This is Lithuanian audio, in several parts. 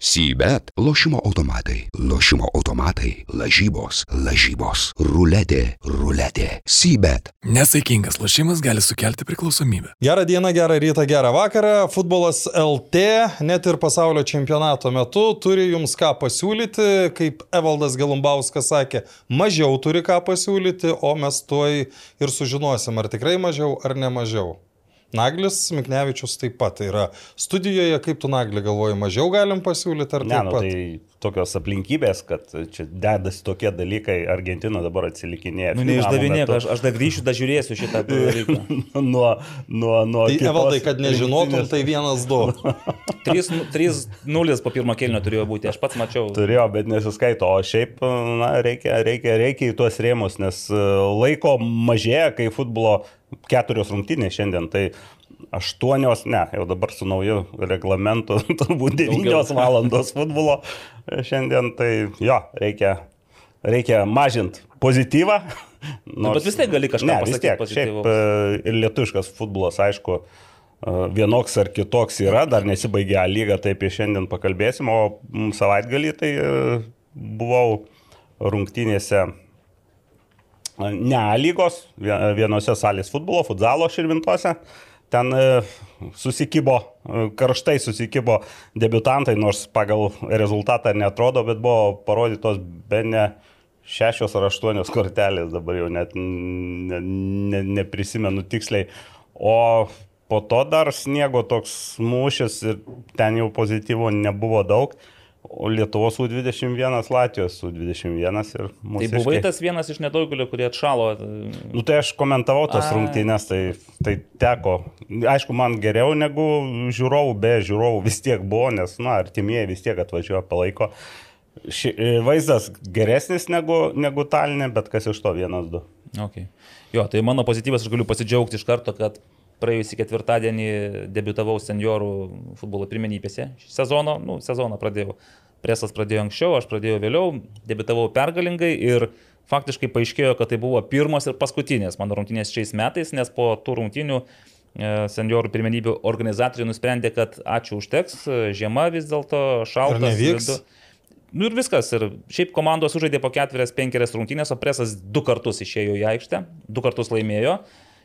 Sybet - lošimo automatai, lošimo automatai, lažybos, lažybos, ruletė, ruletė. Sybet. Nesaikingas lošimas gali sukelti priklausomybę. Gerą dieną, gerą rytą, gerą vakarą. Futbolas LT net ir pasaulio čempionato metu turi jums ką pasiūlyti. Kaip Evaldas Galumbauskas sakė, mažiau turi ką pasiūlyti, o mes tuoj ir sužinosim, ar tikrai mažiau ar ne mažiau. Naglis Miknevičius taip pat yra studijoje, kaip tu Naglį galvoji, mažiau galim pasiūlyti ar ne? taip Nu, pat? tai tokios aplinkybės, kad čia dedasi tokie dalykai, Argentina dabar atsilikinėja. Nu, neišdavinėk, aš, aš dar grįšiu, dar žiūrėsiu šitą dalyką. nuo, nuo, nuo Tai kitos Evaldai, kad nežinotum, tai vienas du. 3-0 po pirmo kelnio turėjo būti, aš pats mačiau. Turėjo, bet nesiskaito, o šiaip na, reikia, reikia, reikia į tuos rėmus, nes e, laiko mažėja, kai futbolo keturios rungtynės šiandien, tai aštuonios, ne, jau dabar su nauju reglamentu, turbūt devynios valandos futbolo šiandien, tai jo, reikia, reikia mažinti pozityvą. Nu, bet vis tiek gali kažką ne, pasakyti tiek, šiaip e, ir lietuviškas futbolas, aišku, e, vienoks ar kitoks yra, dar nesibaigė lyga, taip ir šiandien pakalbėsim, o savaitgalį tai e, buvau rungtynėse ne lygos, vie- vienose salės futbolo, futzalo širvintose. Ten e, susikybo, e, karštai susikybo debutantai, nors pagal rezultatą netrodo, bet buvo parodytos be ne šešios ar aštuonios kortelės, dabar jau net ne, ne, neprisimenu tiksliai. O po to dar sniego toks mūšis ir ten jau pozityvo nebuvo daug. O Lietuvos U21, Latvijos U21 ir Tai mūsų. buvai tas vienas iš nedaugelio, kurie atšalo. Nu tai aš komentavau tas Ai. rungtynės, tai, tai teko. Aišku, man geriau negu žiūrovų, be žiūrovų vis tiek buvo, nes, na, artimieji vis tiek atvažiuoja palaiko. Ši, e, vaizdas geresnis negu, negu talinė, bet kas iš to vienas, du. Okay. Jo, tai mano pozityvas, aš galiu pasidžiaugti iš karto, kad praėjusį ketvirtadienį debitavau seniorų futbolo pirmenybėse sezono, nu, sezoną pradėjau. Presas pradėjo anksčiau, aš pradėjau vėliau, debitavau pergalingai ir faktiškai paaiškėjo, kad tai buvo pirmos ir paskutinės mano rungtynės šiais metais, nes po tų rungtynių e, seniorų pirmenybių organizatoriai nusprendė, kad ačiū užteks, e, žiema vis dėlto šalta. Nevyks? Nu ir viskas. Ir šiaip komandos sužaidė po ketverias, penkerias rungtynės, o presas du kartus išėjo į aikštę, du kartus laimėjo.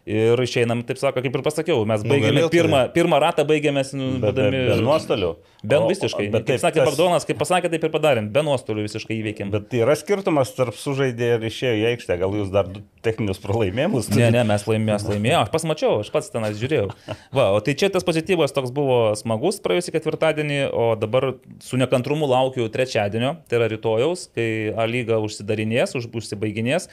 Ir išeinam, taip sako, kaip ir pasakiau, mes baigėme Nugalėtojai. pirmą, pirmą ratą, baigėme nu, Bet be, be nuostolių. Be O- visiškai. Bet Kaip sakė tas- Bagdonas, kaip pasakė, taip ir padarėm. Be nuostolių visiškai įveikėm. Bet yra skirtumas tarp sužaidė ir išėjo į aikštę. Gal jūs dar techninius pralaimėjimus Ne, ne, mes laimėjome, laimėjome, aš pas mačiau, aš pats tenais žiūrėjau. Va, o tai čia tas pozityvas toks buvo smagus praėjusį ketvirtadienį, o dabar su nekantrumu laukiu trečiadienio, tai yra rytojaus, kai A lyga užsidarinės, už, užsibaiginės.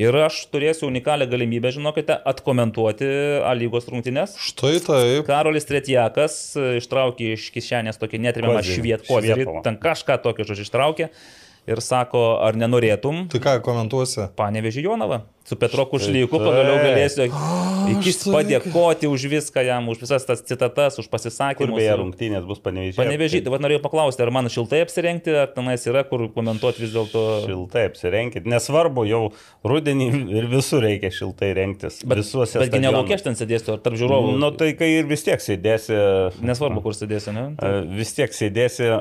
Ir aš turėsiu unikalią galimybę, žinokite, atkomentuoti A lygos rungtynes. Štai taip. Karolis Tretjakas e, ištraukė iš kišenės tokį švietkozirį, Švietovą. ten kažką tokio žodžiu ištraukė ir sako, ar nenorėtum Tai ką komentuosi? Panevežį Jonavą. Su Petro Kušlyku pagaliau galėsiu iki štai padėkoti už viską jam, už visas tas citatas, už pasisakymus. beje rungtynės bus panevežė? Panevežį, tai vad norėjau paklausti, ar man šiltai apsirengti, ar tenais yra, kur komentuoti vis dėlto. Šiltai apsirenkit. Nesvarbu, jau rudenį ir visur reikia šiltai rengtis. Bet, Visuose. betgi aš ten sėdėsiu, ar tarp žiūrovų. Nu tai kai ir vis tiek sėdėsi. Nesvarbu, kur sėdėsiu, ne? e, Vis tiek sėdėsi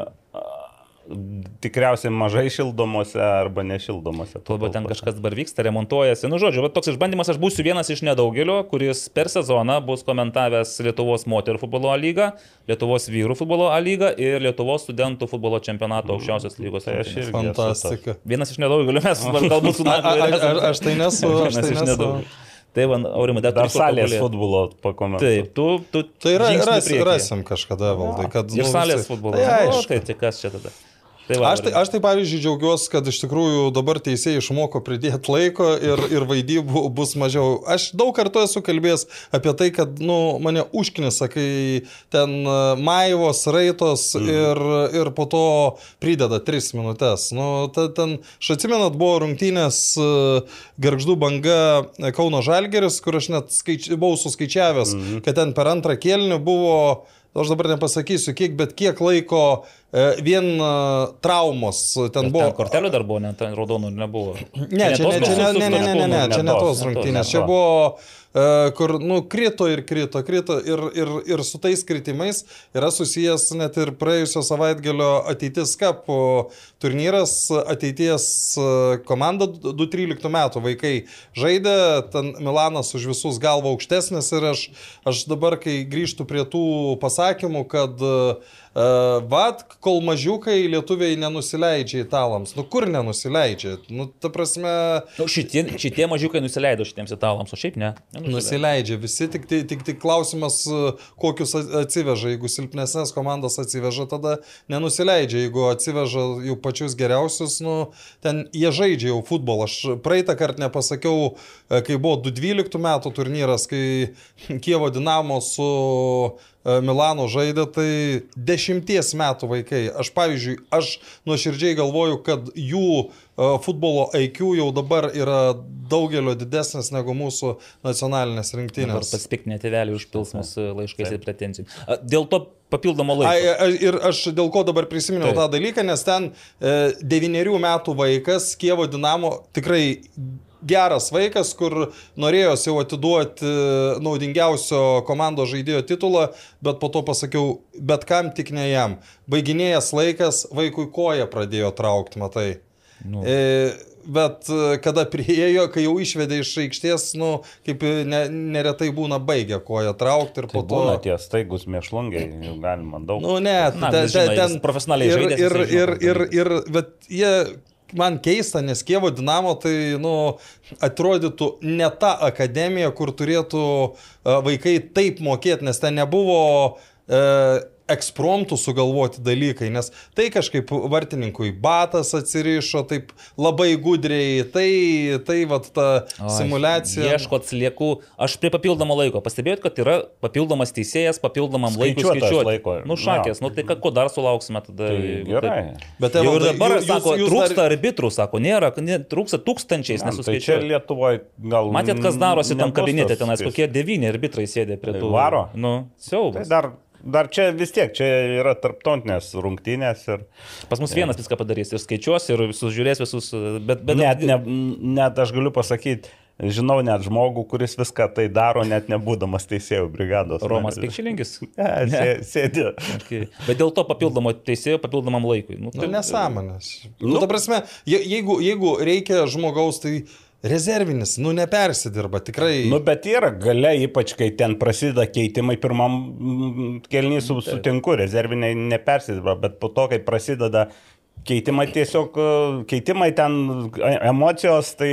tikriausiai mažai šildomose arba nešildomose. Kalba ten kažkas dabar vyksta, remontuojasi. Nu, žodžiu, toks išbandymas, aš būsiu vienas iš nedaugelio, kuris per sezoną bus komentavęs Lietuvos moterų futbolo A lygą, Lietuvos vyrų futbolo A lygą ir Lietuvos studentų futbolo čempionato aukščiausios lygos. Tai aš irgi. Fantastika. Vienas iš nedaugelio, mes galbūt su A, a, a, Nagliu a, aš tai nesu, aš tai iš nesu. nedaugelio. Tai man, Aurimai, dar, Dar salės tobulėt. futbolo pakomentuoti. Taip, tu, tu Tai ra, žingsnį ras, rasim kažkada, valdai, kad... Ir nu, salės futbolas. Tai O, aišku. tai, tai kas čia tada? Tai va, Aš tai, aš tai pavyzdžiui džiaugiuosi, kad iš tikrųjų dabar teisėjai išmoko pridėti laiko ir, ir vaidybų bus mažiau. Aš daug kartų esu kalbėjęs apie tai, kad nu, mane užknisa, kai ten e, maivos, raitos mm. ir, ir po to prideda 3 minutės. Nu, ta, ten, aš atsimenat, buvo rungtynės e, Garždų banga e, Kauno Žalgeris, kur aš net skaič, buvau suskaičiavęs, mm. kad ten per antrą kėlinį buvo Aš dabar nepasakysiu kiek, bet kiek laiko e, vien traumos, ten Ir buvo... Ten kortelių dar buvo, net ten raudonų nebuvo. Ne, čia ne, čia ne, ne, ne, ne, ne, ne, čia ne tos rungtynės. Čia buvo, kur, nu, krito ir krito, krito ir, ir, ir su tais kritimais yra susijęs net ir praėjusio savaitgalio ateitis kapų turnyras, ateities komanda 2013 metų vaikai žaidė, ten Milanas už visus galva aukštesnis ir aš, aš dabar, kai grįžtų prie tų pasakymų, kad uh, vad, kol mažiukai lietuviai nenusileidžia italams. Nu kur nenusileidžia? Nu, ta prasme, Nu, šitie, šitie mažiukai nusileido šitiems italams, o šiaip ne. Nenusileido. Nusileidžia visi, tik, tik, tik, tik klausimas, e, kokius atsiveža. Jeigu silpnesnės komandas atsiveža, tada nenusileidžia. Jeigu atsiveža jų pačius geriausius, nu, ten jie žaidžia jau futbolą. Aš praeitą kartą nepasakiau, e, kai buvo 2012 metų turnyras, kai Kievo Dinamo su Milano žaidė, tai dešimties metų vaikai. Aš, pavyzdžiui, aš nuoširdžiai galvoju, kad jų e, futbolo IQ jau dabar yra daugelio didesnis negu mūsų nacionalinės Dabar rinktinės. paspiktinė tėvelių užpils mus e, laiškais ir pretenzijų. A, Dėl to papildomo Ai, laiko. ai, ir aš dėl ko dabar prisiminiau Taip. tą dalyką, nes ten e, devynerių metų vaikas, Kievo Dinamo, tikrai geras vaikas, kur norėjo jau atiduoti e, naudingiausio komandos žaidėjo titulą, bet po to pasakiau, bet kam tik ne jam. Baiginėjęs laikas, vaikui koja pradėjo traukti, matai. Nu. E, bet e, kada priejo, kai jau išvedė iš aikštės, nu, kaip ne, neretai būna baigę koją traukti ir Tai po to... būna tie staigus mėšlungiai, jų galima daug. Nu, ne, Na, ten, žino, ten, profesionaliai ir, žaidęs, ir, žino ir, tuos ir, ir, bet jie, man keista, nes Kievo Dinamo tai, nu, atrodytų ne ta akademija, kur turėtų e, vaikai taip mokėti, nes ten nebuvo e, ekspromptų sugalvoti dalykai, nes tai kažkaip vartininkui batas atsirišo, taip labai gudriai, tai, tai vat ta Oi, simulacija. Ieško atsliekų. Aš prie papildomo laiko. Pastebėjot, kad yra papildomas teisėjas papildomam laikui skaičiuoti. laiko. Nu, šakės, Jo. nu tai ką, ko dar sulauksime tada? Tai jeigu gerai. taip? Bet Jau ir dabar, jūs- sako, jūs trūksta dar- arbitrų, sako, nėra, ne, trūksta tūkstančiais, Man, Tai čia. Lietuvoje gal... Matėt, kas darosi tam kabinete, tenais kokie devyni arbitrai sėdė prie Tai tų. varo? Nu, Tai siaubas. dar, dar čia vis tiek, čia yra tarptautinės rungtynės ir Pas mus vienas viską padarys ir skaičiuos ir sužiūrės visus, bet... bet net, ne, net aš galiu pasakyti, žinau net žmogų, kuris viską tai daro, net nebūdamas teisėjų brigados. Romas nariu. Pikčilingis. Ne, sė- sėdi. Okay. Bet dėl to papildomo teisėjo, papildomam laikui. Nu, Nu, tai- nesąmonės. Nu, Nu. ta prasme, je- jeigu, jeigu reikia žmogaus, tai rezervinis, nu, nepersidirba, tikrai. Nu, bet yra gale, ypač kai ten prasideda keitimai, pirmam kelnys su, sutinku, rezerviniai nepersidaro, bet po to, kai prasideda keitimai, tiesiog e, keitimai ten e- emocijos, tai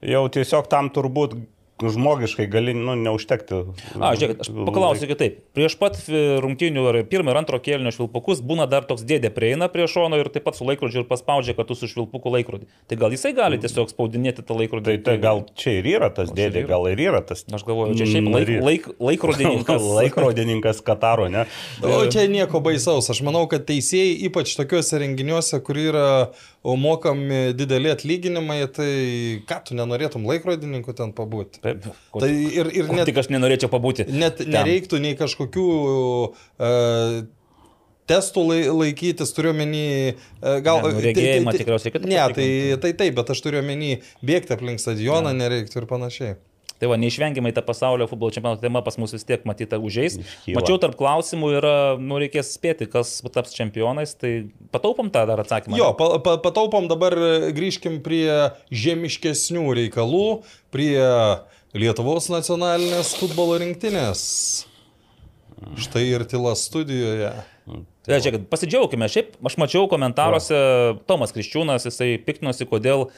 jau tiesiog tam turbūt žmogiškai gali, nu, neužtekti. A, žiūrėk, aš paklausiu kitaip. Prieš pat rungtynių ar pirmo ir antro kėlinio švilpukus būna dar toks dėdė prieina prie šono ir taip pat su laikrodžiu ir paspaudžia kartu su švilpuku laikrodį. Tai gal jisai gali tiesiog spaudinėti tą laikrodį? Tai, tai gal čia ir yra tas dėdė, yra. gal ir yra tas. Aš galvoju, čia šiaip laik, Nary- laik, laikrodininkas. Laikrodininkas Kataro, ne? O čia nieko baisaus. Aš manau, kad teisėjai, ypač tokiuose renginiuose, kur yra o, mokami dideli atlyginimai, tai ką tu nenorėtum laikrodininku ten pabūti. Taip, ko, Tai ir, ir net, tik aš nenorėčiau pabūti. net ten. nereiktų nei kažkokių uh, testų lai, laikytis, turiu menį, uh, gal... Ne, nu, regėjimą tikriausiai reikėtų Ne, tai, tai taip, bet aš turiu menį bėgti aplink stadioną nereiktų ir panašiai. Tai va, neišvengiamai ta pasaulio futbolo čempionato tema pas mus vis tiek matyta. Iškyla. Mačiau tarp klausimų yra, nu reikės spėti, kas taps čempionais, tai pataupom tą dar atsakymą. Jo, pa, pa, pataupom dabar e, grįžkim prie žemiškesnių reikalų, prie Lietuvos nacionalinės futbolo rinktinės. Štai ir tyla studijoje. Tai žiūrėk, pasidžiaugime. Šiaip aš mačiau komentaruose, Tomas Kriščiūnas, jisai piktinosi, kodėl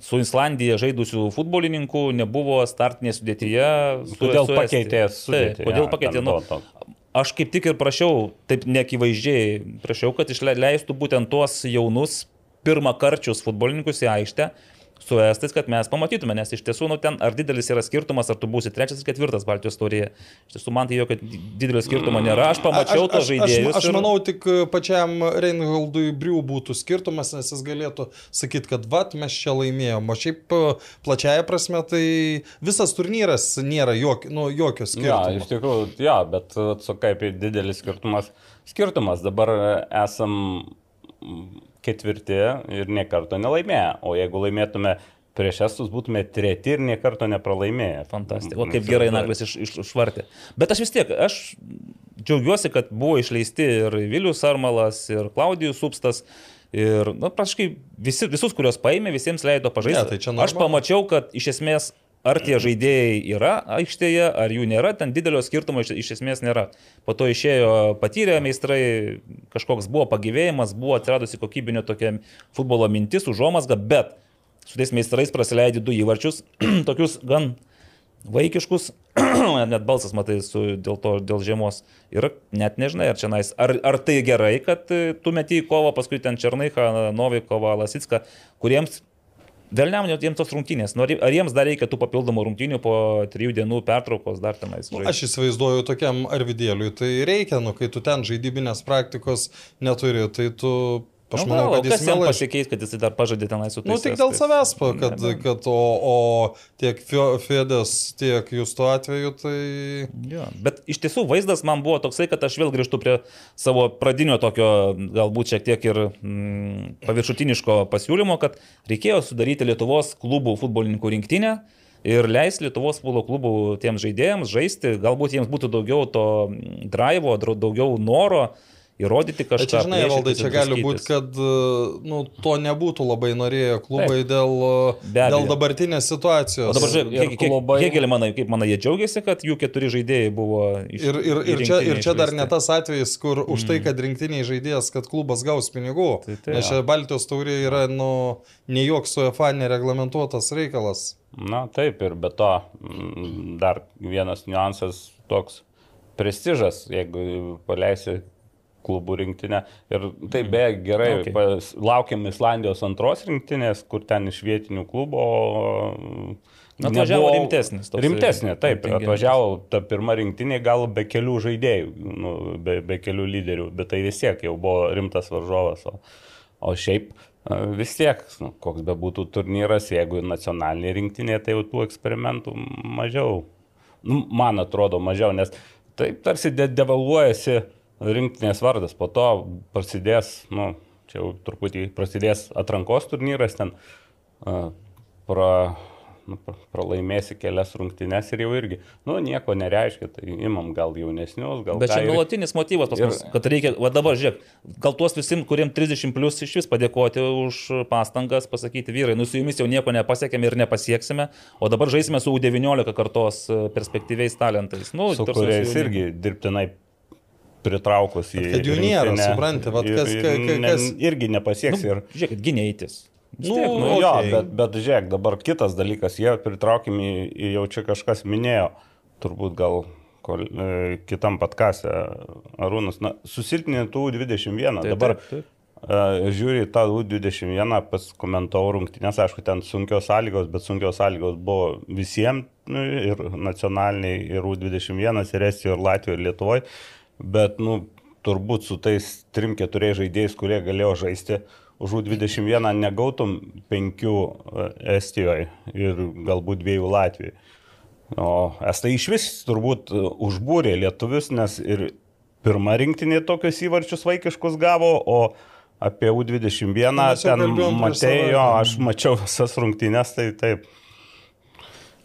su Islandija žaidusių futbolininkų nebuvo startinėje sudėtyje. su- Kodėl su pakeitė sudėtį? Kodėl Jo, pakeitė? Nu, to- to. aš kaip tik ir prašiau, taip neakivaizdžiai, prašiau, kad išleistų būtent tuos jaunus pirmakarčius futbolininkus į aikštę su estais, kad mes pamatytume, nes iš tiesų, nu, ten ar didelis yra skirtumas, ar tu būsi trečias ar ketvirtas Baltijos taurėje. Iš tiesų, man tai jokio didelio skirtumo nėra. Aš pamačiau tos žaidėjus. Aš, aš ir- manau, tik pačiam Reinholdui Briu būtų skirtumas, nes jis galėtų sakyti, kad vat mes čia laimėjom. O šiaip e, plačiaja prasme, tai visas turnyras nėra jok, nu, jokio Ja, skirtumo. iš tikrųjų, ja, bet atsakai apie didelis skirtumas. skirtumas. Dabar esam mm, ketvirti ir niekarto nelaimėję. O jeigu laimėtume prieš estus, būtume treti ir niekarto nepralaimėję. Fantastika. O kaip gerai Naglis iš, iš, išvartė. Bet aš vis tiek, aš džiaugiuosi, kad buvo išleisti ir Vilius Armalas, ir Klaudijus Substas. Ir, na, nu, praškai, visi, visus, kuriuos paėmė, visiems leido pažaisti. Ne, tai aš pamačiau, kad iš esmės ar tie žaidėjai yra aikštėje, ar jų nėra, ten didelio skirtumo iš, iš esmės nėra. Po to išėjo patyrę meistrai, kažkoks buvo pagyvėjimas, buvo atsiradusi kokybinio tokia futbolo mintis, užuomasga, bet su tais meistrais praleidai du įvarčius, tokius gan vaikiškus, net balsas matai su, dėl to, dėl žiemos. Ir net nežinai, ar čia nais. Ar, ar tai gerai, kad e, tu meti į kovą, paskui ten Černaiką, Novikovą, Lasitską, kuriems Vėliau jiems tos rungtynės. Ar jiems dar reikia tų papildomų rungtynių po trijų dienų pertraukos dar tenais? Nu, aš įsivaizduoju tokiam arvidėliui, tai reikia, nu, kai tu ten žaidybinės praktikos neturi, tai tu Aš nu, manau, kad jis mielai pasikeis, kad jis dar pažadė tenai su tais. Nu, tik dėl savęs, kad, ne, kad o, o tiek Fedės, tiek jūs tuo atveju, tai... Ja, bet iš tiesų vaizdas man buvo toksai, kad aš vėl grįžtu prie savo pradinio tokio, galbūt šiek tiek ir mm, paviršutiniško pasiūlymo, kad reikėjo sudaryti Lietuvos klubų futbolininkų rinktinę ir leis Lietuvos futbolo klubų tiems žaidėjams žaisti, galbūt jiems būtų daugiau to drivo, daugiau noro įrodyti kažką. Čia, žinai, valdai, čia gali būti, kad nu, to nebūtų labai norėję klubai Taip. dėl, dėl dabartinės situacijos. O dabar, žiūrėk, kiek, klubai... kiek, kiek manai, kaip manai, jie džiaugiasi, kad jų keturi žaidėjai buvo iš... Ir, ir, ir, čia, ir čia dar ne tas atvejis, kur mm. už tai, mm. kad rinktiniai žaidėjas, kad klubas gaus pinigų. Tai, tai, Nes čia Baltijos taurė yra, nu, ne joks su EFA nereglamentuotas reikalas. Na taip, ir be to dar vienas niuansas toks prestižas, jeigu paleisi klubų rinktinę. Ir tai be gerai, okay. pas, laukiam Islandijos antros rinktinės, kur ten iš vietinių klubo. Atvažiavo nebuvo, rimtesnis. Rimtesnė, taip. Atvažiavo ta pirma rinktinė gal be kelių žaidėjų, nu, be, be kelių lyderių, bet tai vis tiek jau buvo rimtas varžovas. O, o šiaip vis tiek, nu, koks be būtų turnyras, jeigu nacionalinė rinktinė, tai jau tų eksperimentų mažiau. Nu, man atrodo mažiau, nes taip tarsi de devaluojasi uh, rinktinės vardas, po to prasidės, nu, čia jau truputį prasidės atrankos turnyras, ten uh, pra, nu, pralaimėsi kelias rungtynes ir jau irgi, nu, nieko nereiškia, tai imam gal jaunesnius, gal... Bet čia ir... nuolatinis motyvas pas mus, ir... kad reikia, va dabar žiūrėk, gal tuos visim, kuriem 30 plus iš vis padėkoti už pastangas, pasakyti vyrai, nu su jumis jau nieko nepasiekėme ir nepasieksime, o dabar žaisime su U19 kartos perspektyviais talentais. Nu, su kuriais irgi dirbtinai pritraukus į... Kad jų nėra, suprantate, vad kas, ir, kas, kas... Irgi nepasieks nu, ir... Žiūrėkit, gynėjtis. Nu, tiek, nu, okay. jo, bet, bet žiūrėk, dabar kitas dalykas, jie pritraukiami, jau čia kažkas minėjo, turbūt gal kol, e, kitam patkase, Arūnas, na, susilpnintų 21, taip, dabar taip, taip. Uh, žiūri tą U21, pas komentavau rungtynės, aišku, ten sunkios sąlygos, bet sunkios sąlygos buvo visiems, nu, ir nacionaliniai, ir U21, ir Estijoje, ir Latvijoje, ir Lietuvoje bet, nu, turbūt su tais 3-4 žaidėjais, kurie galėjo žaisti, už U21 negautum 5 e, Estijoje ir galbūt 2 Latvijoje. O Estai iš vis turbūt e, užbūrė lietuvius, nes ir pirmą rinktinį tokius įvarčius vaikiškus gavo, o apie U21 ten matėjo, aš mačiau visas rungtynės, tai taip.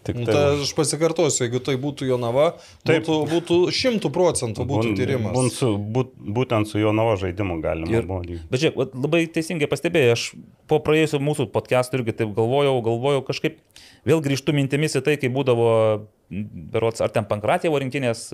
Tik nu, tai, tai aš pasikartosiu, jeigu tai būtų Jonava, taip, būtų, būtų šimtų procentų būtų bun, tyrimas. Bun su, būt, būtent su Jonava žaidimu galima ir, buvo. Bet žiūrėk, labai teisingai pastebėjai, aš po praėjusio mūsų podcast'o irgi taip galvojau, galvojau kažkaip, vėl grįžtų mintimis į tai, kai būdavo, berots, ar ten Pankratėvo rinktinės,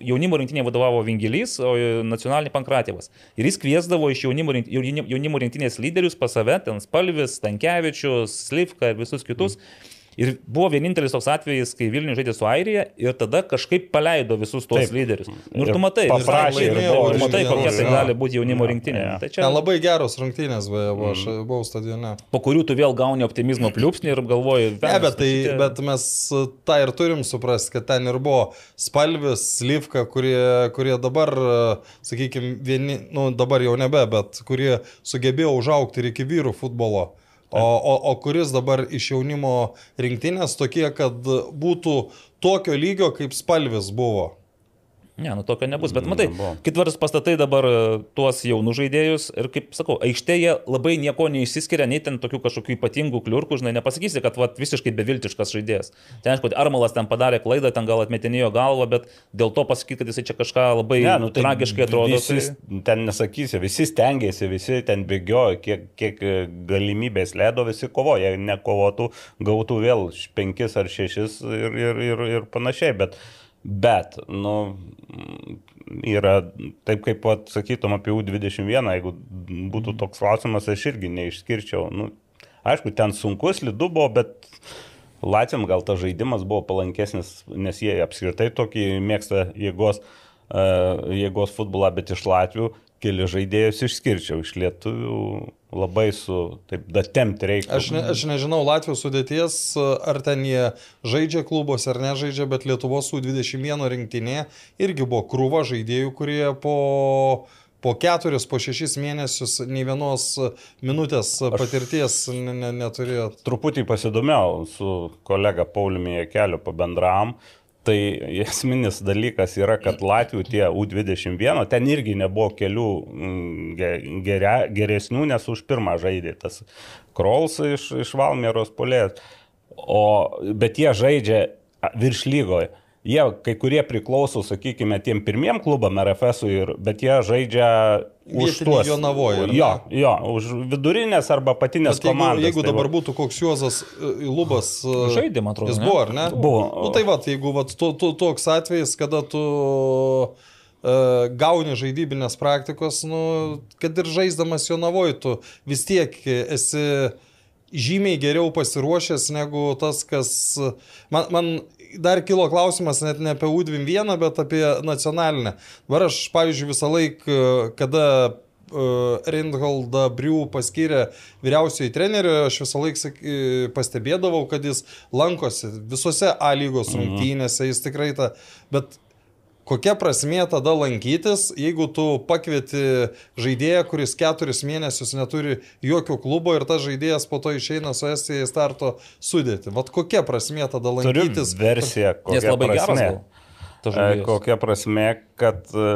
jaunimo rinktinė vadovavo Vingilys, o nacionalinė Pankratėvas. Ir jis kviesdavo iš jaunimo, jaunimo rinktinės lyderius pas save, ten Spalvis, Tankievičius, Slivka ir visus kitus. Mm Ir buvo vienintelis toks atvejis, kai Vilnius žaidė su Airija ir tada kažkaip paleido visus tuos Taip. lyderius. Nu, ir tu matai, paprašė, ir buvo, tu matai kokia tai gali būti jaunimo rinktinė. Ja. Tai čia... Ten labai geros rungtynės, beje, buvo, aš mm. buvau stadione. Po kurių tu vėl gauni optimizmo pliūpsnį ir galvoji, ne, bet, tai, šitie... bet mes tą ir turim suprasti, kad ten ir buvo spalvis, slyvka, kurie, kurie dabar, sakykime, vieni, nu dabar jau nebe, bet kurie sugebėjo užaukti ir iki vyrų futbolo. O, o, o kuris dabar iš jaunimo rinktinės tokie, kad būtų tokio lygio, kaip spalvis buvo. Ne, nu tokio nebus, bet matai, Nebuvo. kitvaras pastatai dabar e, tuos jaunus žaidėjus ir kaip sakau, aikštėje labai nieko neišsiskiria, nei ten tokių kažkokių ypatingų kliurkų, žinai, nepasakysi, kad vat, visiškai beviltiškas žaidėjas. Ten aišku, Armalas ten padarė klaidą, ten gal atmetinėjo galvą, bet dėl to pasakyti, kad jisai čia kažką labai Ne, nu, tai tragiškai atrodo. Visi, Tai... ten nesakysi, visi stengiasi, visi ten bėgiojo, kiek, kiek e, galimybės leido, visi kovojo. Jei nekovotų, gautų vėl penkis ar šešis ir, ir, ir, ir panašiai. Bet, bet nu, yra taip, kaip pat sakytum apie U21, jeigu būtų toks klausimas, aš irgi neišskirčiau. Nu, aišku, ten sunkus lidu buvo, bet Latviam gal tas žaidimas buvo palankesnis, nes jie apskritai tokį mėgsta jėgos, uh, jėgos futbolą, bet iš Latvių keli žaidėjus išskirčiau, iš lietuvių labai su, taip, datemti reikia. Aš, ne, aš nežinau Latvijos sudėties, ar ten jie žaidžia klubuose ar nežaidžia, bet Lietuvos U21 rinktinė irgi buvo krūva žaidėjų, kurie po, po keturis, po šešis mėnesius nei vienos minutės patirties ne, ne, neturėjo. Truputį pasidomėjau su kolega Pauliumi Jekeliu pabendravom. Tai esminis dalykas yra, kad Latvijų tie U21, ten irgi nebuvo kelių mm, ge- geria, geresnių, nes už pirmą žaidė tas Krols iš, iš Valmieros polės. O, bet jie žaidžia virš lygoje. Jie kai kurie priklauso, sakykime, tiem pirmiem klubam RFS, ir, bet jie žaidžia už tuos. Jonavoj, ar ne? Jo, jo, už vidurinės arba patinės Bet jeigu, komandas. jeigu tai dabar va. būtų koks Juozas e, Lubas. e, Žaidė, man atrodo, Jis ne? buvo, ar ne? Buvo. Nu, tai va, jeigu va, tu, tu, toks atvejis, kada tu uh, gauni žaidybinės praktikos, nu, kad ir žaisdamas jo navoj, tu vis tiek esi žymiai geriau pasiruošęs negu tas, kas... Man, man dar kilo klausimas net ne apie U21, bet apie nacionalinę. Dabar aš, pavyzdžiui, visą laiką, kada uh, Reinholdą Brių paskyrė vyriausiai treneriu, aš visą laiką e, pastebėdavau, kad jis lankosi visose A lygos rungtynėse, jis tikrai tą, bet kokia prasmė tada lankytis, jeigu tu pakvieti žaidėją, kuris keturis mėnesius neturi jokio klubo ir tas žaidėjas po to išeina su Estija į starto sudėti. Vat kokia prasmė tada Turiu lankytis? versiją, Nes kokia tas E. Kokia prasme, kad e,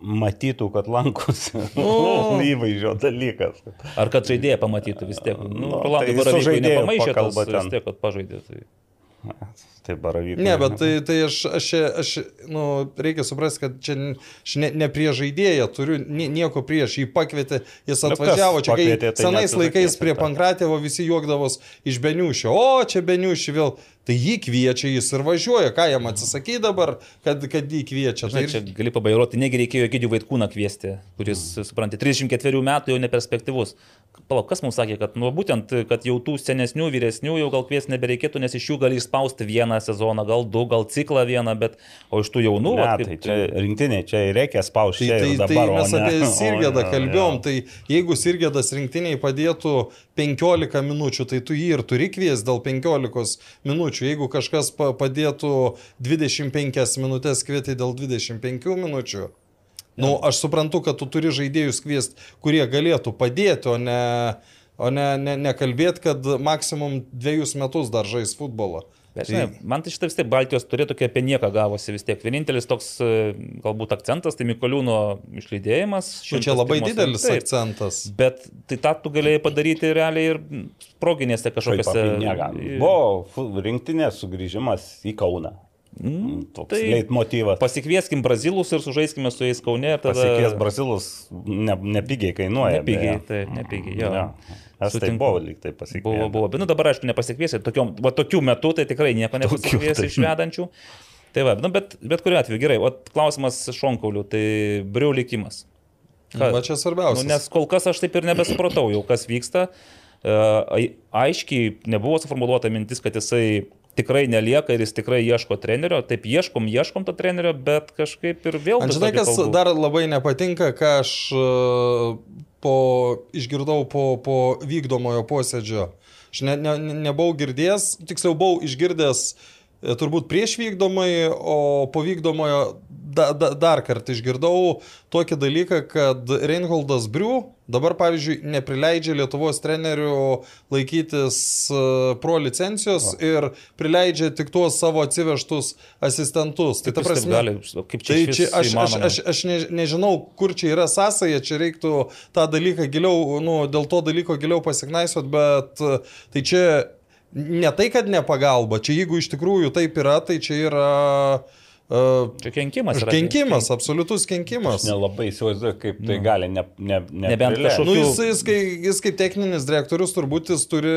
matytų, kad lankosi. Įvaizdžio dalykas. Ar kad žaidėją pamatytų vis tiek. Nu, Nu, Rolandui tai nepamaišė, pakalba tas ten. vis tiek, kad pažaidė. Tai... Tai baravykas. Ne, bet tai, tai aš, aš, aš, nu, reikia suprasti, kad čia aš ne, ne prie žaidėją turiu nie- nieko prieš, jį pakvietė, jis Nu, atvažiavo, čia kai pakvietė, tai senais laikais prie. Pankratėvo visi juokdavos iš Beniušio, o čia Beniušio vėl, tai jį kviečia, jis ir važiuoja, ką jam atsisakyti dabar, kad, kad jį kviečia. Žinai, Tai čia gali pabairuoti, negi reikėjo Gidžių Vaitkūną kviesti, kuris, Mm. suprantate, 34 metų jau neperspektyvus. Palauk, kas mums sakė, kad, nu, būtent, kad jau tų senesnių, vyresnių jau gal kviesti nebereikėtų, nes iš jų gali išspausti vieną sezoną, gal du, gal ciklą vieną, bet o iš tų jaunų, Ne, vat tai čia rinktinė, čia reikia spausti. Tai, ir tai, tai dabar, o mes ne- apie ne- kalbėjom, jo. tai jeigu Sirgedas rinktiniai padėtų 15 minučių, tai tu jį ir turi kvies dėl 15 minučių. Jeigu kažkas pa- padėtų 25 minutės kvieti dėl 25 minučių. Na, nu, aš suprantu, kad tu turi žaidėjus kviesti, kurie galėtų padėti, o ne, o ne, ne, ne kalbėti, kad maksimum dviejus metus dar žais futbolą. Bet, žinai, man tai šitą vis tiek Baltijos turė tokia apie nieką gavosi vis tiek. Vienintelis toks e, galbūt akcentas, tai Mikoliūno išlydėjimas. Nu, čia labai 101 didelis Taip. akcentas. Bet tai tą tu galėjai padaryti realiai ir proginėse kažkokiose. Buvo rinktinės sugrįžimas į Kauną. Mm, Toks tai tai leitmotyvas. Pasikvieskim brazilus ir sužaiskime su jais kaune. ir Tada... Pasikvies brazilus ne, nepigiai kainuoja. Nepigiai, tai nepigiai. Jo. Jo. Aš tai Sutinku. buvau lyg tai pasikvies. Buvo, buvo. Bet nu, dabar, aišku, nepasikviesi. Tokiom, va, tokių metų tai tikrai nieko nepasikviesi tai. iš vedančių. Tai va, nu, bet, bet kuriuo atveju gerai. O klausimas Šonkauliu, tai briu likimas. Ką- Va čia svarbiausia. Nu, nes kol kas aš taip ir nebesupratau jau, kas vyksta. E, ai- Aiškiai nebuvo suformuoluota mintis, kad jisai tikrai nelieka ir jis tikrai ieško trenerio. Taip ieškom, ieškom to trenerio, bet kažkaip ir vėl... Žinai, kas kalbų. dar labai nepatinka, ką aš e, po, išgirdau po, po vykdomojo posėdžio. Aš ne, ne, ne- nebuvau girdėjęs, tiksliau buvau išgirdęs e, turbūt prieš vykdomai, o po vykdomojo da, da, dar kartą išgirdau tokį dalyką, kad Reinholdas Briu dabar, pavyzdžiui, neprileidžia Lietuvos trenerių laikytis e, pro licencijos o. ir prileidžia tik tuos savo atsivežtus asistentus. Tai ta prasme, gali, kaip čia, tai čia aš, aš, aš, aš ne, nežinau, kur čia yra sąsaja, čia reiktų tą dalyką giliau, nu, dėl to dalyko giliau pasiknaisot, bet e, tai čia ne tai, kad ne pagalba, čia jeigu iš tikrųjų taip yra, tai čia yra Uh, čia kenkimas. Kenkimas, absoliutus kenkimas. Aš nelabai įsivaizduoju, kaip tai nu. gali ne, ne, ne nebent kažkokiu... Nu, jis, jis, jis, jis kaip techninis direktorius turbūt jis turi,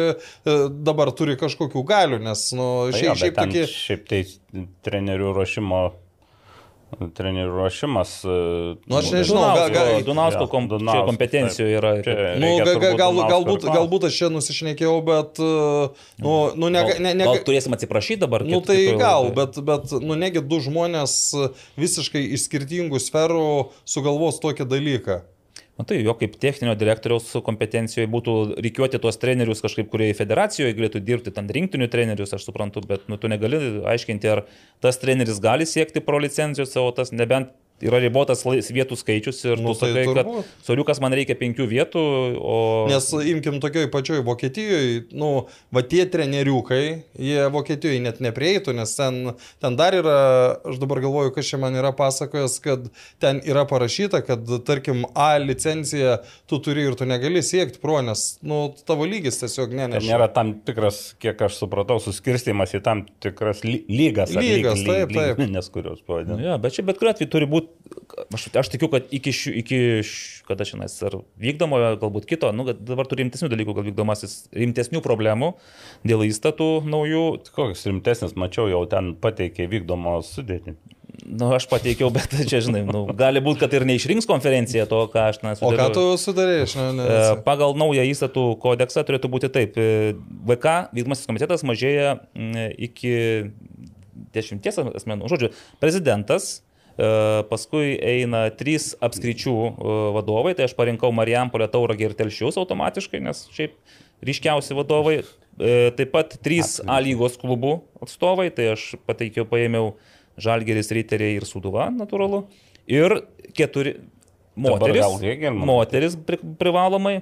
dabar turi kažkokių galių, nes nu, šiaip, jo, šiaip tokie... Šiaip tai trenerių ruošimo trenerių ruošimas. E, nu, aš nežinau, gal, gal, Dunausko kom, Dunaus, kompetencijoje yra. Nu, gal, gal, galbūt, galbūt aš čia nusišnekėjau, bet... E, nu, nu, ne, ne, ne, gal turėsim atsiprašyti dabar? Nu, tai gal, bet, bet nu, negi du žmonės visiškai iš skirtingų sferų sugalvos tokį dalyką. Na tai jo kaip techninio direktoriaus kompetencijoje būtų reikiuoti tuos trenerius kažkaip, kurie federacijoje galėtų dirbti, ten rinktinių trenerius, aš suprantu, bet nu, tu negali aiškinti, ar tas treneris gali siekti pro licencijos, o tas nebent yra ribotas vietų skaičius ir nu, tu tai sakai, turbūt. kad soliukas man reikia penkių vietų, o... Nes imkim tokioj pačioj Vokietijoje, nu, va tie treneriukai, jie Vokietijoje net neprieitų, nes ten, ten dar yra, aš dabar galvoju, kas čia man yra pasakojęs, kad ten yra parašyta, kad tarkim A licenciją tu turi ir tu negali siekti pro, nes, nu, tavo lygis tiesiog neneša. Tai nėra tam tikras, kiek aš supratau, suskirstimas į tam tikras lygas. Lygas, lyg, taip, taip. Nes kurios pavadinti. Ja, bet čia bet kuriuo atveju turi būti aš, aš tikiu, kad iki, šių, iki kada šiandien, ar vykdomojo, galbūt kito, nu, dabar turi rimtesnių dalykų, gal vykdomasis rimtesnių problemų dėl įstatų naujų. Koks rimtesnis, mačiau, jau ten pateikė vykdomo sudėtį. Na, nu, aš pateikiau, bet čia, žinai, nu, gali būti, kad ir neišrinks konferencija to, ką aš nesudariau. O ką tu sudarėjai, aš nežinau. Pagal naują įstatų kodeksą turėtų būti taip. E, VK vykdomasis komitetas mažėja iki dešimties asmenų. Žodžiu, prezidentas E, paskui eina trys apskričių e, vadovai, tai aš parinkau Marijampolę, Tauragį ir Telšius automatiškai, nes šiaip ryškiausi vadovai. E, taip pat trys A lygos klubų atstovai, tai aš pateikiau, paėmiau Žalgeris, Riteriai ir Suduva, natūralu. Ir keturi moteris. Moteris pri, privalomai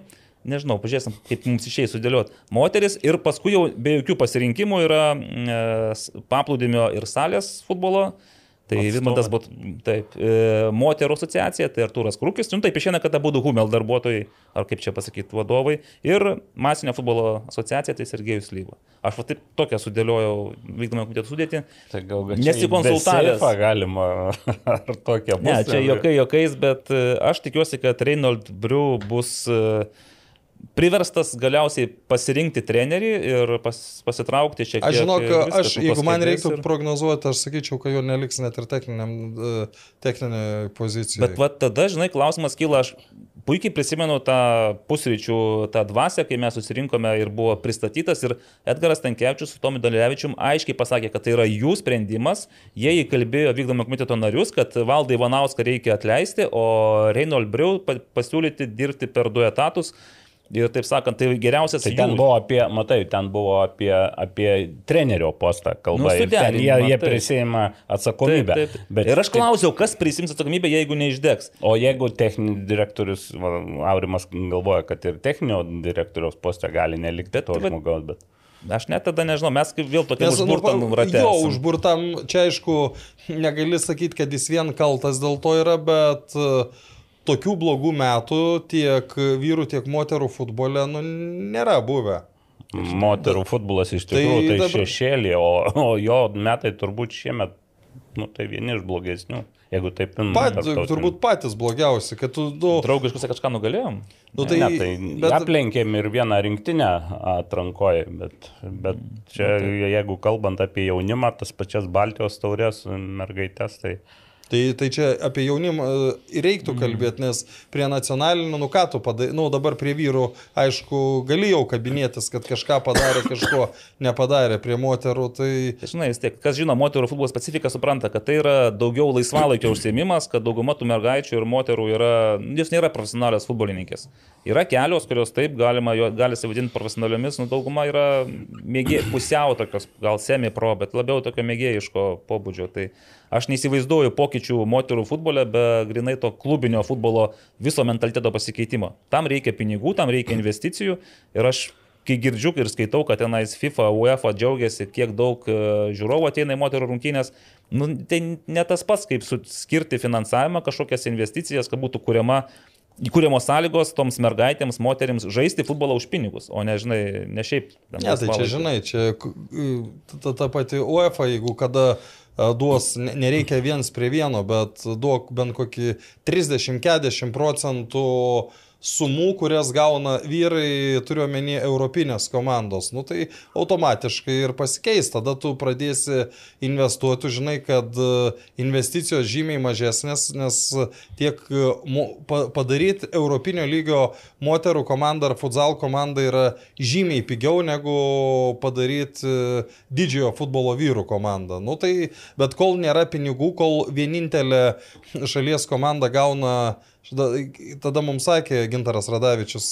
nežinau, pažiūrėsim, kaip mums išėjai sudėlioti. Moteris ir paskui jau be jokių pasirinkimų yra e, paplūdimio ir salės futbolo Tai Vidmantas buvo, taip, e, moterų asociacija, tai Artūras Krūkis, nu taip išėna, kad abu Humel darbuotojai, ar kaip čia pasakyti, vadovai, ir masinio futbolo asociacija, tai Sergejus Lyva. Aš va taip tokią sudėliojau vykdomą komitetų sudėtį. Tai gal nesikonsultavęs. galima, ar tokia bus. Ne, čia jokai jokais, bet e, aš tikiuosi, kad Reynold Briu bus uh, priverstas galiausiai pasirinkti trenerį ir pas, pasitraukti šiek tiek. Aš žinau, kad aš, jeigu man reiktų ir... prognozuoti, aš sakyčiau, kad jo neliks net ir e, techninėje pozicijoje. Bet va, tada, žinai, klausimas kyla, aš puikiai prisimenu tą pusryčių, tą dvasę, kai mes susirinkome ir buvo pristatytas ir Edgaras Tankievičius su Tomi Daliavičium aiškiai pasakė, kad tai yra jų sprendimas, jie įkalbėjo vykdomo komiteto narius, kad Valdai Ivanauską reikia atleisti, o Reynold Briu pasiūlyti dirbti per du etatus. Ir taip sakant, tai geriausias. Tai ten jų... buvo apie, matai, ten buvo apie, apie trenerio postą kalba. Nu, ten jie, jie prisėima atsakomybę. Taip, taip. Bet, ir aš klausiau, kas prisims atsakomybę, jeigu neišdegs. O jeigu techninis direktorius, Aurimas galvoja, kad ir techninio direktoriaus postą gali nelikti to bet, žmogaus, bet... Aš net tada nežinau, mes kaip vėl tokie nu, užburtam nu, rate. Jo, užburtam, čia aišku, negali sakyti, kad jis vien kaltas dėl to yra, bet uh, tokių blogų metų tiek vyrų, tiek moterų futbole nu, nėra buvę. Moterų futbolas iš tikrųjų tai, tai dabar... šešėlį, o, o jo metai turbūt šiemet, nu, tai vieni iš blogesnių. Jeigu taip imame. Pat, turbūt patys blogiausi, kad tu... Nu, Draugiškai kažką nugalėjom. Nu, tai, ne, tai bet... aplenkėm ir vieną rinktinę atrankoje, bet, bet čia, nu, tai. jeigu kalbant apie jaunimą, tas pačias Baltijos taurės mergaitės, tai... Tai, tai čia apie jaunimą e, reiktų mm. kalbėti, nes prie nacionalinių, nu ką tu padarai, nu dabar prie vyrų, aišku, gali jau kabinėtis, kad kažką padarė, kažko nepadarė, prie moterų. Tai... tai žinai, vis tiek, kas žino moterų futbolo specifiką, supranta, kad tai yra daugiau laisvalaikio užsiemimas, kad dauguma tų mergaičių ir moterų yra, jos nėra profesionalios futbolininkės. Yra kelios, kurios taip galima, gali savadinti profesionaliomis, nu dauguma yra mėgė, pusiau tokios, gal semi pro, bet labiau tokio mėgėjiško pobūdžio. Tai aš neįsivaizduoju pokyčių pokyčių moterų futbole be grinai to klubinio futbolo viso mentaliteto pasikeitimo. Tam reikia pinigų, tam reikia investicijų ir aš kai girdžiu ir skaitau, kad tenais FIFA, UEFA džiaugiasi, kiek daug e, žiūrovų ateina į moterų rungtynės, nu, tai ne tas pats, kaip skirti finansavimą, kažkokias investicijas, kad būtų kuriama įkūriamos sąlygos toms mergaitėms, moteriams žaisti futbolą už pinigus, o ne, žinai, ne šiaip. Ne, tai čia, žinai, čia ta, ta pati UEFA, jeigu kada duos, nereikia viens prie vieno, bet duok bent kokį 30-40 procentų sumų, kurias gauna vyrai, turiuomenį, europinės komandos, nu tai automatiškai ir pasikeis, tada tu pradėsi investuoti, žinai, kad e, investicijos žymiai mažesnės, nes tiek e, padaryti europinio lygio moterų komandą ar futsal komandą yra žymiai pigiau negu padaryti e, didžiojo futbolo vyrų komandą. Nu tai, bet kol nėra pinigų, kol vienintelė šalies komanda gauna Tada, tada mums sakė Gintaras Radavičius,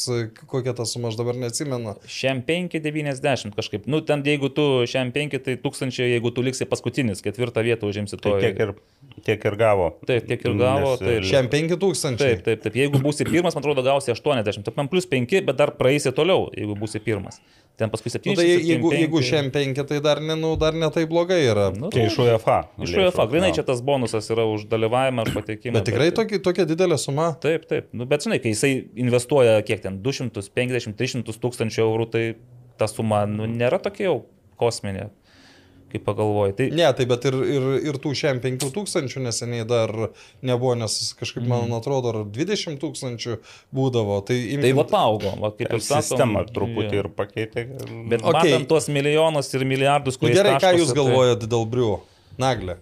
kokia ta suma, aš dabar neatsimenu. Šiam 5,90 kažkaip. Nu, ten jeigu tu šiam 5, tai 1000, jeigu tu liksi paskutinis, ketvirtą vietą užimsi to. Tai tiek ir, tiek ir gavo. Taip, tiek ir gavo. Nes, taip. Šiam 5000. Taip, taip, taip. Jeigu būsi pirmas, man atrodo, gausi 80. Taip, man plus 5, bet dar praeisi toliau, jeigu būsi pirmas. Ten paskui 7. Nu, tai jeigu, 5, jeigu šiam 5, tai dar ne, nu, dar ne tai blogai yra. Nu, tai iš UEFA. Iš UEFA. Grinai čia tas bonusas yra už dalyvavimą, už patekimą. Bet tikrai bet... tokia, tokia didelė suma. Taip, taip. Nu, bet žinai, kai jisai investuoja kiek ten 250-300 tūkstančių eurų, tai ta suma nu, nėra tokia jau kosminė kai pagalvoji. Tai... Ne, tai bet ir, ir, ir tų šiam 5 tūkstančių neseniai dar nebuvo, nes kažkaip, man mm. atrodo, ar 20 tūkstančių būdavo. Tai, imkim... tai va paaugo, va, kaip ir sakom. Sistema truputį ir pakeitė. Bet okay. matant tuos milijonus ir milijardus, kurie... Nu, gerai, ką jūs galvojate tai... dėl Briu? Naglė.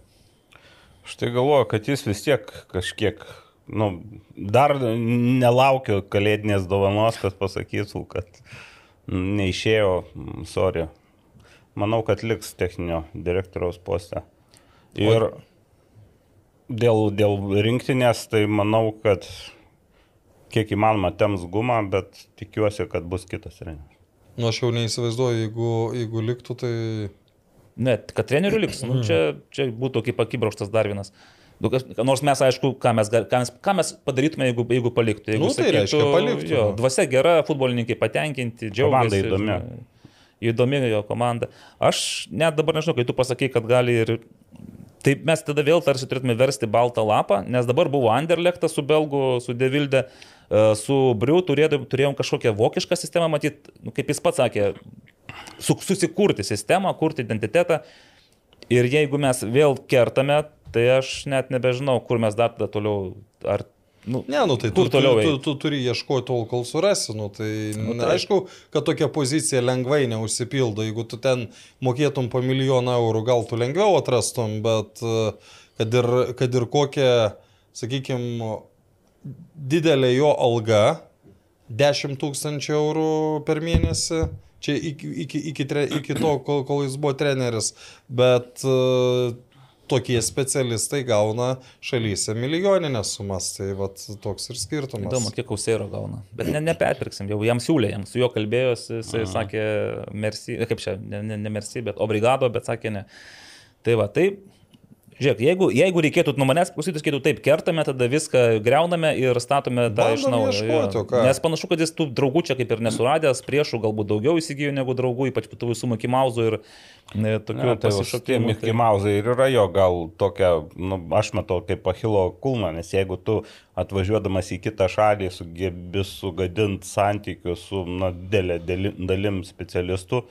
Štai galvoju, kad jis vis tiek kažkiek nu, dar nelaukiu kalėdinės dovanos, kad pasakytų, kad neišėjo, sorry, manau, kad liks techninio direktoriaus poste. Ir dėl, dėl rinktinės, tai manau, kad kiek įmanoma tems gumą, bet tikiuosi, kad bus kitas treneris. Nu, aš jau neįsivaizduoju, jeigu, jeigu liktų, tai... Net, kad trenerių liks, nu, čia, čia būtų kaip akibraukštas dar vienas. Nu, nors mes, aišku, ką mes, ką mes, ką mes padarytume, jeigu, jeigu paliktų. Jeigu nu, tai sakytų, reiškia, paliktų. Jo, dvasia gera, futbolininkai patenkinti, džiaugiasi. Komanda įdomi. Įdomi jo komanda. Aš net dabar nežinau, kai tu pasakai, kad gali ir... Tai mes tada vėl tarsi turėtume versti baltą lapą, nes dabar buvo Anderlechtas su Belgu, su Devildė, e, su Briu turėjom, turėjom kažkokią vokišką sistemą, matyt, nu, kaip jis pats sakė, su, susikurti sistemą, kurti identitetą. Ir jeigu mes vėl kertame, tai aš net nebežinau, kur mes dar tada toliau, ar Nu, ne, nu tai tu, toliau tu, tu, tu turi ieškoti tol, kol surasi. Nu, tai, nu, tai aišku, kad tokia pozicija lengvai neužsipildo. Jeigu tu ten mokėtum po milijoną eurų, gal tu lengviau atrastum, bet kad ir, kad ir kokia, sakykime, didelė jo alga, 10 tūkstančių eurų per mėnesį, čia iki, iki, iki, tre, iki to, kol, kol jis buvo treneris, bet tokie specialistai gauna šalyse milijoninės sumas, tai vat, toks ir skirtumas. Įdomu, kiek Kausėro gauna. Bet ne, neperpirksim, jau jam siūlė, jam su juo kalbėjosi, jisai Aha. sakė merci, kaip čia, ne, ne, ne merci, bet obrigado, bet sakė ne. Tai va, tai Žiūrėk, jeigu, jeigu reikėtų nuo manęs klausytis, sakytų, taip, kertame, tada viską greuname ir statome tą iš naujo. Nes panašu, kad jis tų draugų čia kaip ir nesuradęs, priešų galbūt daugiau įsigijo negu draugų, ypač po visų Mickey Mouse'ų ir ne, tokių ja, tai tai... Mouse'ai ir yra jo gal tokia, nu, aš matau kaip Achilo kulną, nes jeigu tu atvažiuodamas į kitą šalį sugebi sugadinti santykius su nu, dėlė dalim specialistų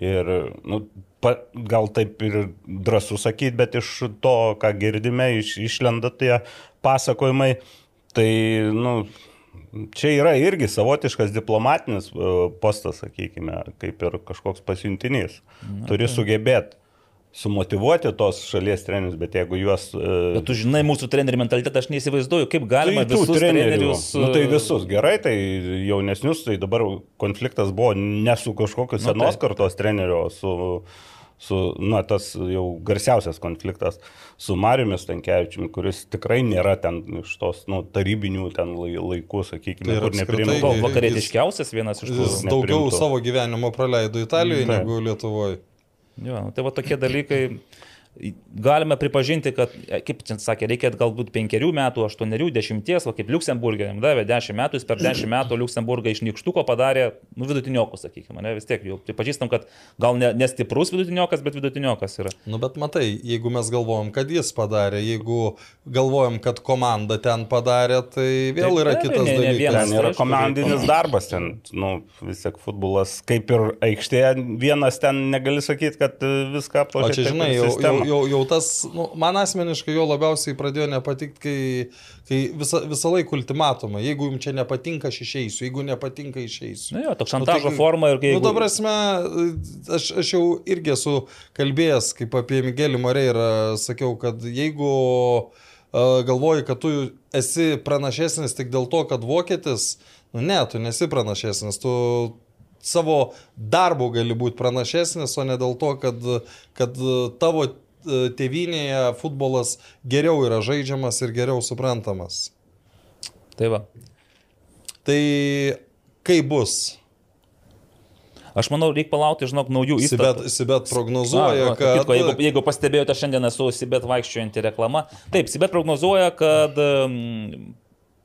ir nu, pa, gal taip ir drąsu sakyti, bet iš to, ką girdime, iš, išlenda tie pasakojimai, tai, nu, čia yra irgi savotiškas diplomatinis e, postas, sakykime, kaip ir kažkoks pasiuntinys. Turi sugebėti sumotivuoti tos šalies trenerius, bet jeigu juos... Uh... Bet tu žinai mūsų trenerių mentalitetą, aš neįsivaizduoju, kaip galima tai visus trenerius... Nu, tai visus, gerai, tai jaunesnius, tai dabar konfliktas buvo ne su kažkokiu senos nu, tai. kartos treneriu, o su su, na, tas jau garsiausias konfliktas su Mariumis Tankievičiumi, kuris tikrai nėra ten iš tos, nu, tarybinių ten laikų, sakykime, tai kur neprimtų. Gal vakarietiškiausias vienas iš tų. Jis daugiau savo gyvenimo praleido Italijoje mm, negu Lietuvoje. Jo, nu, tai va tokie dalykai. Galime pripažinti, kad, e, kaip čia sakė, reikia galbūt penkerių metų, aštuonerių, dešimties, o kaip Luksemburgė, jam davė dešimt metų, jis per dešimt metų Luksemburgą iš Nikštuko padarė, nu, vidutiniokus, sakykime, ne, vis tiek jau pripažįstam, kad gal ne, nestiprus vidutiniokas, bet vidutiniokas yra. Nu, bet matai, jeigu mes galvojam, kad jis padarė, jeigu galvojam, kad komanda ten padarė, tai vėl Taip, yra abejo, kitas ne- ne dalykas. vienas. Ten yra aišku, komandinis darbas, ten, nu, vis tiek futbolas, kaip ir aikštėje, vienas ten negali sakyti, kad viską O aplošė. čia, taip ir žinai, jau, sistema. jau, jau tas, nu, man asmeniškai jo labiausiai pradėjo nepatikti, kai, kai visą, visą laiką ultimatumą, jeigu jums čia nepatinka, aš išeisiu, jeigu nepatinka, išeisiu. Na jo, toks Nu, šantažo tai- forma ir kai... Nu, dabar prasme, aš, aš jau irgi esu kalbėjęs, kaip apie Migelį Moreirą, sakiau, kad jeigu uh, galvoji, kad tu esi pranašesnis tik dėl to, kad vokietis, nu ne, tu nesi pranašesnis, tu savo darbu gali būti pranašesnis, o ne dėl to, kad, kad tavo e, tėvynėje futbolas geriau yra žaidžiamas ir geriau suprantamas. Tai va. Tai kaip bus? Aš manau, reikia palaukti, žinok, naujų Sibet, įstatų. Sibet prognozuoja, Na, kad... Kitko, jeigu, jeigu pastebėjote, šiandien esu Sibet vaikščiojanti reklama. Taip, Sibet prognozuoja, kad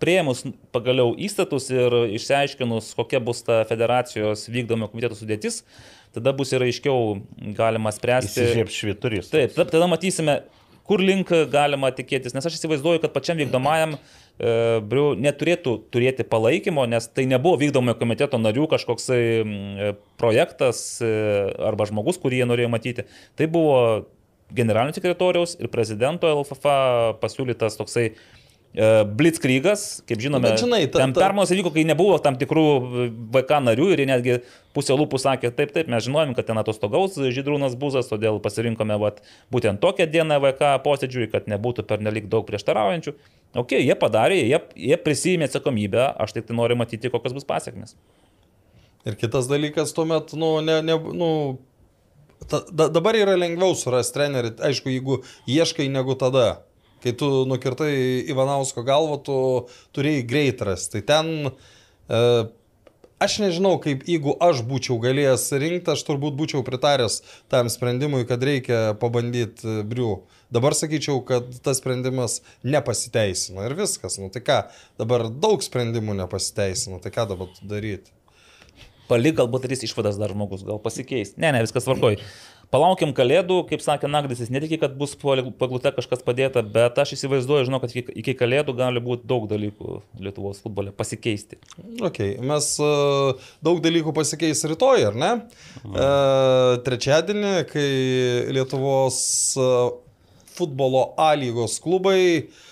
prieimus pagaliau įstatus ir išsiaiškinus, kokia bus ta federacijos vykdomo komiteto sudėtis, tada bus ir aiškiau galima spręsti. Įsižieb šviturys. Taip, tada- matysime, kur link galima tikėtis, nes aš įsivaizduoju, kad pačiam vykdomajam e, Briu neturėtų turėti palaikymo, nes tai nebuvo vykdomojo komiteto narių kažkoksai mm, projektas e, arba žmogus, kurį jie norėjo matyti. Tai buvo generalinio sekretoriaus ir prezidento LFF pasiūlytas toksai e, Blitzkrygas, kaip žinome, Bet žinai, ta- ten ta- permainos įvyko, kai nebuvo tam tikrų VK narių ir jie netgi pusė lūpų sakė, taip, taip, mes žinojom, kad ten atostogaus Žydrūnas Buzas, todėl pasirinkome vat, būtent tokią dieną VK posėdžiui, kad nebūtų pernelik daug prieštaraujančių. Ok, jie padarė, jie, jie prisijėmė atsakomybę, aš tik tai noriu matyti, kokios bus pasiekmes. Ir kitas dalykas, tuomet, nu, ne, ne, nu, ta, da, dabar yra lengviau surasti trenerį, aišku, jeigu ieškai negu tada. Kai tu nukirtai Ivanausko galvą, tu turėjai greit rasti. Tai ten, e, aš nežinau, kaip jeigu aš būčiau galėjęs rinkti, aš turbūt būčiau pritaręs tam sprendimui, kad reikia pabandyti e, brių. Dabar sakyčiau, kad tas sprendimas nepasiteisino ir viskas. Nu tai ką, dabar daug sprendimų nepasiteisino, tai ką dabar daryti? Palik galbūt darys išvadas dar žmogus, gal pasikeis. Ne, ne, viskas tvarkoj. Palaukim kalėdų, kaip sakė Nagdis, jis netikė, kad bus paglute kažkas padėta, bet aš įsivaizduoju, žinau, kad iki, iki kalėdų gali būti daug dalykų Lietuvos futbole pasikeisti. Okay. Mes uh, daug dalykų pasikeis rytoj, ar ne? Uh, trečiadienį, kai Lietuvos uh, futbolo A lygos klubai uh,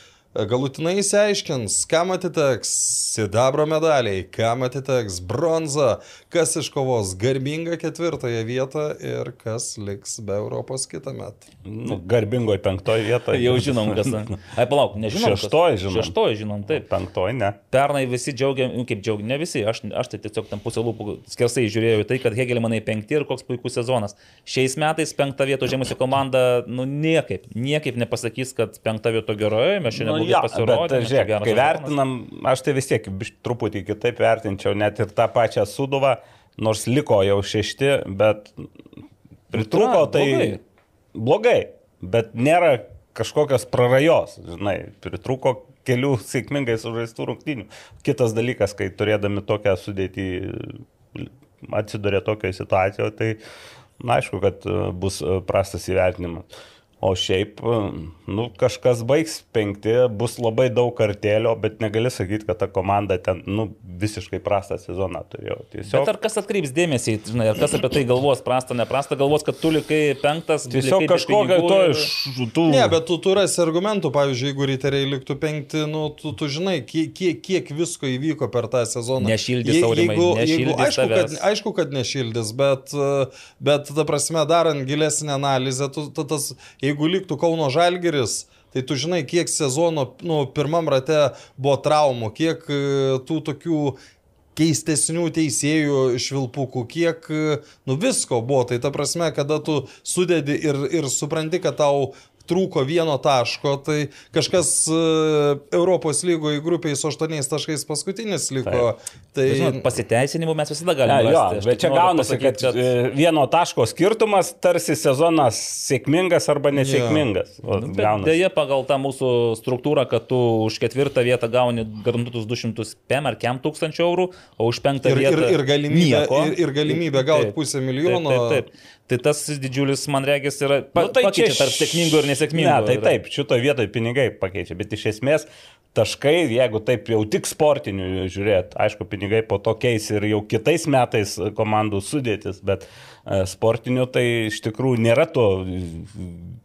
galutinai įsiaiškins, kam atiteks sidabro medaliai, kam atiteks bronza, kas iškovos garbingą ketvirtąją vietą ir kas liks be Europos kitą metą. Nu, garbingoje penktoje vietoje. Jau žinom, kas. Ai, palauk, nežinom. Šeštoji žinom. Šeštoji žinom, taip. Penktoje ne. Pernai visi džiaugiam, nu, kaip džiaugiam, ne visi, aš, aš tai tiesiog tam pusę lūpų skersai žiūrėjau į tai, kad Hegelmanai penkti ir koks puikus sezonas. Šiais metais penktą vietą žemusi komanda, nu niekaip, niekaip nepasakys, kad penktą vietą geroje, mes šiandien Nu, jo, pasirodėme. bet, žiūrėk, kai vertinam, aš tai vis tiek truputį kitaip vertinčiau, net ir tą pačią suduvą, nors liko jau šešti, bet pritruko tai blogai. blogai, bet nėra kažkokios prarajos, žinai, pritruko kelių sėkmingai sužaistų rungtynių. Kitas dalykas, kai turėdami tokią sudėtį atsidurė tokioje situacijoje, tai na, aišku, kad e, bus e, prastas įvertinimas. O šiaip, nu, kažkas baigs penkti, bus labai daug kartelio, bet negali sakyti, kad ta komanda ten, nu, visiškai prastą sezoną turėjo. Tiesiog, Bet ar kas atkreips dėmesį, žinai, ar kas apie tai galvos, prasta, neprasta, galvos, kad tu likai penktas, tiesiog kažkokio to iš tų... Ne, bet tu turėsi argumentų, pavyzdžiui, jeigu riteriai liktų penkti, nu, tu, tu žinai, kiek, kiek, kiek visko įvyko per tą sezoną. Nešildys, Je- Aurimai, nešildys aišku, kad, tavęs. aišku, kad nešildys, bet, bet, ta prasme, darant gilesnę analizę, tu, tu, tas, jeigu liktų Kauno Žalgeris, tai tu žinai, kiek sezono, nu, pirmam rate buvo traumų, kiek uh, tų tokių keistesnių teisėjų švilpukų, kiek, nu visko buvo. Tai ta prasme, kada tu sudedi ir, ir supranti, kad tau trūko vieno taško, tai kažkas e, Europos lygoje grupėje su aštuoniais taškais paskutinis liko. Taip. Tai Žinot, pasiteisinimų mes visada galime. jo, rasti. Aš bet čia gaunasi, pasakyt, kad e, vieno taško skirtumas tarsi sezonas sėkmingas arba nesėkmingas. O Nu, bet. Deja, pagal tą mūsų struktūrą, kad tu už ketvirtą vietą gauni garantuotus 200 PM ar kem tūkstančių eurų, o už penktą ir, ir, vietą ir galimybė, nieko. ir, ir galimybė gauti pusę milijono. Taip, taip, taip. Tai tas didžiulis, man regis, yra pa, Nu, tai pakeičia čia tarp sėkmingų ir nesėkmingų. Ne, tai yra. taip, šitoje vietoje pinigai pakeičia, bet iš esmės taškai, jeigu taip jau tik sportinių žiūrėt, aišku, pinigai po to keis ir jau kitais metais komandų sudėtis, bet e, sportinių tai iš tikrųjų nėra to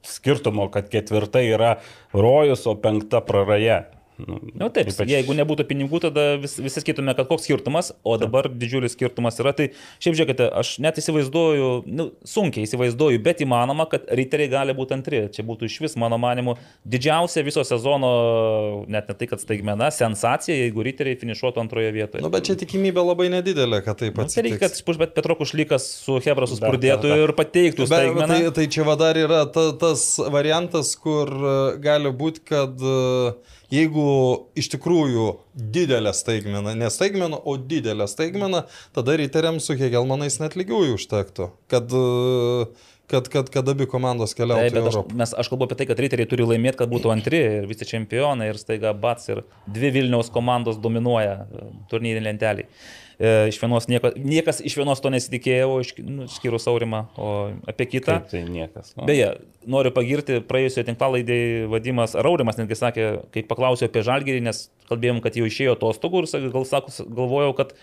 skirtumo, kad ketvirta yra rojus, o penkta praraja. Nu, Na nu, taip, ypač- jeigu nebūtų pinigų, tada vis, visi sakytume, kad koks skirtumas, o dabar didžiulis skirtumas yra. Tai šiaip žiūrėkite, aš net įsivaizduoju, nu, sunkiai įsivaizduoju, bet įmanoma, kad riteriai gali būti antri. Čia būtų iš vis, mano manimu, didžiausia viso sezono, net ne tai, kad staigmena, sensacija, jeigu riteriai finišuotų antroje vietoje. Nu, bet čia tikimybė labai nedidelė, kad taip Nu, tai reikia, kad bet Petro Kušlykas su Hebra suspurdėtų ir pateiktų Bet, staigmeną. tai, tai čia va dar yra ta, tas variantas, kur e, gali būti, kad e, jeigu iš tikrųjų didelė staigmena, ne staigmena, o didelė staigmena, tada riteriams su Hegelmanais net lygiųjų užtektų, kad, kad, kad, kad abi komandos Taip, keliautų į bet aš, mes, aš kalbu apie tai, kad riteriai turi laimėti, kad būtų antri ir visi čempionai ir staiga bats ir dvi Vilniaus komandos dominuoja e, turnyrinį lentelį. E, iš vienos nieko, niekas iš vienos to nesitikėjo, o iš, nu, skyrus Aurimą, o apie kitą. Kaip tai niekas. Nu. Beje, noriu pagirti praėjusioje tinklalaidėje Vadimas Raurimas, netgi sakė, kai paklausiau apie Žalgirį, nes kalbėjom, kad jau išėjo atostogų ir gal sakus, galvojau, kad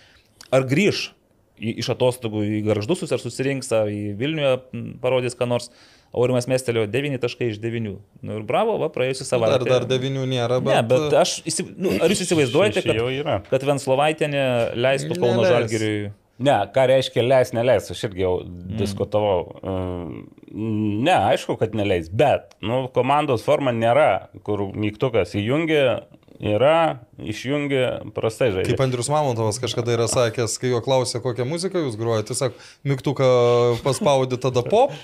ar grįž iš atostogų į garždusus, ar susirinks, ar į Vilniuje parodys ką nors. Aurimas mestelėjo 9 taškai iš 9. Nu ir bravo, va, praėjusią savaitę. Dar, dar devinių nėra, bet... Ne, bet aš, įsi... nu, ar jūs įsivaizduojate, kad, kad Venslovaitinė leistų Kauno. Žalgiriui? Ne, ką reiškia leis, neleis, aš irgi jau Mm. diskutavau. Ehm, Ne, aišku, kad neleis, bet nu, komandos forma nėra, kur mygtukas įjungia, yra, išjungia, prastai žaidžia. Kaip Andrius Mamontovas kažkada yra sakęs, kai jo klausė, kokią muziką jūs grojate, tiesiog mygtuką paspaudė tada pop,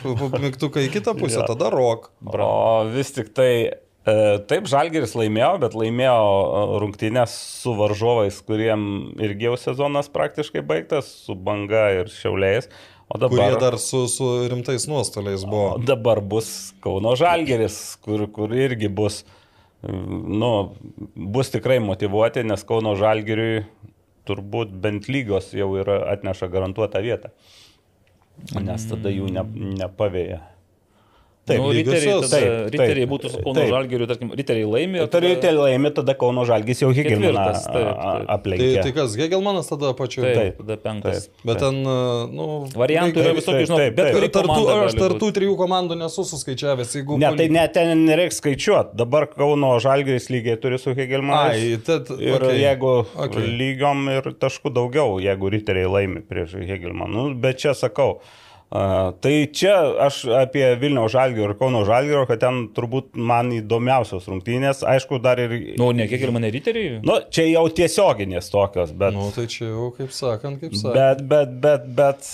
mygtuką į kitą pusę, Jo. tada rock. O vis tik tai, e, taip, Žalgeris laimėjo, bet laimėjo e, rungtynės su varžovais, kuriem irgi jau sezonas praktiškai baigtas, su banga ir šiauliais. O Kurie dabar, dar su, su rimtais nuostoliais buvo. dabar bus Kauno Žalgeris, kur, kur irgi bus, mm, nu, bus tikrai motivuoti, nes Kauno Žalgeriui turbūt bent lygos jau yra atneša garantuotą vietą. Nes tada jų ne, nepavėja. Taip, nu, riteriai, tada, Taip, riteriai taip, būtų su Kauno taip. Žalgiriu, tarkim, riteriai laimė. tada- tai laimė, tada Kauno Žalgis jau taip. Tai, aplenkė. tai kas, Hegelmanas tada pačiu. Taip, Taip, tada penktas. taip. Bet ten, nu... Variantų yra visokių, žinau, taip, bet taip. Tartų, aš tartų trijų komandų nesu suskaičiavęs, jeigu... Ne, tai net ten nereiks skaičiuoti. Dabar Kauno Žalgiris lygiai turi su Higelmanu. Ai, tad, Ir okay. jeigu Okay. lygiom ir taškų daugiau, jeigu riteriai laimi prieš Hegelmaną. Nu, bet čia sakau, tai čia aš apie Vilniaus Žalgirio ir Kauno Žalgirio, kad ten turbūt man įdomiausios rungtynės. Aišku, dar ir... Nu, ne kiek ir mane riteriai. Nu, čia jau tiesioginės tokios, bet... Nu, tai čia jau, kaip sakant, kaip sakant. Bet, bet, bet, bet,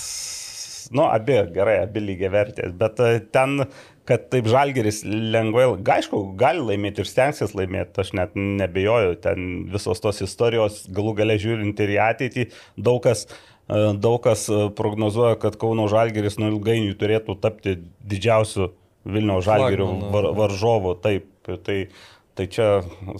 nu, abi, gerai, abi lygiai vertės, bet e, ten, kad taip žalgeris lengvai, aišku, gali laimėti ir stengsis laimėti, aš net nebejoju, ten visos tos istorijos, galų gale žiūrint ir į ateitį, daug kas, e, daug kas e, prognozuoja, kad Kauno žalgeris nuo ilgainiui turėtų tapti didžiausiu Vilniaus žalgerių var, varžovu, taip, tai, tai čia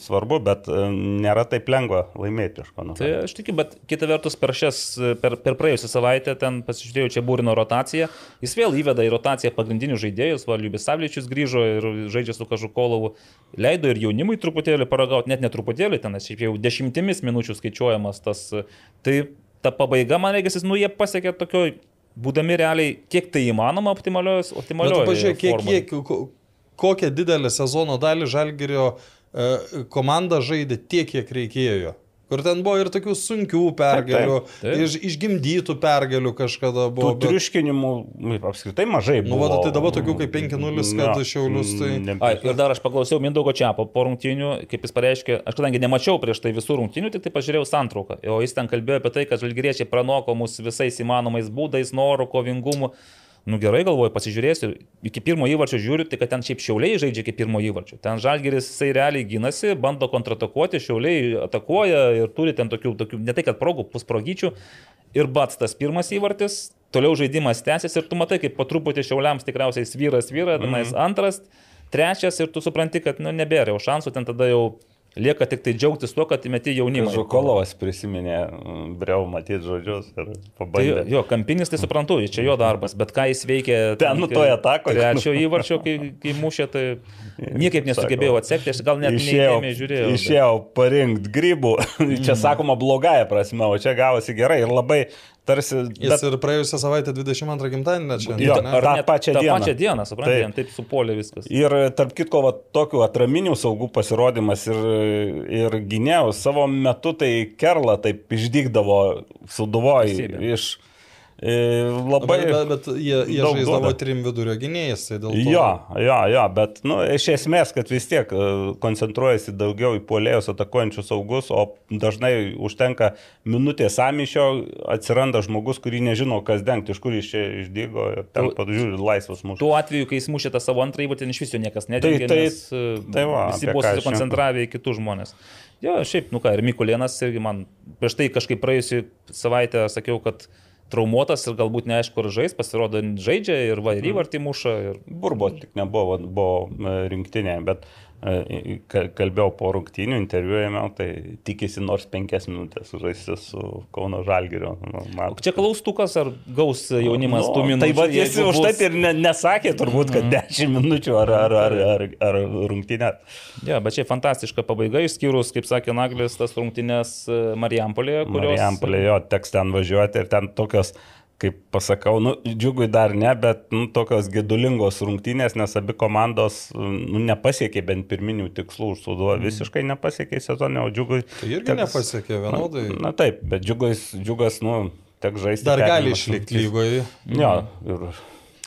svarbu, bet e, nėra taip lengva laimėti iš Kauno. Tai aš tikiu, bet kita vertus per šias, per, per praėjusią savaitę ten pasižiūrėjau, čia būrino rotacija, jis vėl įveda į rotaciją pagrindinius žaidėjus, Valiubis Savličius grįžo ir žaidžia su Kažukolovu, leido ir jaunimui truputėlį paragauti, net netruputėlį, ten šiaip jau dešimtimis minučių skaičiuojamas tas, tai ta pabaiga, man reikia, nu jie pasiekė tokio, būdami realiai, kiek tai įmanoma tu optimalioje pažiūrėk, kiek, kiek, ko- kokią didelę sezono dalį Žalgirio e, komanda žaidė tiek, kiek reikėjo. Kur ten buvo ir tokių sunkių pergalių, Taip, taip. iš, išgimdytų pergalių kažkada Tų buvo. bet- triuškinimų nu, apskritai mažai Nu, buvo. va, tai dabar tokių kaip 5:0, kad Šiaulius, tai- ne- Ai, ir dar aš paklausiau Mindaugo Čiapo po rungtynių, kaip jis pareiškė, aš kadangi nemačiau prieš tai visų rungtynių, tik tai pažiūrėjau santrauką. O jis ten kalbėjo apie tai, kad žalgyriečiai pranoko mus visais įmanomais būdais, noru, kovingumu. Nu gerai, galvoju, pasižiūrėsiu. Iki pirmo įvarčio žiūriu, tai kad ten šiaip šiauliai žaidžia iki pirmo įvarčio. Ten žalgeris jisai realiai gynasi, bando kontratakuoti, šiauliai atakuoja ir turi ten tokių, tokių ne tai kad progų, pusprogyčių. Ir bats tas pirmas įvartis, toliau žaidimas tęsiasi ir tu matai, kaip po truputį šiauliams tikriausiai svyras vyra, tenais mm -hmm. antras, trečias ir tu supranti, kad nu, nebėra jau šansų, ten tada jau lieka tik tai džiaugtis tuo, kad įmeti jaunimą. Žukolovas prisiminė, breu matyti žodžius ir Tai pabandė. jo, kampinis tai suprantu, čia jo darbas, bet ką jis veikė Ten, nu, toje atakoje. Trečio įvarčio, kai, kai mušė, tai niekaip nesugebėjau atsekti, aš gal net neįdėmiai žiūrėjau. bet- išėjau parinkti grybų. Čia sakoma blogąją prasme, o čia gavosi gerai ir labai tarsi... Jis Bet, ir praėjusią savaitę 22 gimtadienį šiandien. Jo, ne? Ar tą pačią tą dieną. pačią dieną, suprantate, Taip. taip supolė viskas. ir tarp kitko, va, tokių atraminių saugų pasirodymas ir, ir gynėjų savo metu tai Kerla taip išdygdavo suduvoji iš... e, Labai... Bet, bet, bet jie, jie žaisdavo trim vidurio gynėjais, tai dėl to. Jo, jo, jo, bet nu, iš esmės, kad vis tiek e, koncentruojasi daugiau į puolėjus atakuojančius saugus, o dažnai užtenka minutės samyšio, atsiranda žmogus, kurį nežino, kas dengti, iš kur jis čia išdygo ir ten pažiūri laisvas mūsų. Tuo atveju, kai jis mušė tą savo antrąjį, ten iš viso niekas nedengė, tai- nes e, tai va, visi buvo susikoncentravę į kitus žmonės. Jo, šiaip, nu ką, ir Mikulėnas irgi man prieš tai kažkaip praėjusią savaitę sakiau, kad traumuotas ir galbūt neaišku, ar žais, pasirodo, žaidžia ir va, Mhm. ir įvartį muša. Ir... Burbo tik nebuvo, buvo e, rinktinė, bet kalbėjau po rungtynių, interviu ėmiau, tai tikisi nors penkias minutės žaisti su Kauno Žalgiriu. Nu, man- Čia klaustukas, ar gaus jaunimas tų minučių. Tai va, jis už bus- taip ir ne, nesakė turbūt, kad 10 minučių ar, ar, ar, ar, ar rungtynė. Ja, bet čia fantastiška pabaiga, išskyrus, kaip sakė Naglis, tas rungtynės e, Marijampolėje, kurios... Marijampolė jo teks ten važiuoti ir ten tokios, kaip pasakau, nu, džiugui dar ne, bet nu, tokios gedulingos rungtynės, nes abi komandos nu, nepasiekė bent pirminių tikslų, užsuduo visiškai nepasiekė sezoną, o džiugui... Tai irgi nepasiekė vienodai. Na taip, bet džiugas, džiugas nu, tek žaisti. Dar gali išlikti lygoje. Jo, ir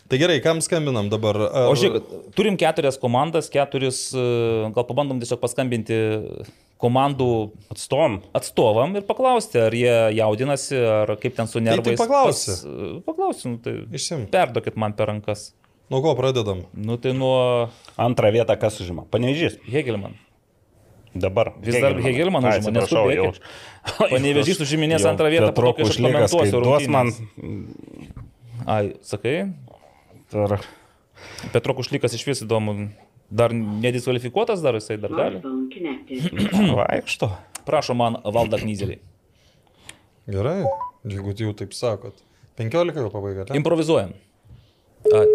Tai gerai, kam skambinam dabar? Ar... O žiūrėk, turim keturias komandas, keturis, e, gal pabandom tiesiog paskambinti komandų atstovom. atstovam ir paklausti, ar jie jaudinasi, ar kaip ten su tai nervais. paklausi. Pas- Paklausiu, nu, tai Išsim. perduokit man per rankas. Nuo ko pradedam? Nu tai nuo Antrą vietą kas užima? Panežys. Hegelman. Dabar. Vis dar Hegelman užima, atsiprašau, neskubėkit. jau. Panevėžys užiminės antrą vietą, po to, kai aš komentuosiu duos man. Ai, sakai, Ar... Petro Kušlykas iš vis įdomu. Dar nedisvalifikuotas, dar jisai dar gali. Vaikšto. Prašo man valdą knyzelį. Gerai, jeigu jau taip sakot. 15 jau pabaiga. Improvizuojam. Ai.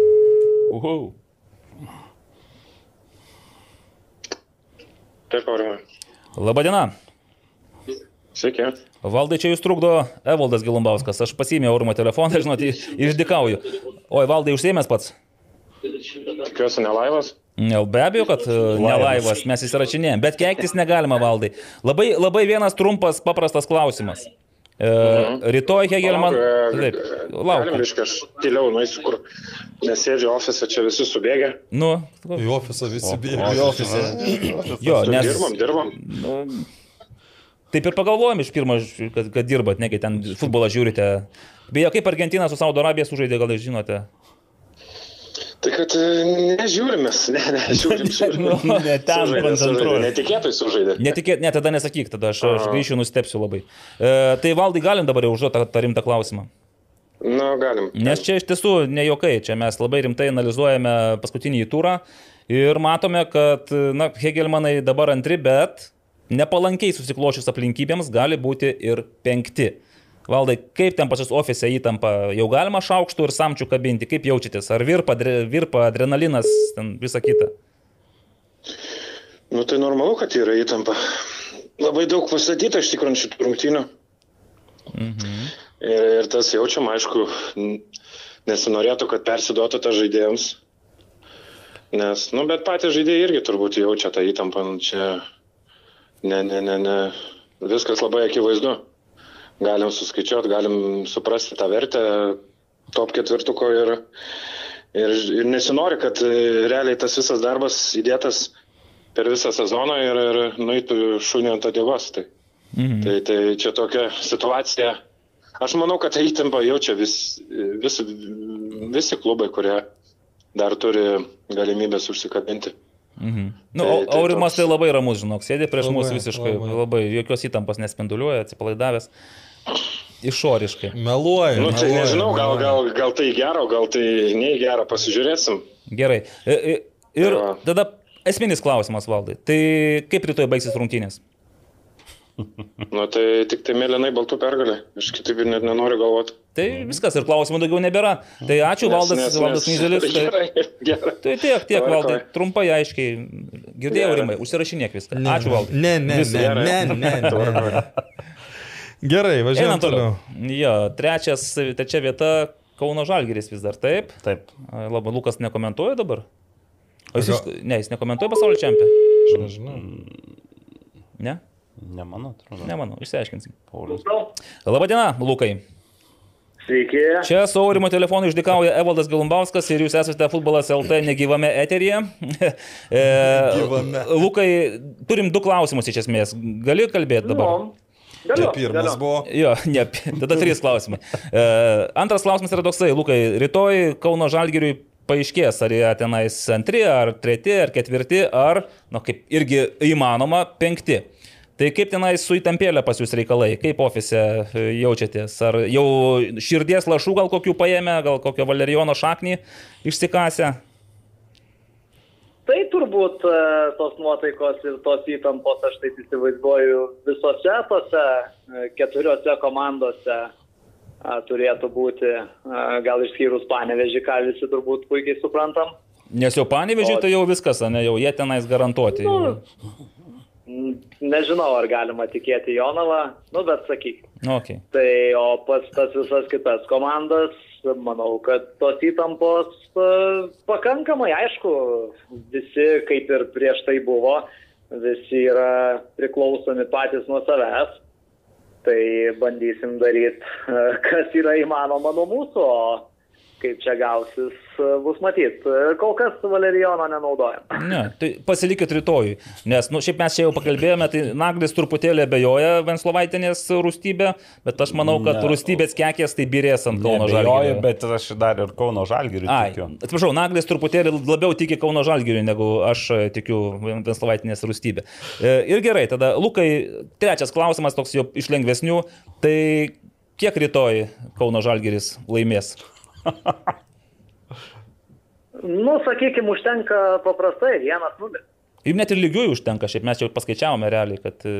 Uhau. Taip, aurimai. Labadiena. Sveiki. Valdai čia jūs trukdo Evaldas Gilumbauskas. Aš pasiėmiau Aurimo telefoną, žinot, i- išdikauju. Oi, Valdai užsėmęs pats. Tikiuosi, ne laivas. Ne, Be abejo, kad e, ne laivas, mes įsirašinėjom, bet keiktis negalima valdai. Labai, labai vienas trumpas, paprastas klausimas. E, rytoj Hegelman. Taip, Galim, laukiu. reiškia, aš tyliau nueisiu, kur nesėdžiu ofise, čia visi subėgę. Nu, Į ofisą visi bėga. į ofisą. Jo, nes. Dirbam, dirbam. Nu, taip ir pagalvojom iš pirmo, kad, kad dirbat, negi ten futbolą žiūrite. Beje, kaip Argentina su Saudo Arabija sužaidė, gal žinote? Tai kad e, nežiūrimės, ne, ne, žiūrim, žiūrim. Ne ten koncentruoju. Netikėtai sužaidė. Netikėt, ne, tada nesakyk, tada aš, aš grįšiu, nustepsiu labai. E, tai valdai galim dabar jau užduoti tą, tą rimtą klausimą. Nu, galim. Nes čia iš tiesų ne jokai, čia mes labai rimtai analizuojame paskutinį turą ir matome, kad, na, Hegelmanai dabar antri, bet nepalankiai susiklošius aplinkybėms gali būti ir penkti. Valdai, kaip ten pas jūs ofise įtampa, jau galima šaukštų ir samčių kabinti, kaip jaučiatės, ar virpa, virpa adrenalinas, ten visa kita. Nu, tai normalu, kad yra įtampa. Labai daug pastatyta iš tikrųjų šitų rungtynių. Mhm. Ir, ir tas jaučiam, aišku, nesinorėtų, kad persiduotų tą žaidėjams. Nes, nu, bet patys žaidėjai irgi turbūt jaučia tą įtampą. Nu, čia ne, ne, ne, ne. Viskas labai akivaizdu. Galim suskaičiuoti, galim suprasti tą vertę top ketvirtuko ir, ir, ir nesinori, kad e, realiai tas visas darbas įdėtas per visą sezoną ir, ir nueitų šunį ant odėgos. Tai. Mhm. Tai, tai čia tokia situacija. Aš manau, kad tą įtampą jaučia vis, vis visi klubai, kurie dar turi galimybės užsikabinti. Mhm. Nu, Tai- tai, tai Aurimas toks- tai labai ramus, žinok, sėdė prieš Labai, mus visiškai, labai. labai. jokios įtampos nespinduliuoja, atsipalaidavęs, išoriškai. Meluoja. Nu, tai meluoja, nežinau, gal, gal, gal tai gero, gal tai nei gero, pasižiūrėsim. Gerai. I- i- Ir Va. tada esminis klausimas, valdai. Tai kaip rytoj baigsis rungtynės? Nu, tai tik tai mėlynai baltų pergalė. Aš kitaip ir net nenoriu galvoti. Tai viskas ir klausimų daugiau nebėra. Tai ačiū, Valdas, Valdas Nyzelis. Tai, Gerai, gerai. tai tiek, tiek. Valdai. Trumpai, aiškiai. Girdėjau, Gerai. Rimai, užsirašinėk viską. Ne, Ačiū, Valdai. Ne, ne, Viskas. ne, ne, ne, ne, ne. Gerai, važiuojam Einam toliau. toliau. Jo, trečias, trečia vieta Kauno Žalgeris vis dar taip. Taip. Labai Lukas nekomentuoja dabar. O jis, ne, jis nekomentuoja pasaulio čempioną. Aš nežinau. Ne? Nemanau, atrodo. Nemanau, išsiaiškinsim. Paulius. Labadiena, Lukai. Sveiki. Čia su Aurimo telefonu išdikauja Evaldas Galumbauskas ir jūs esate futbolas LT negyvame eteryje. E, Negyvame. Lukai, turim du klausimus iš esmės. Gali kalbėti dabar? Nu, galiu, Čia pirmas galiu. buvo. Jo, ne, tada trys klausimai. E, antras klausimas yra toksai, Lukai, rytoj Kauno Žalgiriui paaiškės, ar jie tenais antri, ar treti, ar ketvirti, ar, na, kaip irgi įmanoma, penkti. Tai kaip tenais su įtampėlė pas jūs reikalai, kaip ofise e, jaučiatės? Ar jau širdies lašų gal kokių paėmė, gal kokio valerijono šaknį išsikasę? Tai turbūt e, tos nuotaikos ir tos įtampos, aš taip įsivaizduoju, visose tose e, keturiose komandose turėtų būti, gal išskyrus panevežį, ką visi turbūt puikiai suprantam. Nes jau panevežiai, tai jau viskas, ne, jau jie tenais garantuoti. Nu, Nežinau, ar galima tikėti Jonavą, nu bet sakyk. Okay. Tai o pas tas visas kitas komandas, manau, kad tos įtampos e, pakankamai, aišku, visi kaip ir prieš tai buvo, visi yra priklausomi patys nuo savęs. Tai bandysim daryti, kas yra įmanoma nuo mūsų, o kaip čia gausis, bus matyti. Kol kas valerijono nenaudojam. Ne, tai pasilikit rytoj, nes, nu, šiaip mes čia jau pakalbėjome, tai Naglis truputėlį abejoja Venslovaitinės rūstybė, bet aš manau, kad Ne. rūstybės kekės tai birės ant Kauno Žalgirio. bet aš dar ir Kauno Žalgiriui Ai, tikiu. atsiprašau, Naglis truputėlį labiau tiki Kauno Žalgiriui, negu aš e, tikiu Venslovaitinės rūstybė. E, Ir gerai, tada Lukai, trečias klausimas toks jau iš lengvesnių, tai kiek rytoj Kauno Žalgiris laimės? Nu, sakykime, užtenka paprastai, vienas nulis. Ir net ir lygiųjų užtenka, šiaip mes jau paskaičiavome realiai, kad e,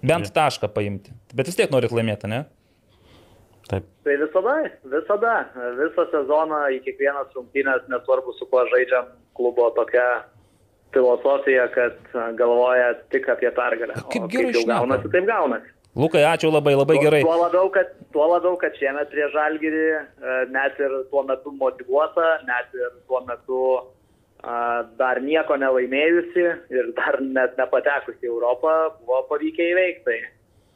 bent tašką paimti. Bet vis tiek norit laimėti, ne? Taip. Tai visada, visada, visą sezoną į kiekvienas rungtynės, nesvarbu su kuo žaidžiam, klubo tokia filosofija, kad galvoja tik apie pergalę. Kaip gerai kaip jau gaunasi, taip gaunasi. Lukai, ačiū labai, labai gerai. Tuo labiau, kad, tuo labiau, kad šiemet prie Žalgirį e, net ir tuo metu motivuota, net ir tuo metu a, dar nieko nelaimėjusi ir dar net nepatekusi į Europą, buvo pavykę įveikti.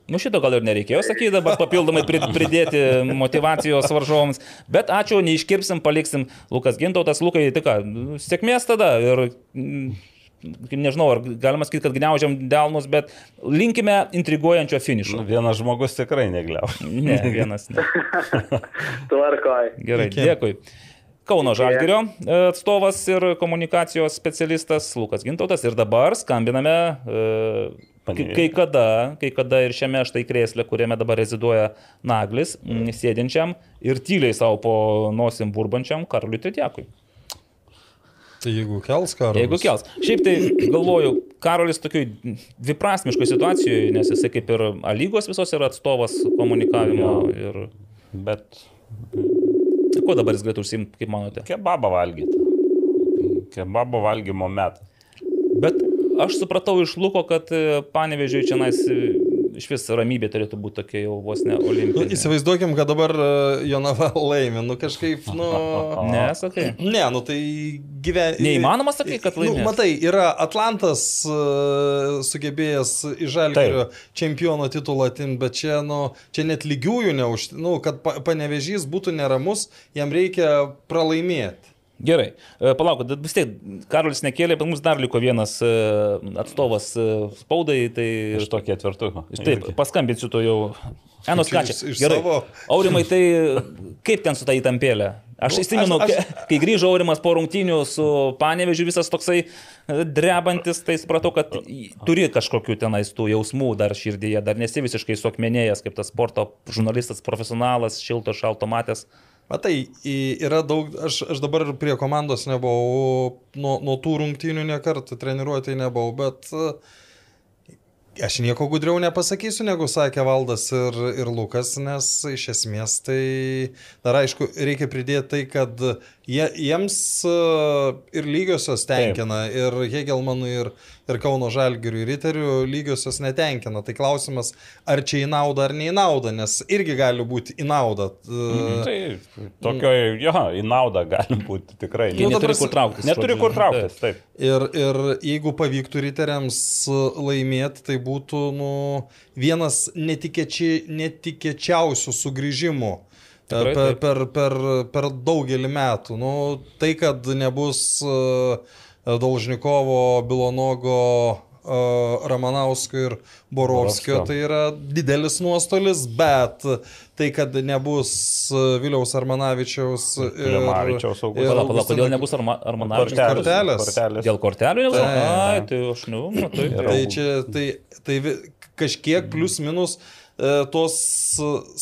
Nu šito gal ir nereikėjo sakyti, dabar papildomai pri- pridėti motivacijos varžovams. Bet ačiū, neiškirpsim, paliksim Lukas Gintautas. Lukai, tai ką, sėkmės tada. Ir mm, nežinau, ar galima sakyti, kad gniaužiam delnus, bet linkime intriguojančio finišo. Nu, vienas žmogus tikrai negliau. Ne, vienas. Ne. tvarkoj. Gerai, Iki. dėkui. Kauno Žalgirio e, atstovas ir komunikacijos specialistas Lukas Gintautas. Ir dabar skambiname e, kai, Panevėžį. kai kada, kai kada ir šiame štai krėslė, kuriame dabar reziduoja Naglis, sėdinčiam ir tyliai savo po nosim burbančiam Karoliui Tretjakui. Tai jeigu kels karą. Jeigu kels. Šiaip tai galvoju, Karolis tokiai dviprasmiškoje situacijoje, nes jisai kaip ir A lygos visos yra atstovas komunikavimo. Ir Bet kuo dabar jis galėtų užsimti, kaip manote? kebabą valgyti. Kebabo valgymo metas. Bet aš supratau iš Luko, kad e, panevežiui čia nais iš vis ramybė turėtų būti tokia jau vos ne Nu, olimpinė. įsivaizduokim, kad dabar e, Jonava laimė. Nu kažkaip, nu... Ne, sakai. Ne, nu tai gyvenimas. Neįmanoma sakai, kad laimės. Nu, matai, yra Atlantas uh, sugebėjęs iš Žalgirio čempiono titulą atimti, bet čia, nu, čia net lygiųjų neuž... Nu, kad pa, panevežys būtų neramus, jam reikia pralaimėti. Gerai, E, palauk, bet vis tiek Karolis nekėlė, bet mums dar liko vienas e, atstovas e, spaudai, tai... Iš to ketvirtuko. Taip, paskambinsiu to jau Enos Čia Kačia. iš- iš Gerai. savo. Aurimai, tai kaip ten su ta įtampėlė? Aš Nu, įsimenu, aš- kai grįžo Aurimas po rungtynių su Panevežiu, visas toksai drebantis, tai supratau, kad turi kažkokių tenais tų jausmų dar širdyje, dar nesi visiškai suakmenėjęs kaip tas sporto žurnalistas, profesionalas, šilto šalto matęs. Matai, yra daug, aš, aš dabar prie komandos nebuvau, nuo, nuo tų rungtynių nekartą treniruotėje nebuvau, bet e, aš nieko gudriau nepasakysiu, negu sakė Valdas ir, ir Lukas, nes iš esmės tai dar aišku, reikia pridėti tai, kad jie, jiems e, ir lygiosios tenkina, ir Hegelmanui, ir, ir Kauno Žalgiriui, ir Riterių lygiosios netenkina. Tai klausimas, ar čia į naudą ar ne į naudą, nes irgi gali būti į naudą. E, Tai tokioje, jo, į naudą gali būti tikrai. Jie Nu, neturi prasme- kur trauktis. Neturi kur trauktis, taip. Ir, ir jeigu pavyktų riteriams laimėti, tai būtų nu, vienas netikėči, netikėčiausių sugrįžimų e, Tikrai per, per, per, per daugelį metų. Nu, tai, kad nebus e, Dolžnikovo, Bilonogo, e, Ramanausko ir Borovskio, tai yra didelis nuostolis, bet tai, kad nebus e, Viliaus Armanavičiaus ir, Klimavičiaus Augusto. ir Pala, pala, kodėl nebus Arma- Armanavičius? Kortelės. kortelės. Dėl kortelių nebus? Taip. Ai, tai aš, nu. Ir- Tai čia, tai, tai kažkiek plus minus e, tos,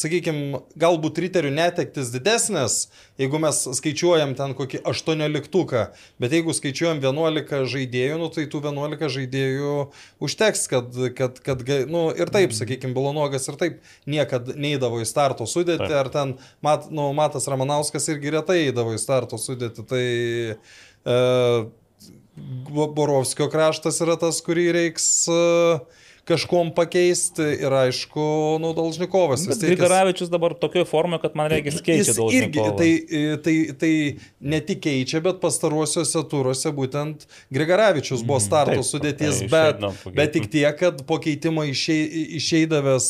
sakykime, galbūt riterių netektis didesnės, jeigu mes skaičiuojam ten kokį 18, bet jeigu skaičiuojam 11 žaidėjų, nu, tai tų 11 žaidėjų užteks, kad, kad, kad nu, ir taip, sakykime, Bilonogas ir taip niekada neįdavo į starto sudėtį, Taip. ar ten Mat, nu, Matas Ramanauskas irgi retai įdavo į starto sudėtį, tai e, Bo- Borovskio kraštas yra tas, kurį reiks e, kažkuom pakeisti ir aišku, nu, jis- Grigaravičius dabar tokioje formoje, kad man reikia keisti daug. irgi, tai, tai, tai ne tik keičia, bet pastaruosiuose turuose būtent Grigaravičius buvo starto taip, sudėtis, tai bet, išeidino po bet tik tiek, kad po keitimo išei, išeidavęs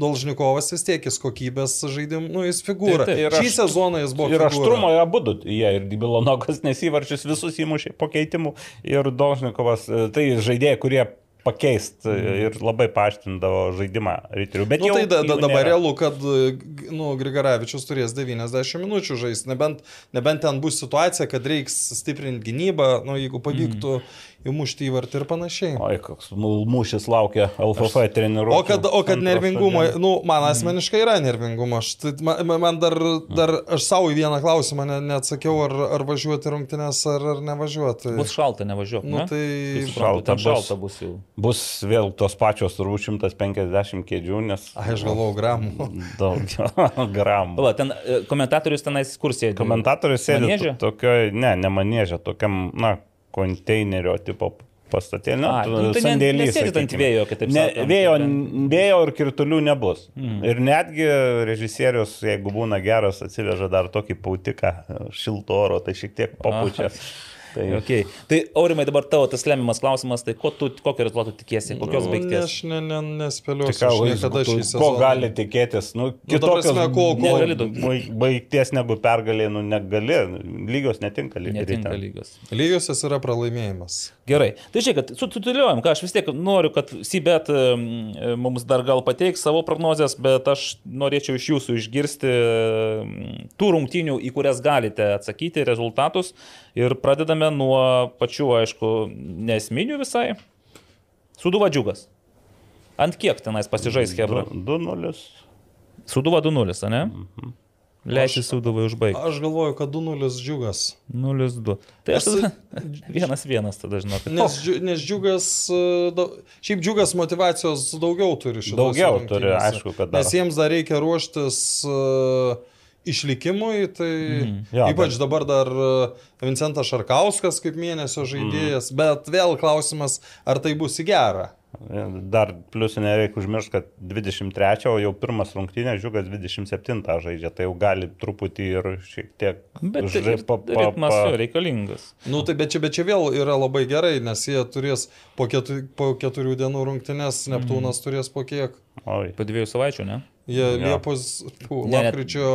Dolžnikovas vis tiek jis kokybės žaidimų, nu jis figūra. Taip. Ir Šį aš- sezoną jis buvo Ir aštrumo abu du, jie ir Bilonokas nesivarčius visus įmušė po keitimų ir Dolžnikovas, e, tai žaidėjai, kurie pakeist e, ir labai paaštindavo žaidimą ryterių. Bet Nu, jau, tai da, da, dabar realu, kad nu, Grigaravičius turės 90 minučių žaisti, nebent, nebent ten bus situacija, kad reiks stiprinti gynybą, nu, jeigu pavyktų įmušti įvartį ir panašiai. Oi, koks mul- mūšis laukia LFF treniruotė. O kad, o kad nervingumo, nu, man asmeniškai yra nervingumo. Aš, tai, man, man dar, dar, aš savo į vieną klausimą ne, neatsakiau, ar, ar važiuoti rungtynės, ar, ar nevažiuoti. Bus šalta, nevažiuok. Nu, ne? tai Kaip suprantu, šalta bus. šalta bus jau. Bus vėl tos pačios turbūt 150 kėdžių, nes... Ai, aš galvau, gramų. Daug gramų. Pala, ten e, komentatorius tenais kursė. Komentatorius sėdi Manėžė? tokioje, ne, ne manėžė, tokiam, na, konteinerio tipo pastatė, ne, Ai, nu, tai ne- sandėlys. nesėdit ant vėjo, kitaip ne, sakant, vėjo, ten- vėjo ir kirtulių nebus. Mm. Ir netgi režisierius, jeigu būna geras, atsiveža dar tokį pautiką šilto oro, tai šiek tiek papučia. Tai, Okay. Tai Aurimai dabar tavo tas lemiamas klausimas, tai ko tu, kokio rezultato tikiesi, kokios Nu, baigties? Aš ne, ne, nespėliu, Tai vaizdu, šį ko sezoną. gali tikėtis? Nu, ta kitokios prasme, ko- ko- Negali daug- baig- baigties negu pergalė, nu negali. Lygios netinka. Netinka lygos. Lygiosios yra pralaimėjimas. Gerai. Tai žiūrėk, sutituliuojam, ką aš vis tiek noriu, kad Sibet mums dar gal pateiks savo prognozes, bet aš norėčiau iš jūsų išgirsti tų rungtynių, į kurias galite atsakyti, rezultatus. Ir pradedame nuo pačių, aišku, nesminių visai. Suduva džiugas. Ant kiek tenais pasižais Hebra? 2-0. Suduva 2-0, ne? Leisi Suduvai užbaigti. Aš galvoju, kad 2-0 džiugas. 0-2. Tai aš tada vienas vienas tada žinok. Nes, nes džiugas, e, šiaip džiugas motivacijos daugiau turi šitose Daugiau turi, aišku, kad dar. Nes jiems dar reikia ruoštis uh, išlikimui, tai mm. Jo, ypač dabar dar e, Vincentas Šarkauskas kaip mėnesio žaidėjas, Mm. bet vėl klausimas, ar tai bus į gerą. Dar plius nereikia užmiršti, kad 23, o jau pirmas rungtynės žiūgas 27 žaidžia, tai jau gali truputį ir šiek tiek Bet žai- ir pa- pa- ritmas pa- jo reikalingas. Nu, tai bet čia, bet čia vėl yra labai gerai, nes jie turės po, ketu, po keturių dienų rungtynės, Neptūnas turės po kiek. Oi. Po dviejų savaičių, ne? Jie Jo. Liepos, pū, lapkričio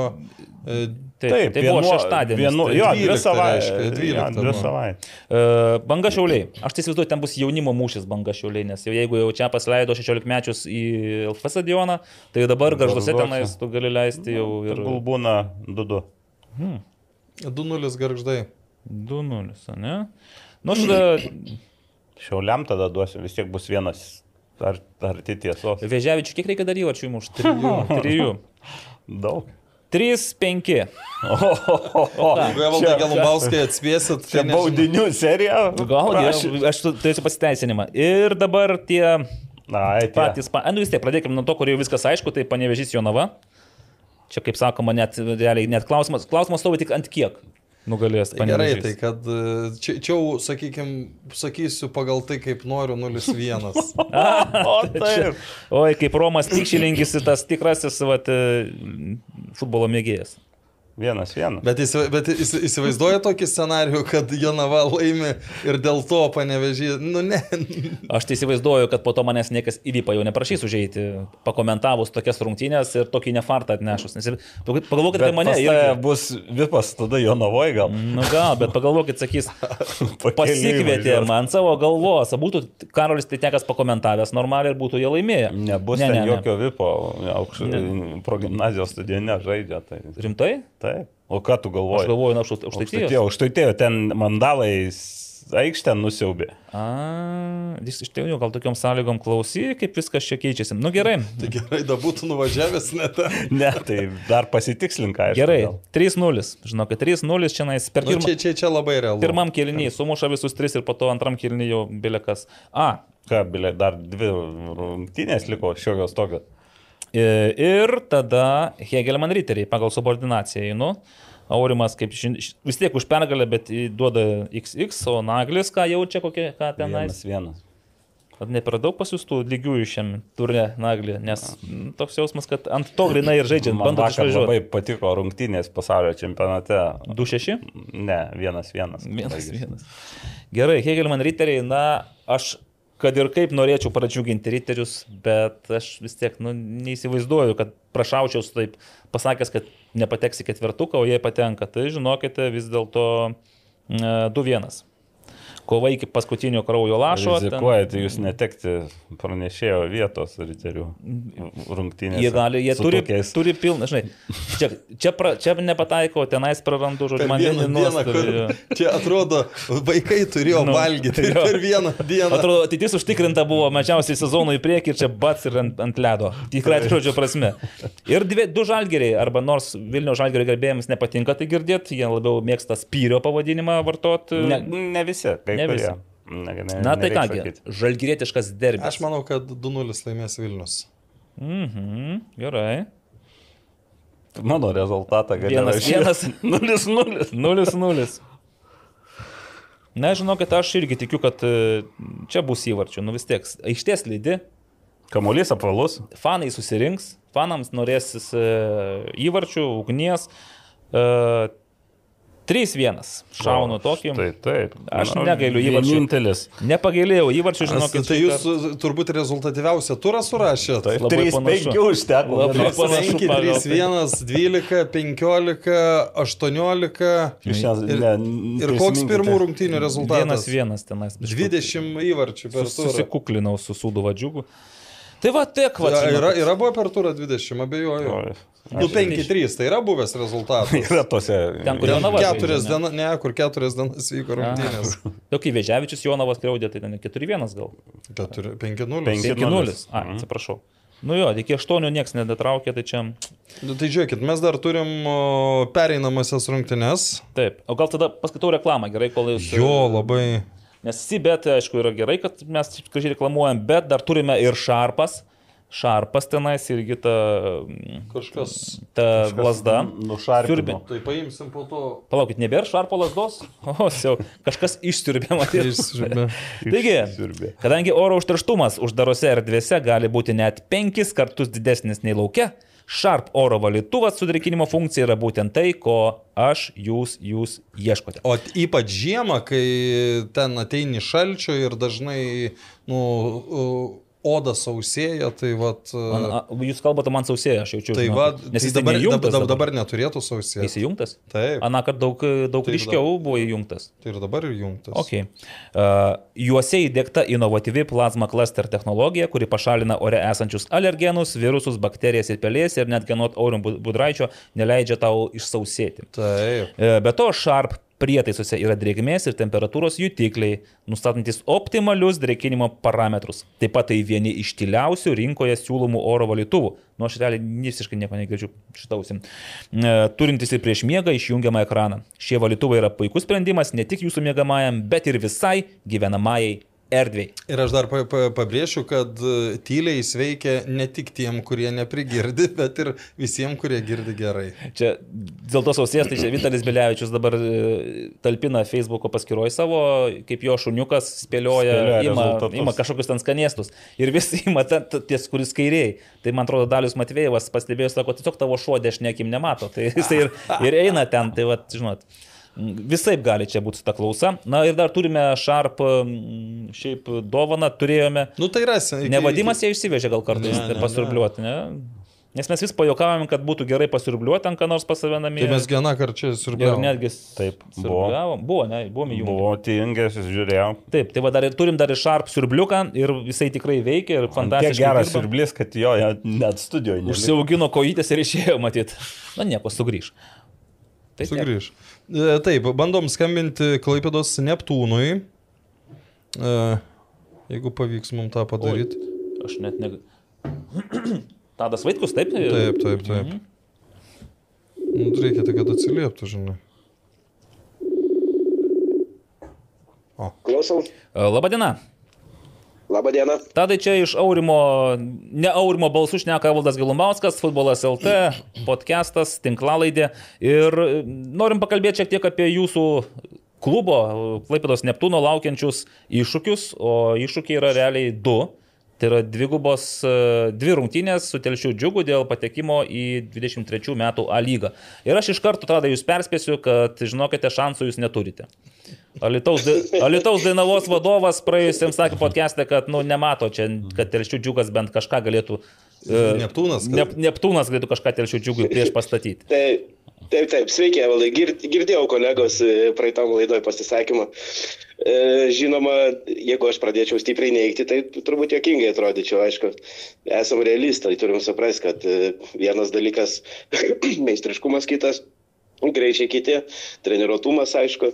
E, Taip, taip, tai buvo šeštadienis. Vienu, tai, jo, 12 dvi savaitės. reiškia, 12 jo, Dvi savaitės. Uh, banga šiauliai. Aš tai įsivaizduoju, ten bus jaunimo mūšis banga šiauliai, nes jau jeigu jau čia pasileido 16 mečius į LF stadioną, tai dabar garžduose tenais tu gali leisti jau ir Tegul būna 2-2. 2-0 garždai. 2-0, ne? Nu, aš tada Šiauliam tada duosiu, vis tiek bus vienas. Ar, ar tai tiesos? Veževičių kiek reikia dar įvarčių įmušti? Trijų. Trijų. Daug. 3-5. Jeigu Evaldai Galubauskai atspėsit, Čia tai baudinių serija. Gal, jau, aš tu- turėsiu pasiteisinimą. Ir dabar tie Ai, tie. patys, pa... Nu vis tiek, pradėkime nuo to, kur jau viskas aišku, tai panevežys Jonava. Čia, kaip sakoma, net, realiai, net klausimas, klausimas stovi tik ant kiek nugalės Tai Gerai, tai kad e, čia, čia jau, sakykime, sakysiu pagal tai, kaip noriu 0-1. O taip. Oi, kaip Romas Tikšilinkis, tas tikrasis vat, e, futbolo mėgėjas. Vienas, vienas. Bet, įsi, bet įsi- įsivaizduoja tokį scenarių, kad Jonava laimi ir dėl to panevežį. Nu ne. Aš tai įsivaizduoju, kad po to manęs niekas įvypa jau neprašys užeiti, pakomentavus tokias rungtynės ir tokį nefartą atnešus. Nes pagalvokit apie mane. Ir irgi. bus vipas tada jo navoj gal. Nu gal, bet pagalvokit, sakys, pasikvietė man savo galvos, būtų Karolis Pitekas pakomentavęs normaliai ir būtų jie laimėję. Nebus ne, ten ne, ne. jokio vipo, aukščio progymnazijos stadione žaidžia. Tai, Rimtai? Taip. O ką tu Aš galvoji? galvoju, na, už tai Aukštaitėjo, aukštaitėjo, ten mandalai aikštę nusiaubė. A, jis iš tikrųjų gal tokiam sąlygom klausy, kaip viskas čia keičiasi. Nu gerai, Tai gerai, da būtų nuvažiavęs net. Ne, tai dar pasitikslink, aišku. gerai. gal. 3-0. Žinok, 3-0 čia nais per Nu, pirmą. čia, čia, čia labai realu. Pirmam kelnyje sumuša visus tris ir po to antram kelnyje jau bilekas. A. Ką, bilė, dar dvi rungtynės liko šiokios tokios. I- Ir tada Hegelman riteriai pagal subordinaciją einu. Aurimas kaip žin, vis tiek už pergalę, bet duoda XX, o Naglis ką jaučia, kokie, ką tenais. Vienas, vienas. Ar ne per daug pasiūstų lygiųjų šiam turne Naglį, nes toks jausmas, kad ant to grinai ir žaidžiant, Man bandot vakar labai išvažiuoti. patiko rungtynės pasaulio čempionate. 2-6? Ne, vienas, vienas. Vienas, vienas. Gerai, Hegelman riteriai, na, aš kad ir kaip norėčiau pradžiuginti riterius, bet aš vis tiek nu, neįsivaizduoju, kad prašaučiau taip pasakęs, kad nepateks į ketvirtuką, o jie patenka. Tai žinokite, vis dėlto mm, 2-1. Kova iki paskutinio kraujo lašo. ten- Rizikuojate jūs netekti pranešėjo vietos riterių rungtynėse. Jie gali, jie turi, tokiais- turi pilną, žinai, čia, čia, pra, čia nepataiko, tenais prarandu, žodžiu, man vieną dieną, čia atrodo, vaikai turėjo Nu, valgyti jo. per vieną dieną. Atrodo, ateitis užtikrinta buvo mažiausiai sezonų į priekį ir čia bats ir ant, ant ledo. Tikrai žodžio prasme. Ir dvi, du žalgeriai, arba nors Vilnių žalgerio gerbėjams nepatinka tai girdėti, jie labiau mėgsta spyrio pavadinimą vartoti. Ne, ne visi. kai Ne visi. Ne, ne, Na tai kągi, sakyti. žalgerietiškas derbis. Aš manau, kad 2-0 laimės Vilnius. Mhm, gerai. Mano rezultatą gali Vienas, vienas. 0-0. 0-0. Na, žinokit, aš irgi tikiu, kad e, čia bus įvarčių. Nu vis tiek, aikštės lydi, Kamuolys apvalus. fanai susirinks, fanams norėsis e, įvarčių, ugnies. E, 3-1. Šaunu tokį. Tai taip. Aš Manau, negailiu įvarčių. Vienintelis. Nepagailėjau įvarčių, žinokit. tai jūs e, turbūt rezultatyviausią turą surašėt. Taip, Labai 3 panašu. 5 užteko. Labai panašu. 5, 3, pagal 1, 12, 15, 18. Jūs šiandien- Ir, koks pirmų rungtynių rezultatas? vienas tenais. 20 įvarčių per turą. Susikuklinau su sūdu vadžiugu. Tai va, tiek, va. Ja, Yra, yra buvo per turą 20, abejoju. Nu, 5-3, tai yra buvęs rezultatas. Yra tose. Ten, kur Ten Jonava keturias dienas, ne, kur keturias dienas vyko rungtynės. Jau kai Veževičius Jonavas kreudė, tai ten 4-1 gal. 5-0. Penki. 5-0. A, atsiprašau. Nu jo, iki 8 niekas nedatraukė, tai čia. Nu, tai žiūrėkit, mes dar turim pereinamasias rungtynes. Taip. O gal tada paskaitau reklamą, gerai, kol jūs. Jo, labai. Nes Sibet, aišku, yra gerai, kad mes gražiai reklamuojam, bet dar turime ir Šarpas. Šarpas tenais irgi ta, Kažkas. ta lasda. Nušarpino. Tai paimsim po to. Palaukit, nebėra Šarpo lasdos? O, jau kažkas išsiurbė, matyti. Išsiurbė. Taigi, Išsiurbė. kadangi oro užterštumas uždarose erdvėse gali būti net penkis kartus didesnis nei laukia, Sharp oro valytuvas su drėkinimo funkcija yra būtent tai, ko aš, jūs, jūs ieškote. O ypač žiemą, kai ten ateini šalčio ir dažnai, nu, oda sausėja, tai. Man, a, jūs kalbate, man sausėja, aš jaučiu. Tai žinokit. va, nes tai jis dabar, dabar, dabar, dabar, dabar neturėtų sausėti. Jis įjungtas? Taip. Aną kartą daug, daug Taip, ryškiau buvo įjungtas. Tai ir dabar ir jungtas. Okay. Uh, juose įdėkta inovatyvi plazma cluster technologija, kuri pašalina ore esančius alergenus, virusus, bakterijas ir pelės ir net genot Aurim Budraičio neleidžia tau išsausėti. Taip. E, Be to, Sharp prietaisuose yra drėgmės ir temperatūros jutikliai, nustatantis optimalius drėkinimo parametrus. Taip pat tai vieni iš tyliausių rinkoje siūlomų oro valytuvų. Nu, aš realiai visiškai nieko negirdžiu šitausim. Turintis ir prieš miegą išjungiamą ekraną. Šie valytuvai yra puikus sprendimas ne tik jūsų miegamajam, bet ir visai gyvenamajai erdvėjai. Ir aš dar pa, pa, pabrėšiu, kad e, tyliai jis veikia ne tik tiem, kurie neprigirdi, bet ir visiems, kurie girdi gerai. Čia dėl tos ausies, tai čia Vitalis Belevičius dabar e, talpina Facebook'o paskyroje savo, kaip jo šuniukas spėlioja, Spėlioja ima, ima kažkokius ten skanėstus. Ir visi ima ten ties, kuris kairiai. Tai man atrodo, Dalius Matvėjevas pastebėjo, sako, tiesiog tavo šuo dešnekim nemato. Tai jisai ir, ir eina ten, tai va, žinot. Visai gali čia būti ta klausa. Na ir dar turime Sharp mm, šiaip dovaną, turėjome. Nu tai rasi. Nevadimas jie išsivežė gal kartais Ne, ne, pasirbliuoti, ne? Nes mes vis pajokavom, kad būtų gerai pasirbliuoti ant ką nors pas save namie. Tai mes gana karčiai Ir siurbėjome. netgi Taip, buvo. siurbliavom. Buvo, ne, buvome jų. Buvo tingęs, jis žiūrėjau. Taip, tai va dar ir turim dar ir Sharp siurbliuką ir jisai tikrai veikia ir Tiek fantastiškai. geras dirba. siurblis, kad jo net studijoje. Užsiaugino kojytės ir išėjo, matyt. Na nieko, sugrįž. Tai tiek. Sugrįž. E, Taip, bandom skambinti Klaipėdos Neptūnui. E, Jeigu pavyks mums tą padaryti. Aš net ne. Tadas Vaitkus, taip? Taip, taip, taip. Nu, reikia tik, kad atsilieptų, žinai. Klausau. Labadiena. Labą dieną. Tadai čia iš Aurimo, ne Aurimo balsų šneka Valdas Gilumbauskas, Futbolas LT, podcastas, tinklalaidė. Ir e, norim pakalbėti šiek tiek apie jūsų klubo, Klaipėdos Neptūno laukiančius iššūkius, o iššūkiai yra realiai du. Tai yra dvigubos, e, dvi rungtynės su telšių džiugu dėl patekimo į 23 metų A lygą. Ir aš iš karto tada jūs perspėsiu, kad žinokite, šansų jūs neturite. Alitaus, Alitaus Dainavos vadovas praėjusiam sakė podcast'e, kad nu, nemato čia, kad telšių džiugas bent kažką galėtų. e, Neptūnas, kad- Nep, Neptūnas galėtų kažką telšių džiugui prieš pastatyti. Taip, taip, taip sveiki, Evaldai. Gir- Girdėjau kolegos e, praeitam laidoj pasisakymą. E, Žinoma, jeigu aš pradėčiau stipriai neigti, tai turbūt jokingai atrodyčiau. Aišku, esam realistai, turim suprasti, kad e, vienas dalykas meistriškumas, kitas greičiai kiti, treniruotumas, aišku.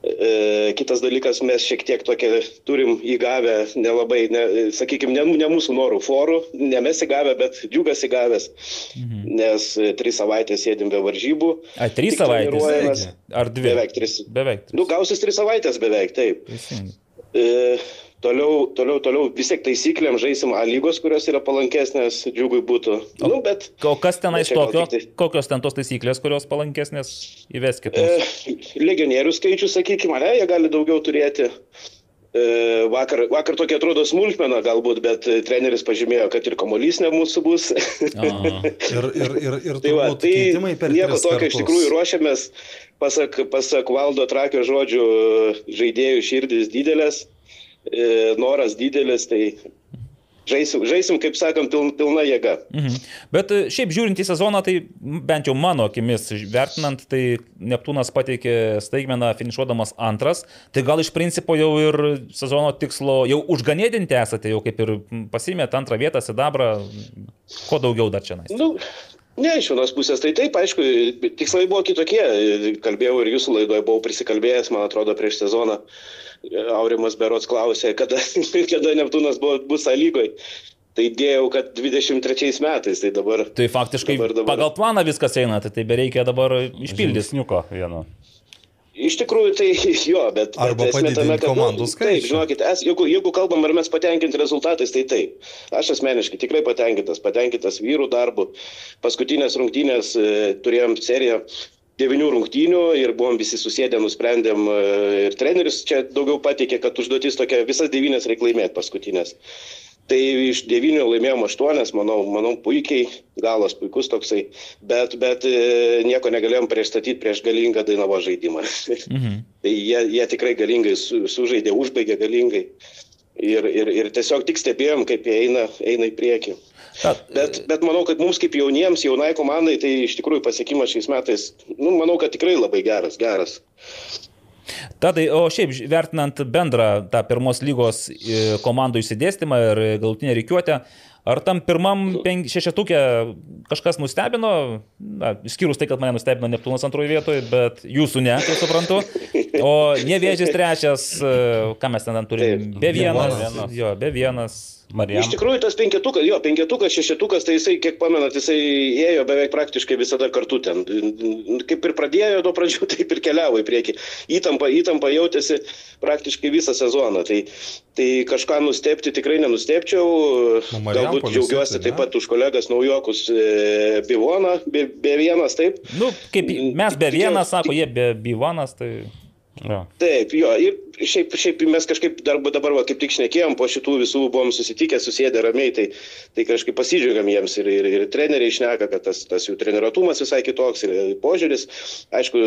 E, Kitas dalykas, mes šiek tiek tokia turim įgavę, nelabai, ne, sakykime, ne, ne mūsų norų forų, ne mes įgavę, bet džiugas įgavęs, mhm. nes e, tris savaitės sėdim be varžybų. A, trys savaitės. Ar dvi? Beveik tris. Beveik. tris. Nu, gausis tris savaitės beveik, taip. Teisingai. E, toliau, toliau, toliau vis tiek taisyklėm žaisim A lygos, kurios yra palankesnės džiugui būtų. O- Nu, bet O kas tenais tokio? tai- Kokios ten tos taisyklės, kurios palankesnės įveskite? E, legionierių skaičius, sakykime, ne, jie gali daugiau turėti. E, vakar, vakar tokia atrodo smulkmena galbūt, bet e, treneris pažymėjo, kad ir komolys ne mūsų bus. Ir, ir, ir, ir tai va, tai nieko tokio iš tikrųjų ruošiamės, pasak, pasak valdo trakio žodžių, žaidėjų širdis didelės, noras didelis, tai žaisim, žaisim kaip sakant, pilna, pilna jėga. Mhm. Bet e, šiaip žiūrint į sezoną, tai bent jau mano akimis vertinant, tai Neptūnas pateikė staigmeną finišuodamas antras, tai gal iš principo jau ir sezono tikslo jau užganėdinti esate, jau kaip ir pasimėt antrą vietą, sidabrą, ko daugiau dar čia nais. Nu, ne, iš vienos pusės tai taip, aišku, tikslai buvo kitokie. Kalbėjau ir jūsų laidoje buvau prisikalbėjęs, man atrodo, prieš sezoną. Aurimas Berots klausė, kada, kada Neptūnas buvo, bus lygoj. Tai dėjau, kad 23 metais, tai dabar. Tai faktiškai Dabar- dabar. pagal planą viskas eina, tai tai bereikia dabar išpildyti. Žingsniuko vieno. Iš tikrųjų, tai jo, bet... Arba bet esmė padidint kad, nu. Taip, žinokit, es, jeigu, jeigu kalbam, ar mes patenkinti rezultatais, tai taip. Aš asmeniškai tikrai patenkintas, patenkintas vyrų darbu. Paskutinės rungtynės e, turėjom seriją devinių rungtynių ir buvom visi susėdę, nusprendėm e, ir treneris čia daugiau pateikė, kad užduotis tokia visas devynės reikia laimėti paskutinės. Tai iš devynių laimėjom aštuonias, manau, manau puikiai, galas puikus toksai, bet, bet e, nieko negalėjom priešstatyti prieš galingą Dainavo žaidimą. Mhm. tai jie, jie tikrai galingai su, sužaidė, užbaigė galingai. Ir, ir, ir tiesiog tik stebėjom, kaip jie eina, eina į priekį. Ta, Bet, bet manau, kad mums kaip jauniems, jaunai komandai, tai iš tikrųjų pasiekimas šiais metais, nu, manau, kad tikrai labai geras, geras. Tadai, o šiaip vertinant bendrą tą pirmos lygos e, komandų išsidėstymą ir galutinę reikiuotę, ar tam pirmam šešetukė kažkas nustebino, na, išskyrus tai, kad mane nustebino Neptūnas antroje vietoje, bet jūsų ne, kaip suprantu, o nevėžys trečias, e, ką mes ten turime, be vienas, vienas. jo, be vienas. Marijam. Iš tikrųjų, tas penketukas, jo, penketukas, šešetukas, tai jisai, kiek pamenat, jisai ėjo beveik praktiškai visada kartu ten. Kaip ir pradėjo nuo pradžių, taip ir keliavo į priekį. Įtampa, įtampa jautėsi praktiškai visą sezoną. Tai, tai kažką nustepti tikrai nenustepčiau. Nu, Galbūt džiaugiuosi taip pat už kolegas naujokus e, Bivoną, be, be vienas, taip. Nu, kaip mes be vienas, sako, jie be bivanas, tai... Jo. Taip, jo, ir šiaip, šiaip mes kažkaip dar, dabar, va, kaip tik šnekėjom, po šitų visų buvom susitikę, susėdę ramiai, tai, tai kažkaip pasidžiaugiam jiems ir, ir, ir treneriai šneka, kad tas, tas jų treniratumas visai kitoks ir požiūris. Aišku,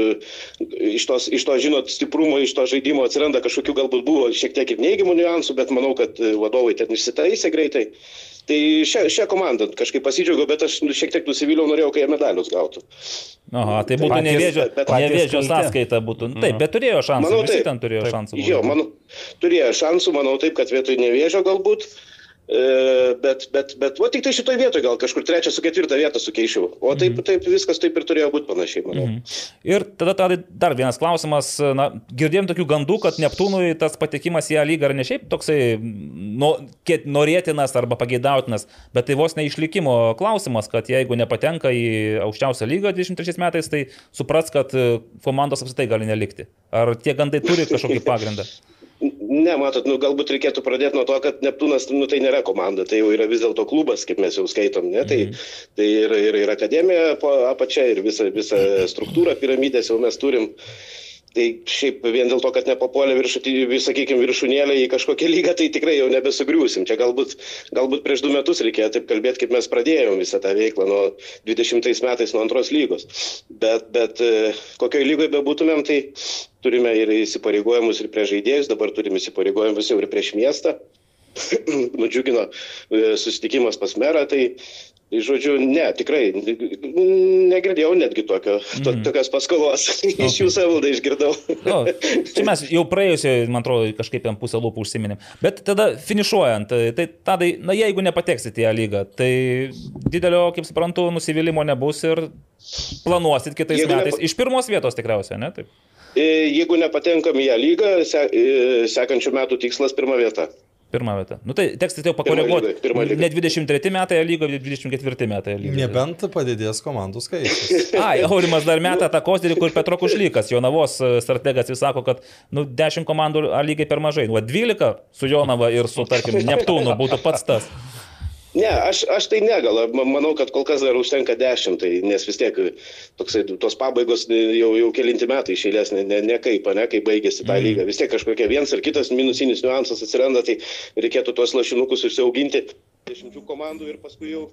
iš, tos, iš to, žinot, stiprumo, iš to žaidimo atsiranda kažkokių galbūt buvo šiek tiek ir neigiamų niuansų, bet manau, kad vadovai ten išsitaisė greitai. Tai šią, šią komandą kažkaip pasidžiaugiau, bet aš šiek tiek nusivyliau, norėjau, kai jie medalius gautų. Aha, tai būtų Patys- nevėžio, bet- nevėžio sąskaita būtų. Taip, bet turėjo šansų, Manau, taip. ten turėjo šansų. Jo, manau, turėjo šansų, manau taip, kad vietoj nevėžio galbūt. E, bet, bet, bet, o tik tai šitoje vietoje gal kažkur trečią su ketvirtą vietą sukeičiau. O taip, Mhm. taip viskas taip ir turėjo būti panašiai, manau. Ir tada, tada dar vienas klausimas. Na, girdėjom tokių gandų, kad Neptūnui tas patekimas į A lygą ar ne šiaip toksai kiek norėtinas arba pageidautinas, bet tai vos neišlikimo klausimas, kad jeigu nepatenka į aukščiausią lygą 23 metais, tai supras, kad e, komandos apskritai gali nelikti. Ar tie gandai turi kažkokį pagrindą? Ne, matot, nu, galbūt reikėtų pradėti nuo to, kad Neptūnas nu, tai nėra komanda, tai jau yra vis dėlto klubas, kaip mes jau skaitom, ne? Tai, tai ir, ir, ir akademija apačia, ir visa, visa struktūra piramidės jau mes turim. Tai šiaip vien dėl to, kad nepapuolė viršutį, sakykime, viršūnėlė į kažkokią lygą, tai tikrai jau nebesugriūsim. Čia galbūt, galbūt prieš du metus reikėjo taip kalbėti, kaip mes pradėjome visą tą veiklą nuo 20 metais nuo antros lygos. Bet, bet e, kokioje lygoje bebūtumėm, tai turime ir įsipareigojimus ir prieš žaidėjus, dabar turime įsipareigojimus jau ir prieš miestą. Nudžiugino e, susitikimas pas merą, tai Tai žodžiu, ne, tikrai negirdėjau netgi tokio, to, tokios paskolos. Iš jų savaldai išgirdau. Nu, čia mes jau praėjusiai, man atrodo, kažkaip ant pusę lūpų užsiminėm. Bet tada finišuojant, tai tadai, na jeigu nepateksite į A lygą, tai didelio, kaip suprantu, nusivylimo nebus ir planuosit kitais Jeigu metais. nepa- Iš pirmos vietos tikriausiai, ne? Taip. E, Jeigu nepatenkam į ją lygą, se, e, sekančių metų tikslas pirma vieta. Pirmą vietą. Nu tai teks tik jau Pirma pakoreguoti. Ne 23 metai bet 24 metai A lyga. Nebent padidės komandų skaičius. Ai, Aurimas dar metą tą kosterį, kur Petro Kušlykas, Jonavos e, strategas vis sako, kad nu, 10 komandų A lygai per mažai. Nu, va, 12 su Jonava ir su, tarkim, Neptūnu būtų pats tas. Ne, aš, aš tai negal, Ma- manau, kad kol kas dar užtenka dešimt, tai, nes vis tiek toksai, tos pabaigos jau, jau kelinti metai išėlės, ne, ne, ne kaip, ne kaip baigėsi tą lygą. Vis tiek kažkokia vienas ar kitas minusinis niuansas atsiranda, tai reikėtų tuos lašinukus užsiauginti dešimčių komandų ir paskui jau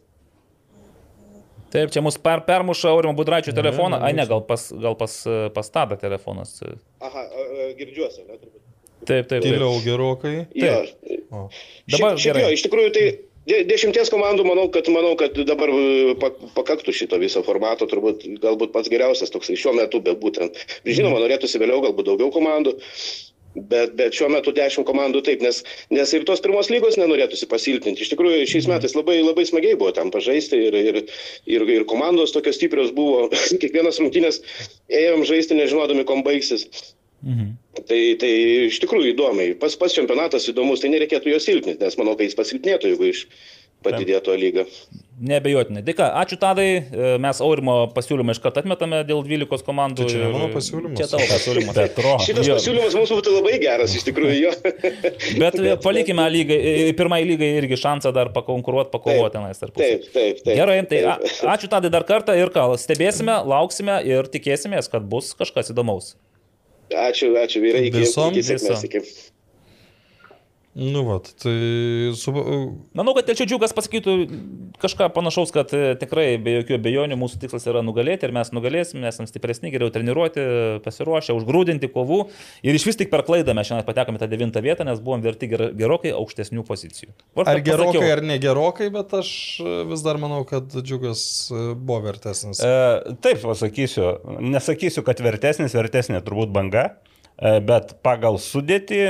Taip, čia mus per, permuša Aurimo Budraičio telefoną. Ai, ne, gal pas, gal pas, e, pas tada telefonas. Aha, a, a, girdžiuosi, ne, turbūt. Taip, taip, taip. Tyliau gerokai. Jo. O. Dabar šiaip, šiaip jo, iš tikrųjų tai dešimties komandų manau, kad, manau, kad dabar e, pak- pakaktų šito viso formato, turbūt galbūt pats geriausias toksai šiuo metu, bet būtent. Žinoma, norėtųsi vėliau galbūt daugiau komandų. Bet, bet šiuo metu 10 komandų taip, nes, nes ir tos pirmos lygos nenorėtųsi pasilpninti. Iš tikrųjų, šiais metais labai, labai smagiai buvo tam pažaisti ir, ir, ir, ir komandos tokios stiprios buvo. Kiekvienas rungtynės ėjom žaisti nežinodami, kom baigsis. Mhm. Tai, tai iš tikrųjų įdomiai. Pas, pas čempionatas įdomus, tai nereikėtų jo silpninti, nes manau, kad jis pasilpnėtų, jeigu iš padidėtų lyga. Nebejotinai. Ką, ačiū Tadai, E, mes Aurimo pasiūlymą iš karto atmetame dėl 12 komandų. Tai čia ne ir- mano pasiūlymas. Čia tavo pasiūlymas. Petro. Šitas Jo. pasiūlymas mums būtų labai geras, iš tikrųjų, jo. Bet e, palikime lygai, e, pirmai lygai irgi šansą dar pakonkuruoti, pakovoti tenais tarp Taip, taip, taip. Gerai, tai a, ačiū Tadai dar kartą ir ką, stebėsime, lauksime ir tikėsimės, kad bus kažkas įdomaus. Ačiū, ačiū vyrai, iki, Visom, iki sėkmės. visom. Iki. Nu, vat, tai su... Manau, kad Telčio džiugas pasakytų kažką panašaus, kad e, tikrai be jokių abejonių mūsų tikslas yra nugalėti ir mes nugalėsim, mes esame stipresni, geriau treniruoti, pasiruošę, užgrūdinti kovų. Ir iš vis tik per klaidą mes šiandien patekome tą devintą vietą, nes buvom verti ger- gerokai aukštesnių pozicijų. Vos Ar gerokai, pasakiau. ar negerokai, bet aš vis dar manau, kad džiugas e, buvo vertesnis. E, taip, pasakysiu. Nesakysiu, kad vertesnis, vertesnė turbūt banga, e, bet pagal sudėtį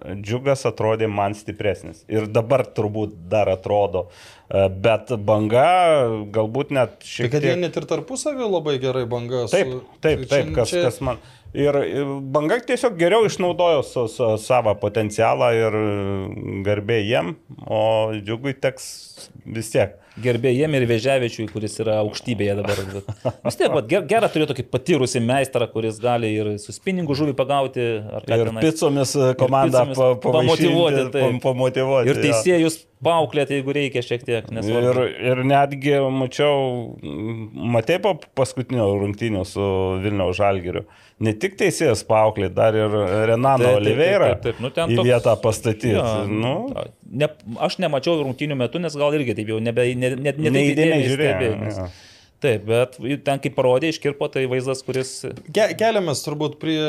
džiugas atrodė man stipresnis. Ir dabar turbūt dar atrodo. E, bet banga galbūt net Tai šiek kad jie tiek... net ir tarpusavį labai gerai banga. Taip, taip, tai taip, kas, kas man. Ir ir banga tiesiog geriau išnaudojo su, su savo potencialą ir garbė jiem, o džiugui teks vis tiek. Gerbėjiem ir Veževičiui, kuris yra aukštybėje dabar. Vis tiek, ger, gerą turiu tokį patyrusi meistrą, kuris gali ir su spinningu žuvį pagauti. Ir picomis komandą picomis pa- pavaišinti, pamotyvuoti, taip. pam- pamotyvuoti. Ir jo. teisėjus paauklėti, jeigu reikia šiek tiek. Ir, Nesvarbu. ir netgi mačiau, matė po paskutinio rungtynio su Vilniaus Žalgiriu. Ne tik teisėjas paauklė, dar ir Renano Oliveira taip, taip, taip. Nu, ten į toks- vietą pastatyti. Jo, Nu, ne, aš nemačiau rungtynių metu, nes gal irgi taip jau nebe, ne, ne, ne, Neįdėmiai žiūrėjau, Nes, jo. taip, bet ten kaip parodė, iškirpo tai vaizdas, kuris... Ke, keliamės turbūt prie,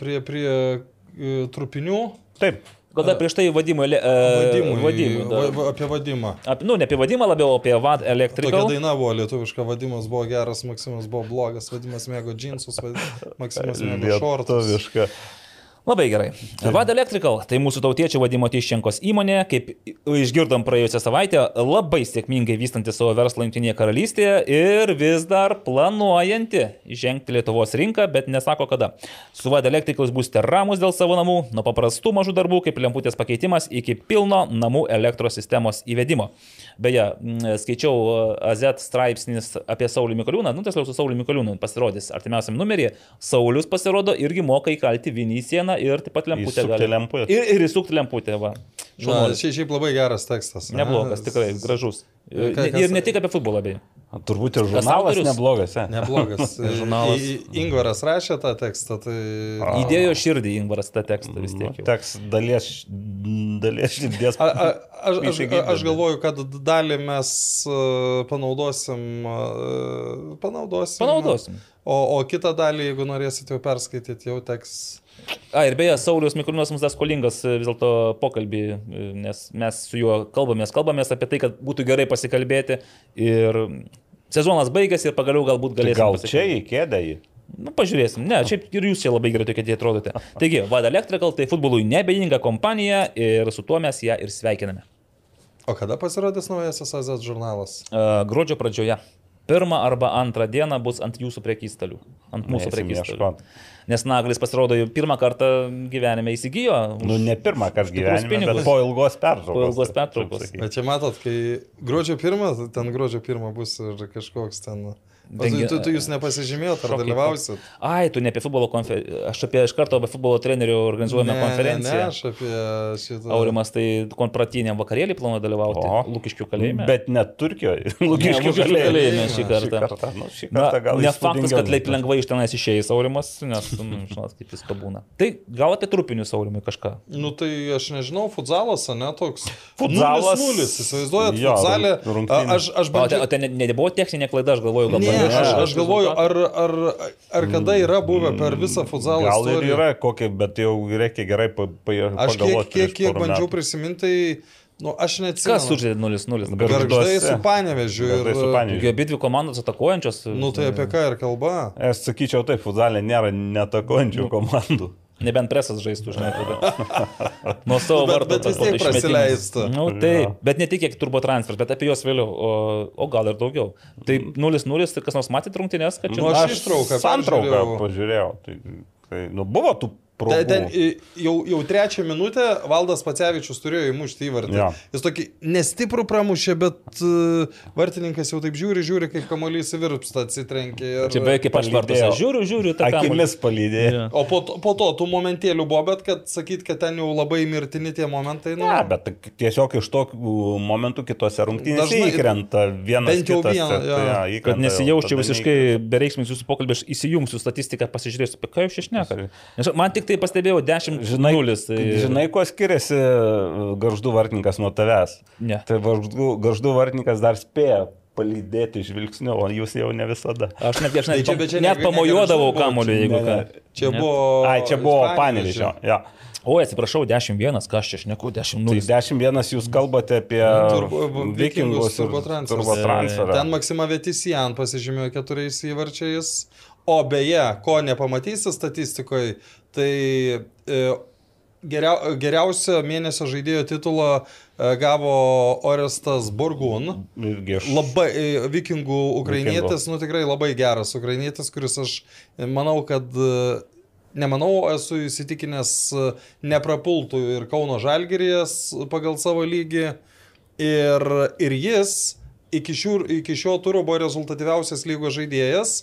prie, prie e, trupinių. taip. Kada prieš tai vadimui... e, Vadimui, vadimui va, apie vadimą. Ap, nu, ne apie vadimą, labiau apie vad Tokia elektriką. daina buvo lietuviška, vadimas buvo geras, Maksimas buvo blogas, vadimas mėgo džinsus, vad- Maksimas mėgo šortus. Lietuviška. Labai gerai. Vad Electrical, tai mūsų tautiečio vadimo Tyščenkos įmonė, kaip išgirdom praėjusią savaitę, labai sėkmingai vystanti savo verslą Junktinėje karalystėje ir vis dar planuojanti žengti Lietuvos rinką, bet nesako kada. Su Vad Electrical būsite ramus dėl savo namų, nuo paprastų mažų darbų kaip lemputės pakeitimas iki pilno namų elektros sistemos įvedimo. Beje, skaičiau e, AZ straipsnis apie Saulį Mikoliūną, nu tiesiog su Saulį Mikoliūnu pasirodys artimiausiam numerį. Saulis pasirodo irgi moka įkalti vinį į sieną ir taip pat lemputę. Įsukti lemputę. Ir, ir įsukti lemputę, va. Šaunuolis. šiaip, šiaip labai geras tekstas. ne? Neblogas, tikrai, gražus. Ir kas- ir ne tik apie futbolą, beje. Turbūt ir žurnalas neblogas. e. Neblogas. Žurnalas. I- I- Ingvaras rašė tą tekstą, tai... Įdėjo širdį Ingvaras tą tekstą vis tiek. jau. Teks dalies, dalies širdies. A, a, aš, aš, aš galvoju, kad dalį mes uh, panaudosim. Uh, panaudosim. Panaudosim. O, o kitą dalį, jeigu norėsite jau perskaityti, jau teks. A, ir beje, Saulis Mikoliūnas mums dar skolingas e, vis dėlto pokalbį, e, nes mes su juo kalbamės, kalbamės apie tai, kad būtų gerai pasikalbėti ir sezonas baigėsi ir pagaliau galbūt Tai galėsime. gal čia į kėdę jį. Nu, pažiūrėsim. Ne, šiaip ir jūs čia labai gerai tokie atrodote. Taigi, Vada Electrical tai futbolui nebejinga kompanija ir su tuo mes ją ir sveikiname. O kada pasirodys naujasis AZ žurnalas? Uh, gruodžio pradžioje. Pirmą arba antrą dieną bus ant jūsų prekystalių. Ant mūsų prekystalių. ieškot. Nes Naglis pasirodo jau pirmą kartą gyvenime įsigijo. Nu, ne pirmą kartą gyvenime, pinigus. bet po ilgos pertraukos. Po ilgos pertraukos. Bet čia matot, kai gruodžio pirmą, ten gruodžio pirmą bus ir kažkoks ten... O tu, Dengia- tu, tu jūs nepasižymėjot, ar dalyvausit? Ai, tu ne apie futbolo konferenciją. Aš apie iš karto apie futbolo trenerių organizuojame Ne, ne, konferenciją. ne, aš apie šitą. Aurimas tai konpratiniam vakarėlį planuoja dalyvauti. O. Lūkiškių kalėjime. Bet net Turkijoje. Ne, Lūkiškių kalėjime kalėjime šį kartą. Šį kartą, nu, šį kartą gal ne faktas, kad taip lengvai iš tenais išėjęs Aurimas, nes, nu, žinot, kaip visko būna. Tai gal apie trupinius Aurimai kažką. Nu tai aš nežinau, futzalas, ne toks. Futzalas- 0-0, įsivaizduojat, Jo, futzalė. rung- rungtynės. a- Aš, aš O, te- o bandžiau. ten ne- nebuvo techninė klaida, aš galvoju, gal Ne, pamiršo aš, aš galvoju, ar, ar, ar kada yra buvę per visą futzalą Gal ir istoriją. yra kokie, bet jau reikia gerai pa, pa, Aš kiek, pagalvoti. kiek, kiek bandžiau metų. prisiminti, tai, nu, aš neatsimenu. Kas sužaidė 0-0? Gar- Garždai su Panevežiu. Su Ir, Panevėžiu. Taigi abi dvi komandos atakuojančios. nu tai apie ką ir kalba. Aš sakyčiau, taip, futzalė nėra netakojančių komandų. Nebent presas žaistų, žinai, tada. Nuo savo Bet- vardo. bet vis tas tiek prasileistų. Nu, taip, bet ne tik kiek turbo transfer, bet apie juos vėliau, o, o gal ir daugiau. Tai 0-0, tai kas nors matė rungtynės, kad čia... Nu, aš ištrauką Santrauką pažiūrėjau. Tai, tai, nu, buvo tų. Ten, ten jau, jau trečią minutę Valdas Pacevičius turėjo įmušti įvartį. Jo. Jis tokį nestiprų pramušė, bet uh, vartininkas jau taip žiūri, žiūri, kaip kamuolys įvirpsta, atsitrenkė. Ir... Čia beveik kaip aš palydėjo. Žiūriu, žiūriu, tą kamuolį. Akimis palydėjo. Jo. O po, to- po to tų momentėlių buvo, bet kad sakyt, kad ten jau labai mirtini tie momentai, nu, Ne, bet tiesiog iš tokių momentų kitose rungtynėse Dažnai- įkrenta vienas Bent jau kitas. vieną, tai- tai jo, Kad tada visiškai bereikšmis jūsų pokalbį, aš įsijungsiu statistiką, pasižiūrėsiu, apie ką jūs čia šnekate. Nes man tik tik tai pastebėjau 10 Žinai, 0. Tai... žinai, kuo skiriasi e, garždų vartininkas nuo tavęs? Ne. Tai garždų, garždų vartininkas dar spėja palydėti žvilgsniu, o jūs jau ne visada. Aš net, aš net, Tai čia- bet čia net ne- ne pamojuodavau kamuolį, jeigu ką. Čia Ne. buvo... Ai, čia buvo iš panevižio. Ja. O, atsiprašau, 10-1, ką aš čia šneku, 10-0. Tai 10-1 jūs kalbate apie Turbo- vikingus ir turbotransferą. turbotransferą. Ten Maksima Vetisijan pasižymėjo keturiais įvarčiais. O beje, ko nepamatysi statistikoje, tai e, geriau, geriausio mėnesio žaidėjo titulą e, gavo Orestas Borgun. Irgi aš. Labai e, vikingų ukrainietis, nu tikrai labai geras ukrainietis, kuris aš manau, kad Nemanau, esu įsitikinęs, neprapultų ir Kauno Žalgirijas pagal savo lygį. Ir, ir jis iki, šių, iki šio turo buvo rezultatyviausias lygos žaidėjas.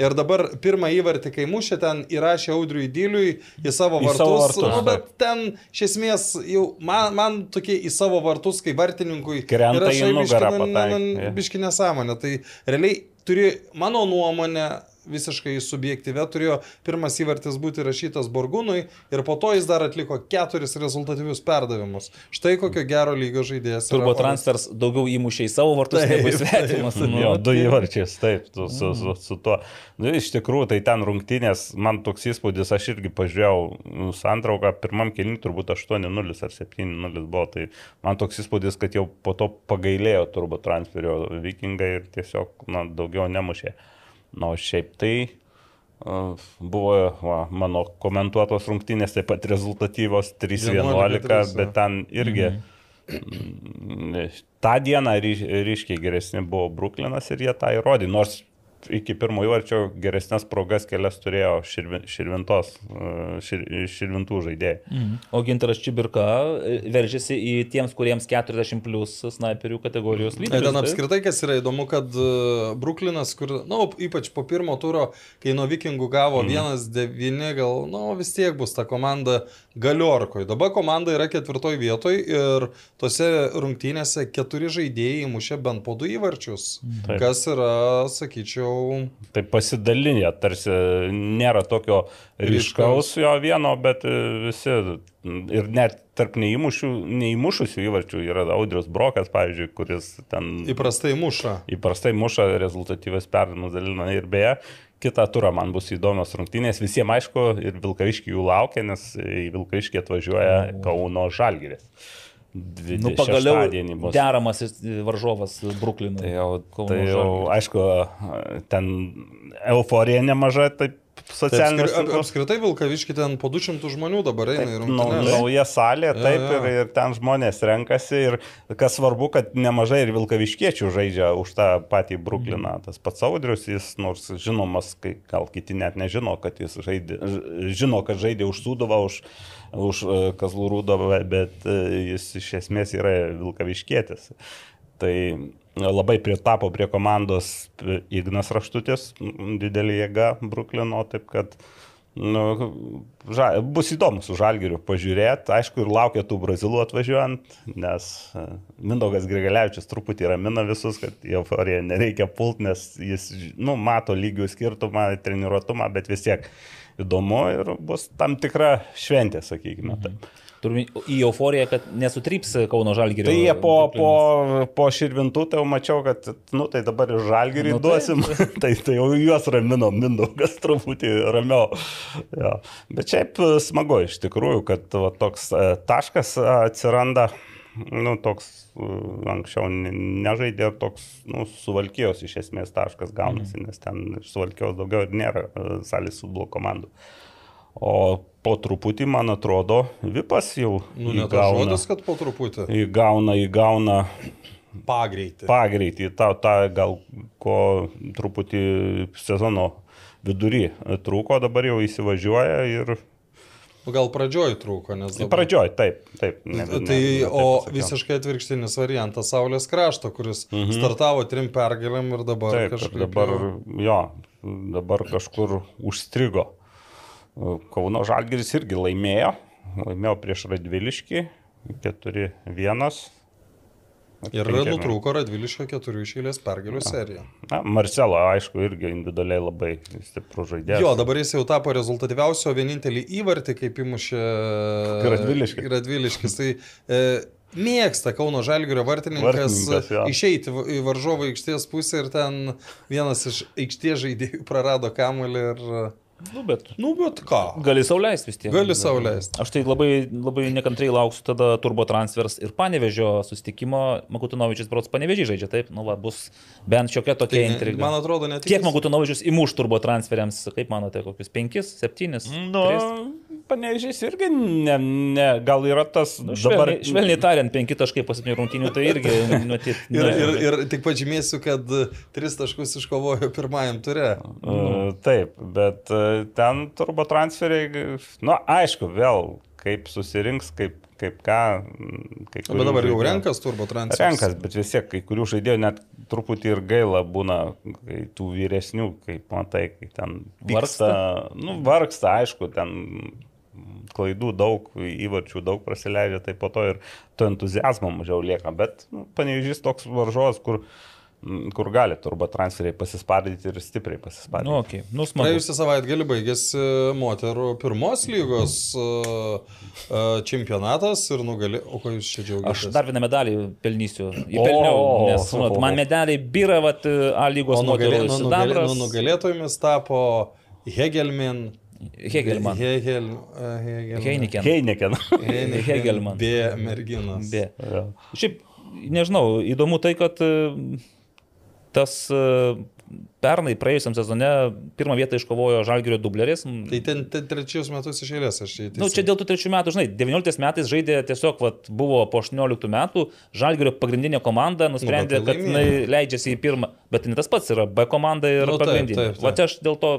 Ir dabar pirmą įvartį, kai mušė, ten įrašė Audriui Dyliui į savo Į vartus. savo vartus, nu, bet ten, iš esmės, jau man, man tokie į savo vartus, kaip vartininkui. Krenta į nugarą nu, nu, Biški nesąmonė. Tai realiai turi, mano nuomonė, visiškai subjektyvė, turėjo pirmas įvartis būti rašytas Borgūnui ir po to jis dar atliko keturis rezultatyvius perdavimus. Štai kokio gero lygio žaidėjas. Turbo transfers daugiau įmušė į savo vartus Taip, negu į svetimus. Nu, Jo, du įvarčiais, taip, su, su, su, su tuo. Nu, iš tikrųjų, tai ten rungtynės, man toks įspūdis, aš irgi pažiūrėjau nu, santrauką, pirmam kelniui turbūt 8-0 ar 7-0 buvo, tai man toks įspūdis, kad jau po to pagailėjo turbo transferio vikingai ir tiesiog na, daugiau nemušė. Na, o šiaip tai buvo va, mano komentuotos rungtynės taip pat rezultatyvos 3-11, 11-3, bet ten irgi mm, tą dieną ryš, ryškiai geresni buvo Bruklinas ir jie tą įrodė, nors iki pirmo įvarčio geresnės progas kelias turėjo širvi, širvintos, uh, šir, širvintų žaidėjai. Mhm. O Gintaras Čibirka e, veržiasi į tiems, kuriems 40 plus snaiperių kategorijos Tai lyderius. ten apskritai, kas yra įdomu, kad Bruklinas, kur, na, nu, ypač po pirmo turo, kai nuo vikingų gavo Mhm. 1-9, gal, na, nu, vis tiek bus ta komanda galiorkoje. Dabar komanda yra ketvirtoj vietoj ir tose rungtynėse keturi žaidėjai mušė bent po du įvarčius. Taip. Kas yra, sakyčiau, Tai pasidalinė, tarsi nėra tokio ryškaus jo vieno, bet e, visi ir net tarp neįmušių, neįmušusių įvarčių yra Audrius Brokas, pavyzdžiui, kuris ten įprastai muša. įprastai muša rezultatyvės perdavimus dalina. Ir beje, kitą turą man bus įdomios rungtynės. Visiems aišku, ir Vilkaviškiai jų laukia, nes į Vilkaviškį atvažiuoja Kauno Žalgirės. Nu, pagaliau Šeštadienį bus. deramas varžovas Bruklinui. Tai jau, Kauno tai jau Žalgiris. aišku, ten euforija nemaža, taip Tai socialiniuose apskri, apskritai Vilkaviški ten po 200 žmonių dabar eina į Nau, nauja salė, taip, jo. ir, ir ten žmonės renkasi. Ir kas svarbu, kad nemažai ir Vilkaviškiečių žaidžia už tą patį Brukliną. Tas pats Audrius, jis nors žinomas, kai gal kiti net nežino, kad jis žaidė, žino, kad žaidė už Sūduvą, už, už e, Kazlų Rūdovą, bet e, jis iš esmės yra Vilkaviškietis. Tai labai pritapo prie komandos Ignas Raštutis, m, didelė jėga Bruklino, taip kad nu, ža, bus įdomu su Žalgiriu pažiūrėti. Aišku, ir laukia tų brazilų atvažiuojant, nes e, Mindaugas Grigalevičius truputį ramina visus, kad į euforiją nereikia pult, nes jis nu, mato lygių skirtumą, treniruotumą, bet vis tiek įdomu ir bus tam tikra šventė, sakykime. Taip. Turime į euforiją, kad nesutryps Kauno Žalgirio. Tai jie po, po, po širvintų, tai jau mačiau, kad, nu, tai dabar ir žalgirį Nu, taip. duosim. tai, tai jau juos ramino, Mindaugas truputį ramiau. Jo. Bet šiaip e, smagu iš tikrųjų, kad va, toks e, taškas atsiranda, nu, toks e, anksčiau ne- nežaidė toks, nu, suvalkijos iš esmės taškas gaunasi, Mhm. nes ten iš suvalkijos daugiau ir nėra salės futbolo komandų. O po truputį, man atrodo, Vipas jau Nu, ne tas žodis, kad po truputį. įgauna, įgauna Pagreitį. pagreitį, tą, tą gal ko truputį sezono vidury trūko, dabar jau įsivažiuoja ir Nu, Gal pradžioj trūko, nes dabar... pradžioj, taip, taip. Ne, Tai, ne, ne, o taip pasakiau. visiškai atvirkštinis variantas Saulės krašto, kuris mhm. startavo trim pergalėm ir dabar Taip, kažkaip... dabar, jau- jo, dabar kažkur užstrigo. Kauno Žalgiris irgi laimėjo, laimėjo prieš Radviliškį 4-1. Ir nutrūko Radviliškio keturių išėlės pergalių serija. Na, Marcelo, aišku, irgi individualiai labai stiprus žaidėjas. Jo, dabar jis jau tapo rezultatyviausio, vienintelį įvartį, kaip įmušė Radviliškis. Radviliškis. Tai e, mėgsta Kauno Žalgirio vartininkas, Vartininkas, jo. išeiti į varžovo aikštės pusę ir ten vienas iš aikštės žaidėjų prarado kamuolį ir... Nu, bet. Nu, bet ką. Gali sauliaisti vis tiek. Gali sauliaisti. Aš tai labai, labai nekantriai lauksiu tada turbo transfers ir panevežio susitikimo. Makutinovičius brots panevežį žaidžia, taip, nu, va, bus bent šiokia tokia tai, intriga. Man atrodo, net. Kiek Makutinovičius įmuš turbo transferiams, kaip manote, kokius 5, 7? Nu, 3? panežys irgi ne, ne, gal yra tas. Nu, švelniai, dabar... švelniai tariant, 5 taškai po 7 rungtynių, tai irgi matyt. ir, ir, ir tik pažymėsiu, kad 3 taškus iškovojo pirmajam turė. Uh, e, taip, bet e, ten turbo transferiai, nu aišku, vėl kaip susirinks, kaip kaip ką. Bet dabar jau žaidėjų, renkas turbo transferas. Renkas, bet vis tiek kai kurių žaidėjų net truputį ir gaila būna, kai tų vyresnių, kaip matai, kai ten vargsta. Vyksta, nu, vargsta, aišku, ten klaidų daug, įvarčių daug prasileidžia, tai po to ir to entuzijazmo mažiau lieka. Bet nu, panevežys toks varžovas, kur, kur gali turbo transferiai pasispardyti ir stipriai pasispardyti. Nu, okay. nu. Praėjusią savaitę gali baigėsi moterų pirmos lygos uh, čempionatas ir nugali. O ko jūs čia džiaugiatės? Aš dar vieną medalį pelnysiu. Įpelniau, nes o, o. man medaliai byra, vat, A lygos nugalė, moterų nu, nugalė, sidabras. nu, nugalėtojomis tapo Hegelmin. Hegelman. Hegel, uh, Hegelman. Heiniken. Heineken. Heineken. Hegelman. B merginas. B. Jo. Šiaip, nežinau, įdomu tai, kad e, tas e, pernai praėjusiam sezone pirmą vietą iškovojo Žalgirio dubleris. Tai ten, ten trečius metus iš eilės aš čia Na, nu, čia dėl tų trečių metų, žinai, 19 metais žaidė tiesiog, vat, buvo po 18 metų, Žalgirio pagrindinė komanda nusprendė, Nu, tai kad jinai leidžiasi į pirmą, bet ne tas pats yra B komanda ir Nu, pagrindinė. Va čia aš dėl to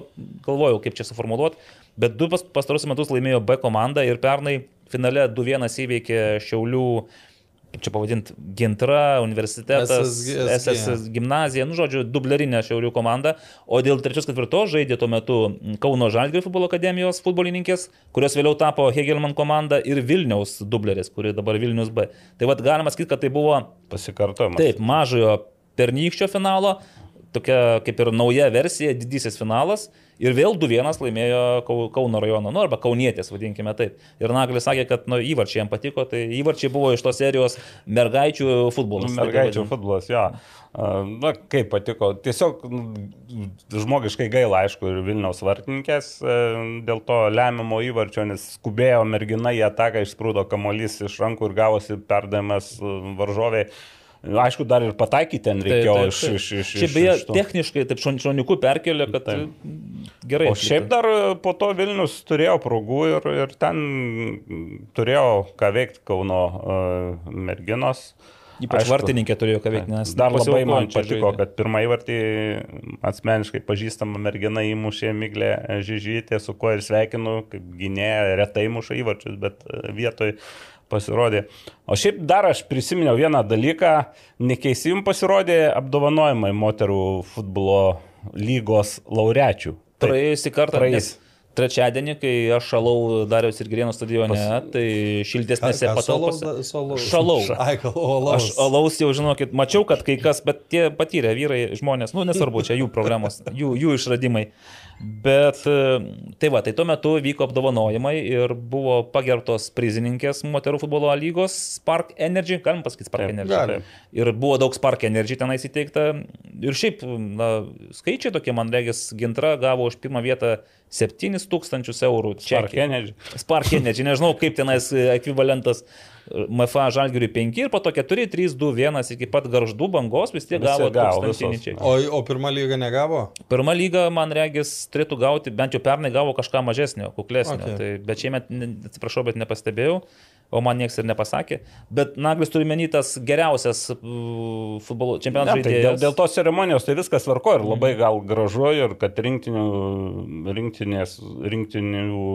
galvojau, kaip čia suformuoluoti, bet du pas, pastarosius metus laimėjo B komanda ir pernai finale 2-1 įveikė Šiaulių kaip čia pavadinti, Gintra, universitetas. SSS gimnazija, nu, žodžiu, dublerinė Šiaulių komanda, o dėl trečios ketvirtos žaidė tuo metu Kauno Žalgirio futbolo akademijos futbolininkės, kurios vėliau tapo Hegelman komanda ir Vilniaus dubleris, kuri dabar Vilnius B. Tai vad galima sakyti, kad tai buvo Pasikartojimas. taip, mažojo pernykščio finalo, tokia kaip ir nauja versija, didysis finalas. Ir vėl 2-1 laimėjo Kau- Kauno rajono, nu arba Kaunietės, vadinkime taip. Ir Naglis sakė, kad nu, įvarčiai jam patiko, tai įvarčiai buvo iš tos serijos mergaičių futbolas. Nu, Mergaičių futbolas, jo. A, Na, kaip patiko. Tiesiog nu, žmogiškai gaila, aišku, ir Vilniaus vartininkės e, dėl to lemiamo įvarčio, nes skubėjo mergina į ataką, išsprūdo kamolys iš rankų ir gavosi perdavimas e, varžoviai. Aišku, dar ir pataikyti ten reikėjo taip, iš, taip. iš, iš, Šiaip iš, beje, iš tų. techniškai taip šon- šoniuku perkelė, kad Taip. gerai. O šiaip dar po to Vilnius turėjo progų ir, ir ten turėjo ką veikti Kauno uh, merginos. Ypač Aišku, vartininkė turėjo ką veikti, nes Dar labai man patiko, žaidė. kad pirmą įvartį asmeniškai pažįstama mergina įmušė Miglė Žyžytė, su kuo ir sveikinu, kaip gynėja, retai muša įvarčius, bet e, vietoj pasirodė. O šiaip dar aš prisiminiau vieną dalyką, nekeisi jums pasirodė apdovanojimai moterų futbolo lygos laureačių. Praėjusį kartą, praėjus. nes trečiadienį, kai aš šalau Dariaus ir Grieno stadione, tai šiltesnėse patalpose. Šalau. Ai, o Aš alaus. alaus jau žinokit, mačiau, kad kai kas, bet tie patyrę vyrai, žmonės, nu nesvarbu, čia jų problemos, jų, jų išradimai. Bet e, tai va, tai tuo metu vyko apdovanojimai ir buvo pagertos prizininkės moterų futbolo lygos Spark Energy, galim pasakyti Spark Taip, Energy. galim. Ir buvo daug Spark Energy tenais įteikta. Ir šiaip, na, skaičiai tokie, man regis, Gintra gavo už pirmą vietą 7000 eurų. Spark. Energy. Spark Energy, nežinau kaip tenais e, ekvivalentas MFA Žalgiriui 5 ir po to 4, 3, 2, 1 iki pat garždų bangos vis tiek gavo tūkstantinį čekį. O, o pirmą lygą negavo? Pirma lyga, man regis, turėtų gauti, bent jau pernai gavo kažką mažesnio, kuklesnio. Okay. Tai, bet šiemet, atsiprašau, bet nepastebėjau, o man niekas ir nepasakė. Bet Naglis turi menį tas geriausias uh, futbolo čempionato Ne, tai dėl, žaidėjas. dėl tos ceremonijos tai viskas varko ir labai gal gražu ir kad rinktinių, rinktinės, rinktinių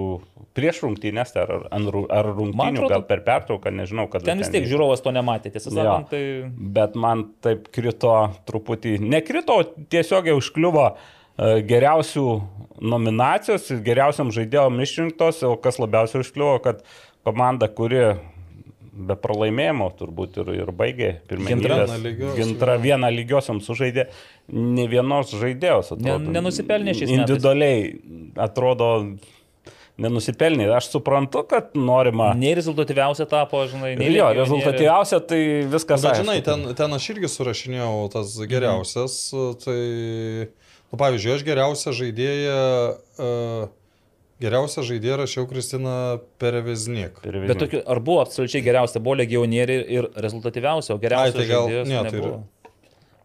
prieš rungtynės ar, ar, rungtynių atrodo, gal per pertrauką, nežinau, kad Ten vis tiek žiūrovas to nematė, tiesą sakant. Tai... Bet man taip krito truputį, nekrito, o tiesiog jau užkliuvo e, geriausių nominacijos ir geriausiam žaidėjom išrinktos, o kas labiausiai užkliuvo, kad komanda, kuri be pralaimėjimo turbūt ir, ir baigė lygios, Gintra vieną lygiosiam sužaidė, ne vienos žaidėjos atrodo. Ne- nenusipelnė metais. Individualiai atrodo nenusipelnė. Aš suprantu, kad norima. Nei rezultatyviausia tapo, žinai, nei Jo, rezultatyviausia tai viskas. Bet aišku. žinai, ten, ten aš irgi surašinėjau tas geriausias. Tai, nu, pavyzdžiui, aš geriausią žaidėją, uh, geriausią žaidėją rašiau Kristiną Pereveznik. Per Bet tokiu, ar buvo absoliučiai geriausia, buvo legionieriai ir rezultatyviausia, o geriausia Ai, tai gal- ne, tai nebuvo. yra-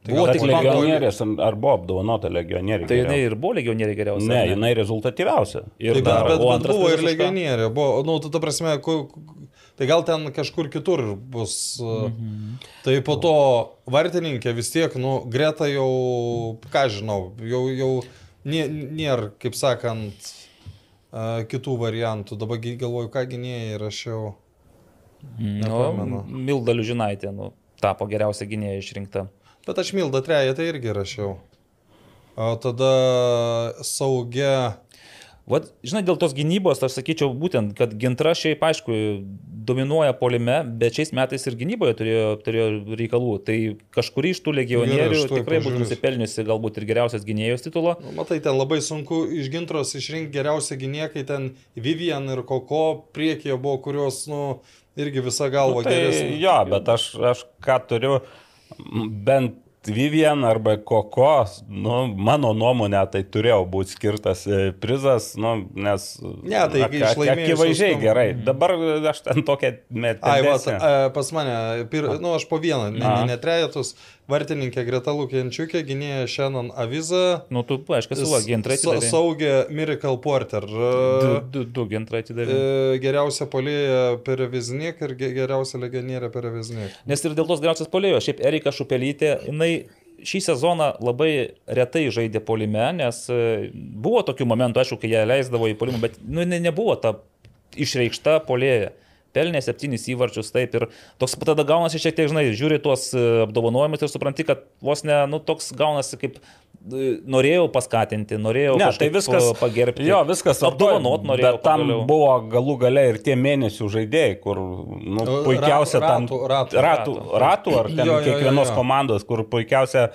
Buvo tik legionierės, ar buvo apdovanota legionieriai? Tai jinai ir buvo legionieriai geriausia. Ne, jinai rezultatyviausia. Ir Tai, dar, bet, o bet buvo ir legionierė, buvo, nu, tu, ta prasme, ku, tai gal ten kažkur kitur bus. Mhm. Tai po to vartininkė vis tiek, nu, greta jau, ką žinau, jau, jau nė- nėra, kaip sakant, kitų variantų. Dabar galvoju, ką gynėjai rašiau. Nu, Milda Liužinaitė, nu, tapo geriausia gynėja išrinkta. Bet aš Mildą treją tai irgi rašiau. O tada saugia. Vat, žinai, dėl tos gynybos, aš sakyčiau būtent, kad gintra šiaip, aišku, dominuoja polime, bet šiais metais ir gynyboje turėjo, turėjo reikalų. Tai kažkuri iš tų legionierių Gerai, tikrai būtų nusipelniusi galbūt ir geriausias gynėjos titulo. Nu, matai, ten labai sunku iš gintros išrinkti geriausią gynėją, kai ten Vivian ir Koko priekyje buvo, kurios, nu, irgi visa galva Nu, tai geresnė. jo, bet aš, aš ką turiu, bent Vivian arba Koko, nu, mano nuomonė, tai turėjo būti skirtas e, prizas, nu, nes... Ne, tai ak- ak- Akivaizdžiai kom- gerai. Dabar aš ten tokią Ai, va, a, pas mane, pir, nu, aš po vieną, ne, ne, ne trejetus, vartininkė Greta Lukiančiukė, gynėja Shannon Aviza, Nu, tu, aišku, su gintrai sa- atidavė. saugė Miracle Porter, Du, du, du gintrai atidavė. e, geriausia polėja Pereviznik ir ge- geriausia legionierė Pereviznik. Nes ir dėl tos geriausios polėjos, šiaip Erika Šupelytė, jinai šį sezoną labai retai žaidė polime, nes e, buvo tokių momentų, aišku, kai ją leisdavo į polimą, bet nu, ne, nebuvo ta išreikšta polėja. Pelnė septynis įvarčius, taip ir toks tada gaunasi šiek tiek, žinai, žiūri tuos e, apdovanojimus ir supranti, kad vos ne, nu, toks gaunasi kaip e, norėjau paskatinti, norėjau Ne, tai viskas e, pagerbti. Jo, viskas apdovanot norėjau. Bet tam pagaliau. buvo galų gale ir tie mėnesių žaidėjai, kur nu, puikiausia ten ratų- ratų- ratų, ratų ar ten Jo, jo, jo, kiekvienos jo. komandos, kur puikiausia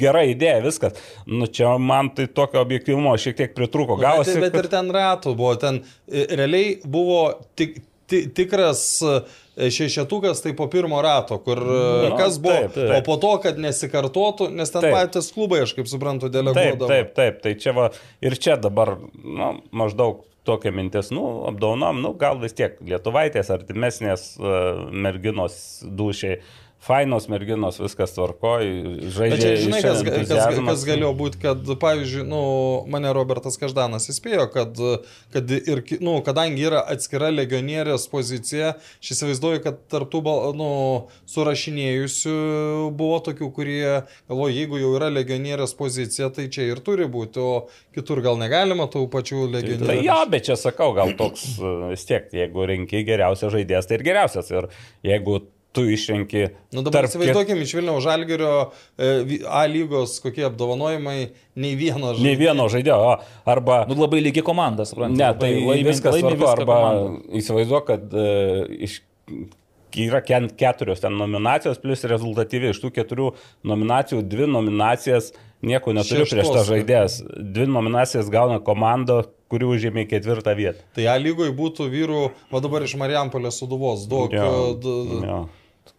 gera idėja, viskas. Nu, čia man tai tokio objektyvumo šiek tiek pritruko. Gavosi, Bet, bet ir ten ratų buvo, ten realiai buvo tik, ti, tikras e, šešetukas, tai po pirmo rato, kur e, Nu, kas buvo, taip, taip. o po to, kad nesikartotų, nes ten Taip. patys klubai, aš kaip suprantu, Taip, deleguodavo. taip, taip. Tai čia va ir čia dabar nu, maždaug tokia mintis, nu, apdaunom, nu, gal vis tiek lietuvaitės, artimesnės uh, merginos dušiai. Fainos merginos, viskas tvarkoj, žaidžia. Čia, žinai, kas, kas, kas galėjo būti, kad, pavyzdžiui, nu, mane Robertas Každanas įspėjo, kad, kad ir, nu, kadangi yra atskira legionierės pozicija, aš įsivaizduoju, kad tarptų, nu, surašinėjusių buvo tokių, kurie, galvoju, jeigu jau yra legionierės pozicija, tai čia ir turi būti, o kitur gal negalima tų pačių Tai legionierių. jo, bet čia sakau, gal toks vis tiek, jeigu renki geriausias žaidėjas, tai ir geriausias. Ir jeigu tu išrenki... Nu dabar tarp įsivaizduokime iš Vilniaus Žalgerio e, A lygos kokie apdovanojimai, nei vieno Ne vieno žaidėjo, o, arba... Nu, labai lygi komanda, suprantate. Ne, tai laimi, viskas laimi svarbu, viską arba komanda. įsivaizduok, kad uh, iš, yra keturios ten nominacijos, plus rezultatyviai iš tų keturių nominacijų, dvi nominacijas, nieko neturiu Šeštos. prieš tą žaidėjas. Dvi nominacijas gauna komanda, kuri užėmė ketvirtą vietą. Tai A lygoje būtų vyrų, o dabar iš Marijampolės suduvos daug. D- jo,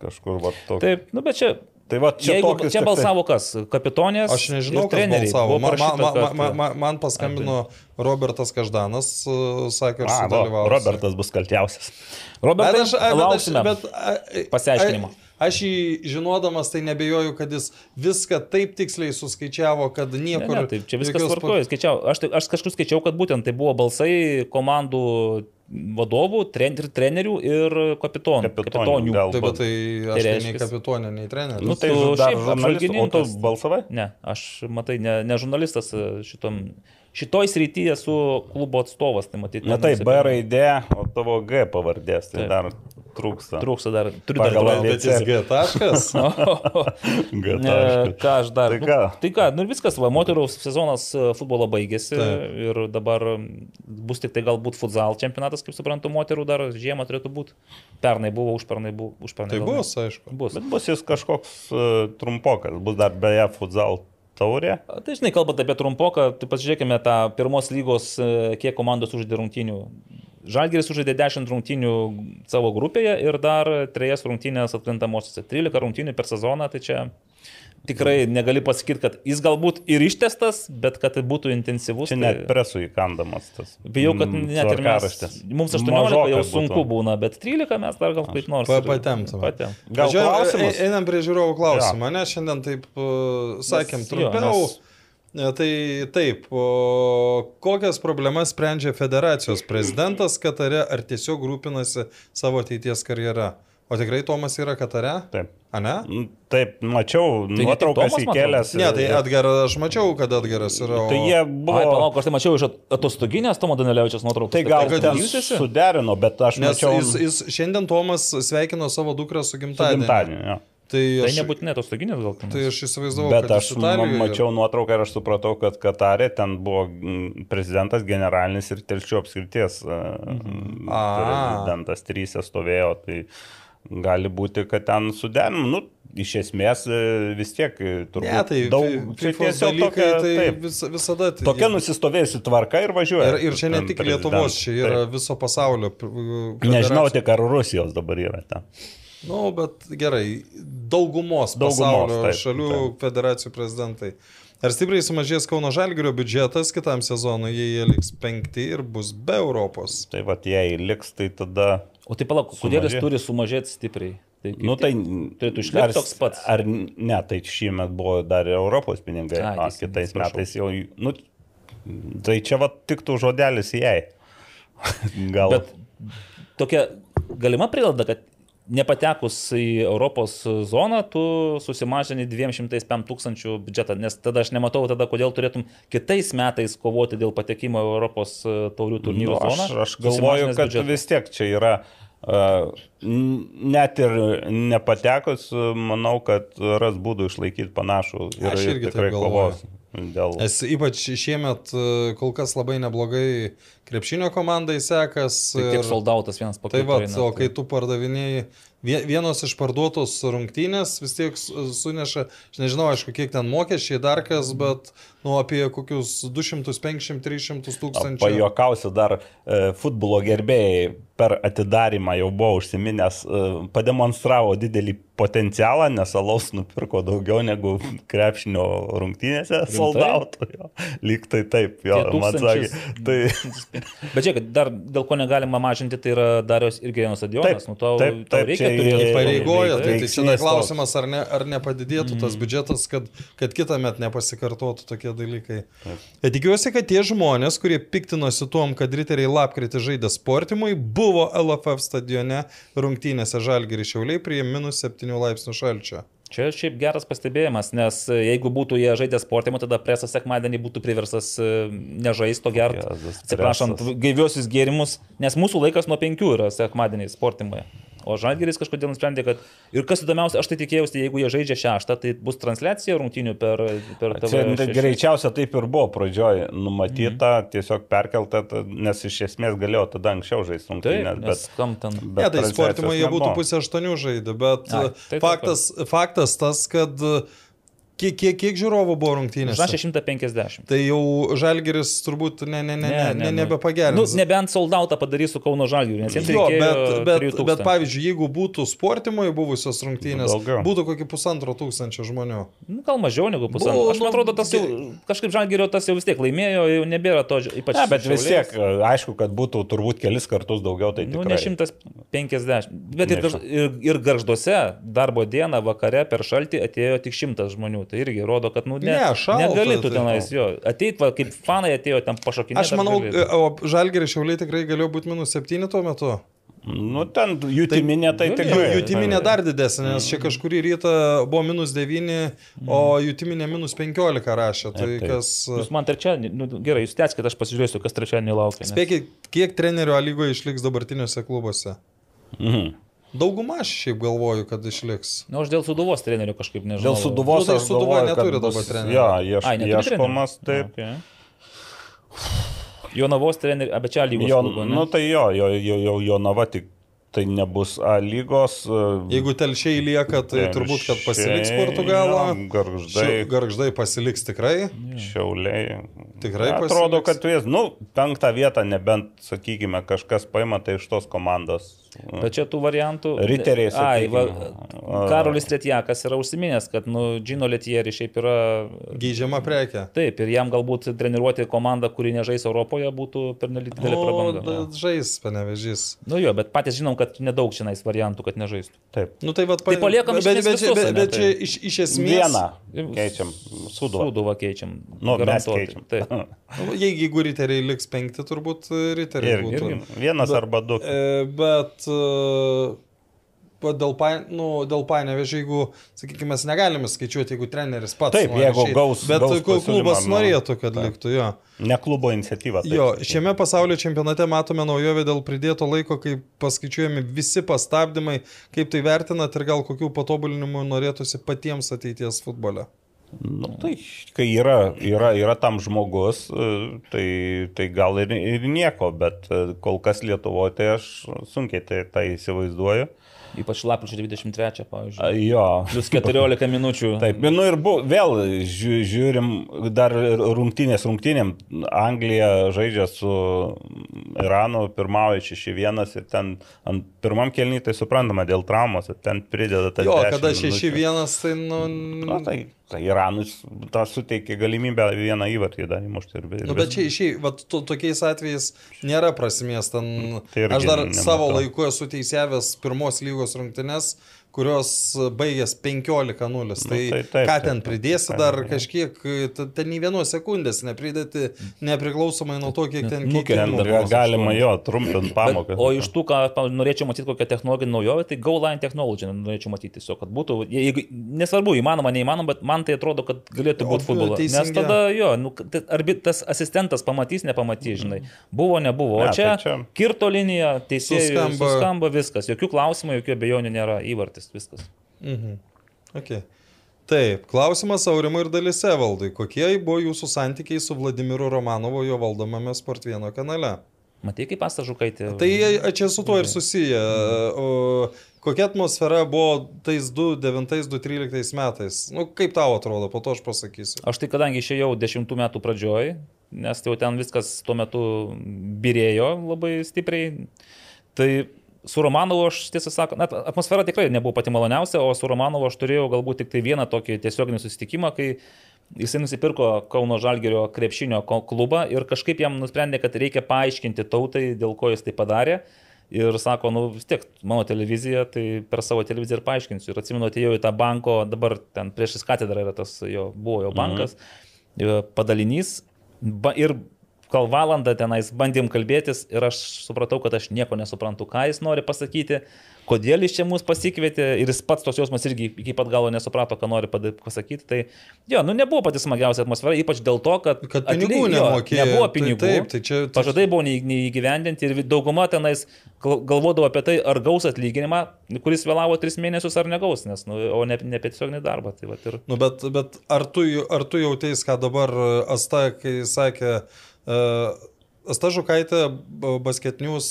kažkur va toks. Taip, nu bet čia. Tai va čia Jeigu, čia balsavo kas? Kapitonės? Aš nežinau, kas balsavo. Man, man, man, man, man, man paskambino Robertas Každanas, uh, sakė, aš sudalyvausiu. Robertas bus. Bet bet aš, lauksime. bet, a, pasiaiškinimo. Aš jį žinodamas, tai nebejoju, kad jis viską taip tiksliai suskaičiavo, kad Ne, niekur... ne, tai čia viskas jokios tvarkoja. Skaičiau, aš, tai- aš kažkur skaičiau, kad būtent tai buvo balsai komandų vadovų, tren, ir trenerių ir kapitonų. Kapitonių. Taip, bet tai aš tai nei kapitonė, nei treneris. Nu, tai tu dar šiaip žurnalistas, o tu apžvalgininkas. balsavai? Ne, aš, matai, ne, ne žurnalistas e, šitom, šitoj srityje esu klubo atstovas, tai matyti. Na tai B raidė, o tavo G pavardės. Tai Taip. dar trūksta. Trūksta dar. Turiu dar jis G taškas. Ne, Gataškas. ką aš dar. Tai ką? Nu, tai ką, nu viskas, va, moterų sezonas e, futbolo baigėsi Taip. ir dabar bus tik tai galbūt futsal čempionatas, kaip suprantu, moterų dar žiemą turėtų būti. Pernai buvo, užpernai buvo, užpernai. Tai gal ne. bus, aišku. Bus. Bet bus jis kažkoks uh, trumpokas, bus dar beje futsal taurė. Tai žinai, kalbant apie trumpoką, tai pasižiūrėkime tą pirmos lygos, e, kiek komandos uždė rungtynių. Žalgeris užžaidė 10 rungtynių savo grupėje ir dar 3 rungtynės atkrintamosiose. 13 rungtynių per sezoną, tai čia tikrai negali pasakyti, kad jis galbūt ir ištestas, bet kad tai būtų intensyvus. Čia tai... net presų įkandamas tas. Bijau, kad mm, net ir mes, mums 18 Mažokas jau būtų. sunku būna, bet 13 mes dar gal kaip nors. Pa- ir- patemptume. Patem. Gal klausimus? e- Einam prie žiūrovų klausimą. Ne, šiandien taip uh, sakėm trumpiau. E, Tai taip, o kokias problemas sprendžia federacijos prezidentas Katare ar tiesiog rūpinasi savo ateities karjera? O tikrai Tomas yra Katare? Taip. A ne? Mm, Taip, mačiau tik nuotraukas įkelęs. Ne, tai Edgaras, aš mačiau, kad Edgaras yra. o- Tai jie Ai, buvo. palauk, aš tai mačiau iš atostoginės Tomo Danelevičios nuotraukos. Tai gal kad ten suderino, bet aš Nes mačiau jis, jis šiandien Tomas sveikino savo dukrą su su gimtadieniu. gimtadieniu. jo. Tai Tai aš, nebūtinai atostoginės gal. tai aš įsivaizdavau, Bet kad aš ma- mačiau nuotrauką ir aš supratau, kad Katarė ten buvo prezidentas, generalinis ir telšių apskrities mhm. A. prezidentas trysė stovėjo. Tai gali būti, kad ten suderim. Nu, iš esmės e, vis tiek e, turbūt Ne, tai daug. FIFOs tiesiog dalykai, tokia, tai taip, vis, visada. tai- tokia nusistovėjusi tvarka ir važiuoja. Ir, ir čia ne tik Lietuvos, čia yra Taip. viso pasaulio. Nežinau tik, ar Rusijos dabar yra ten. Nu, bet gerai, daugumos, Daugumos, pasaulio taip, šalių federacijų prezidentai. Ar stipriai sumažės Kauno Žalgirio biudžetas kitam sezonui, jei jie liks penkti ir bus be Europos? Tai va, jei liks, tai tada... O tai palauk, kodėl jis turi sumažėti stipriai? Tai Nu, tai, turėtų išlikti toks pats. Ar ne, tai šiemet buvo dar ir Europos pinigai, Ai, o kitais atsiprašau. metais jau... Nu, tai čia va tiktų žodelis jai. Gal. Bet tokia galima prielaida, kad nepatekus į Europos zoną, tu susimažini 205 tūkstančių biudžetą, nes tada aš nematau, tada kodėl turėtum kitais metais kovoti dėl patekimo į Europos e, taurių turnyrų nu, zoną. aš, aš galvoju, kad biudžetą. vis tiek čia yra. Uh, net ir nepatekus, manau, kad ras būdų išlaikyti panašų ir, Aš ir irgi tikrai kovos. Dėl... Nes ypač šiemet e, kol kas labai neblogai krepšinio komandai sekas. Tai tiek ir- soldautas vienas po Tai va, eina, o tai- kai tu pardavinėjai, vie- vienos išparduotos rungtynės vis tiek su- suneša, aš nežinau, aišku, kiek ten mokesčiai dar kas, bet, nu, apie kokius 250-300 tūkstančių. Pajokausiu dar e, futbolo gerbėjai per atidarimą jau buvo užsiminęs, e, pademonstravo didelį potencialą, nes alaus nupirko daugiau negu krepšinio rungtynėse soldautų. Lyg tai taip, jo, man sakė. Tai, Bet žiūrėk, dar dėl ko negalima mažinti, tai yra Darius ir Gerėno stadionas. Taip, Nu, tau, taip, tau taip, reikia čia turėti Pareigoja, tai, tai čia klausimas, ar, ne, ar nepadidėtų tas biudžetas, kad, kad kitą metą nepasikartotų tokie dalykai. Ir tikiuosi, kad tie žmonės, kurie piktinosi tuom, kad riteriai lapkritį žaidė sportimui, buvo LFF stadione rungtynėse Žalgirį Šiauliai prie minus 7 laipsnių šalčio. Čia šiaip geras pastebėjimas, nes e, jeigu būtų jie žaidę sportimą, tada presas sekmadienį būtų priversas e, nežaisto gerti, atsiprašant, gaiviosius gėrimus, nes mūsų laikas nuo penkių yra sekmadieniai sportimai. O Žalgeris kažkodėl nusprendė, kad ir kas įdomiausia, aš tai tikėjausi, jeigu jie žaidžia šeštą, tai bus transliacija rungtynių per, per TV. greičiausia taip ir buvo pradžioj numatyta, mm. tiesiog perkelta, ta- nes iš esmės galėjo tada anksčiau žaisti rungtynės, nes bet, kam ten. Ne, bet tai transliacijos sportimui jie būtų pusę aštuonių žaidę, bet Ai, Ai, tai faktas, faktas tas, kad e, kiek, kiek, kiek žiūrovų buvo rungtynėse. Užrašė 150. Tai jau Žalgeris turbūt ne, ne, ne, ne, ne, ne, nebepagerins. Nu, nebent soldautą padarys su Kauno Žalgiriu, nes jiems Jo, bet, bet, 3000. bet pavyzdžiui, jeigu būtų sportimoje buvusios rungtynės, Daugiau. būtų kokį pusantro tūkstančio žmonių. Nu, gal mažiau negu pusantro. Buvo, Aš nu, man atrodo, tas jau ge- kažkaip Žalgirio tas jau vis tiek laimėjo, jau nebėra to, ypač. Ne, bet vis tiek, aišku, kad būtų turbūt kelis kartus daugiau, tai Nu, tikrai. ne 150. Bet ir, ir, ir garžduose darbo dieną vakare per šaltį atėjo tik 100 žmonių. Tai irgi rodo, kad nu, ne, Ne, šalta, negali tu tai- tenais jo. Ateit, va, kaip fanai atėjo ten pašokinėti. Aš manau, e, o Žalgeris šiauliai tikrai galėjo būti minus 7 tuo metu. Nu, ten jutiminė tai galėjo. tikrai. Jutiminė dar didesnė, nes čia kažkurį rytą buvo minus 9, o jutiminė minus 15 rašė. Tai Taip, taip. kas... Jūs man trečiadienį, nu, gerai, jūs tęskite, aš pasižiūrėsiu, kas trečiadienį laukia. nes- Spėkit, kiek trenerių A lygoje išliks dabartiniuose klubuose? Mhm. Dauguma aš šiaip galvoju, kad išliks. Na, Nu, aš dėl suduvos trenerių kažkaip nežinau. Dėl suduvos Nu, tai galvoju, neturi dabar trenerio. Jo, ieš, Ai, ieškomas, trenerių? taip. Okay. Jonavos trenerių, bet čia lygos. Jo, klubo, nu tai jo, jo, jo, jo, jo nava tik tai nebus A lygos. e, Jeigu telšiai lieka, tai turbūt, kad pasiliks Telšiai, Portugalą. Garždai, Šiau- Garždai pasiliks tikrai. Šiauliai. Tikrai Atrodo, pasiliks? kad turės, nu, penktą vietą, nebent, sakykime, kažkas paima tai iš tos komandos. Bet čia tų variantų. Riteriai, Ai, va. Karolis Tretjakas yra užsiminęs, kad, nu, Džino Letieri šiaip yra. Geidžiama prekė. Taip, ir jam galbūt treniruoti komandą, kuri nežais Europoje, būtų pernelyg didelė O, prabanga. da- žais, panevežys. Nu jo, bet patys žinom, kad nedaug čia variantų, kad nežaistų. Taip. Nu tai vad, Tai paliekam bet, bet, bet, bet, bet čia tai- iš, iš esmės. Vieną keičiam. Suduvą. Sūduvą keičiam. Nu, mes garantuotai. keičiam. Taip. Nu, Jeigu, jeigu riteriai liks penkti, turbūt riteriai Irgi, būtų. irgi. Vienas arba du. E, bet e, va, dėl, pa, nu, dėl panevežė, jeigu, sakykime, mes negalime skaičiuoti, jeigu treneris pats. Taip, jeigu išeit. gaus- Bet gaus klubas nu, norėtų, kad taip. liktų jo. Ne klubo iniciatyva. taip Jo, šiame pasaulio čempionate matome naujovę dėl pridėto laiko, kai paskaičiuojami visi pastabdymai, kaip tai vertinat ir gal kokių patobulinimų norėtųsi patiems ateities futbole. Nu, tai kai yra, yra, yra tam žmogus, e, tai, tai gal ir, ir nieko, bet e, kol kas Lietuvoje tai aš sunkiai tai, tai įsivaizduoju. Ypač lapkričio 23, A, pavyzdžiui. Jo. Plius 14 minučių. Taip, nu ir bu, vėl žiū, žiūrim dar ir rungtynės rungtynėm. Anglija žaidžia su Iranu, pirmauja 6-1 ir ten ant pirmam kelnyje tai suprantama dėl traumos, ten prideda tą... Jo, kada 6-1, tai nu... Na, tai, tai Iranus tą suteikė galimybę vieną įvartį dar įmušti. Ir, ir Nu, bet čia išėjai, to, tokiais atvejais nėra prasmės. Ten, Tai aš dar nematau. savo laiku esu teisėjęs pirmos lygos rungtynes, kurios baigės 15-0. Tai, Nu, tai tai taip, ką ten pridėsi dar taip. kažkiek, ten nei vienos sekundės nepridėti, nepriklausomai nuo to, kiek ten bus. galima jo trumpinti pamoką. O iš tų, ką norėčiau matyti, kokią technologinę naujovę, tai Go Line Technology norėčiau matyti tiesiog, kad būtų, jeigu, nesvarbu, įmanoma, neįmanoma, bet man tai atrodo, kad galėtų būti futbolas. Nes tada, jo, nu, tai arbi tas asistentas pamatys, nepamatys, žinai. Buvo, nebuvo. O Ne, čia, tai čia- kirto linija, teisėjai suskamba. suskamba viskas, jokių klausimų, jokių abejonių nėra, įvartis, viskas. Mhm. Okay. Taip, klausimas Aurimui ir dalis Evaldai. Kokie buvo jūsų santykiai su Vladimiru Romanovu jo valdomame Sport 1 kanale? Matai, kaip pastažukaitė. Tai a, čia su tuo ir susiję. O, kokia atmosfera buvo tais 2009-2013 metais? Nu, kaip tau atrodo, po to aš pasakysiu. Aš tai kadangi išėjau dešimtų metų pradžioj, nes tai jau ten viskas tuo metu birėjo labai stipriai, tai su Romanovu aš tiesą sakant, net atmosfera tikrai nebuvo pati maloniausia, o su Romanovu aš turėjau galbūt tik tai vieną tokį tiesioginį susitikimą, kai jisai nusipirko Kauno Žalgerio krepšinio klubą ir kažkaip jam nusprendė, kad reikia paaiškinti tautai, dėl ko jis tai padarė. Ir sako, nu vis tiek, mano televizija, tai per savo televiziją ir paaiškinsiu. Ir atsimenu, atėjau į tą banko, dabar ten priešais katedrą yra tas jo, buvo jo bankas, mhm. padalinys. Ba, ir kol valandą tenais bandėm kalbėtis ir aš supratau, kad aš nieko nesuprantu, ką jis nori pasakyti, kodėl jis čia mus pasikvietė ir jis pats tos jausmas irgi iki pat galo nesuprato, ką nori pasakyti. Tai jo, nu nebuvo pati smagiausia atmosfera, ypač dėl to, kad, Kad pinigų jo, nemokėjo. Nebuvo Tai pinigų. taip, tai čia- tai- Pažadai buvo neįgyvendinti ir dauguma tenais gal- galvodavo apie tai, ar gaus atlyginimą, kuris vėlavo tris mėnesius ar negaus, nes, nu, o ne, ne apie tiesioginį darbą. Tai vat ir... Nu, bet, bet ar tu, ar tu jautės, ką dabar e, Asta, kai sakė, uh, Asta Žukaitė basketinius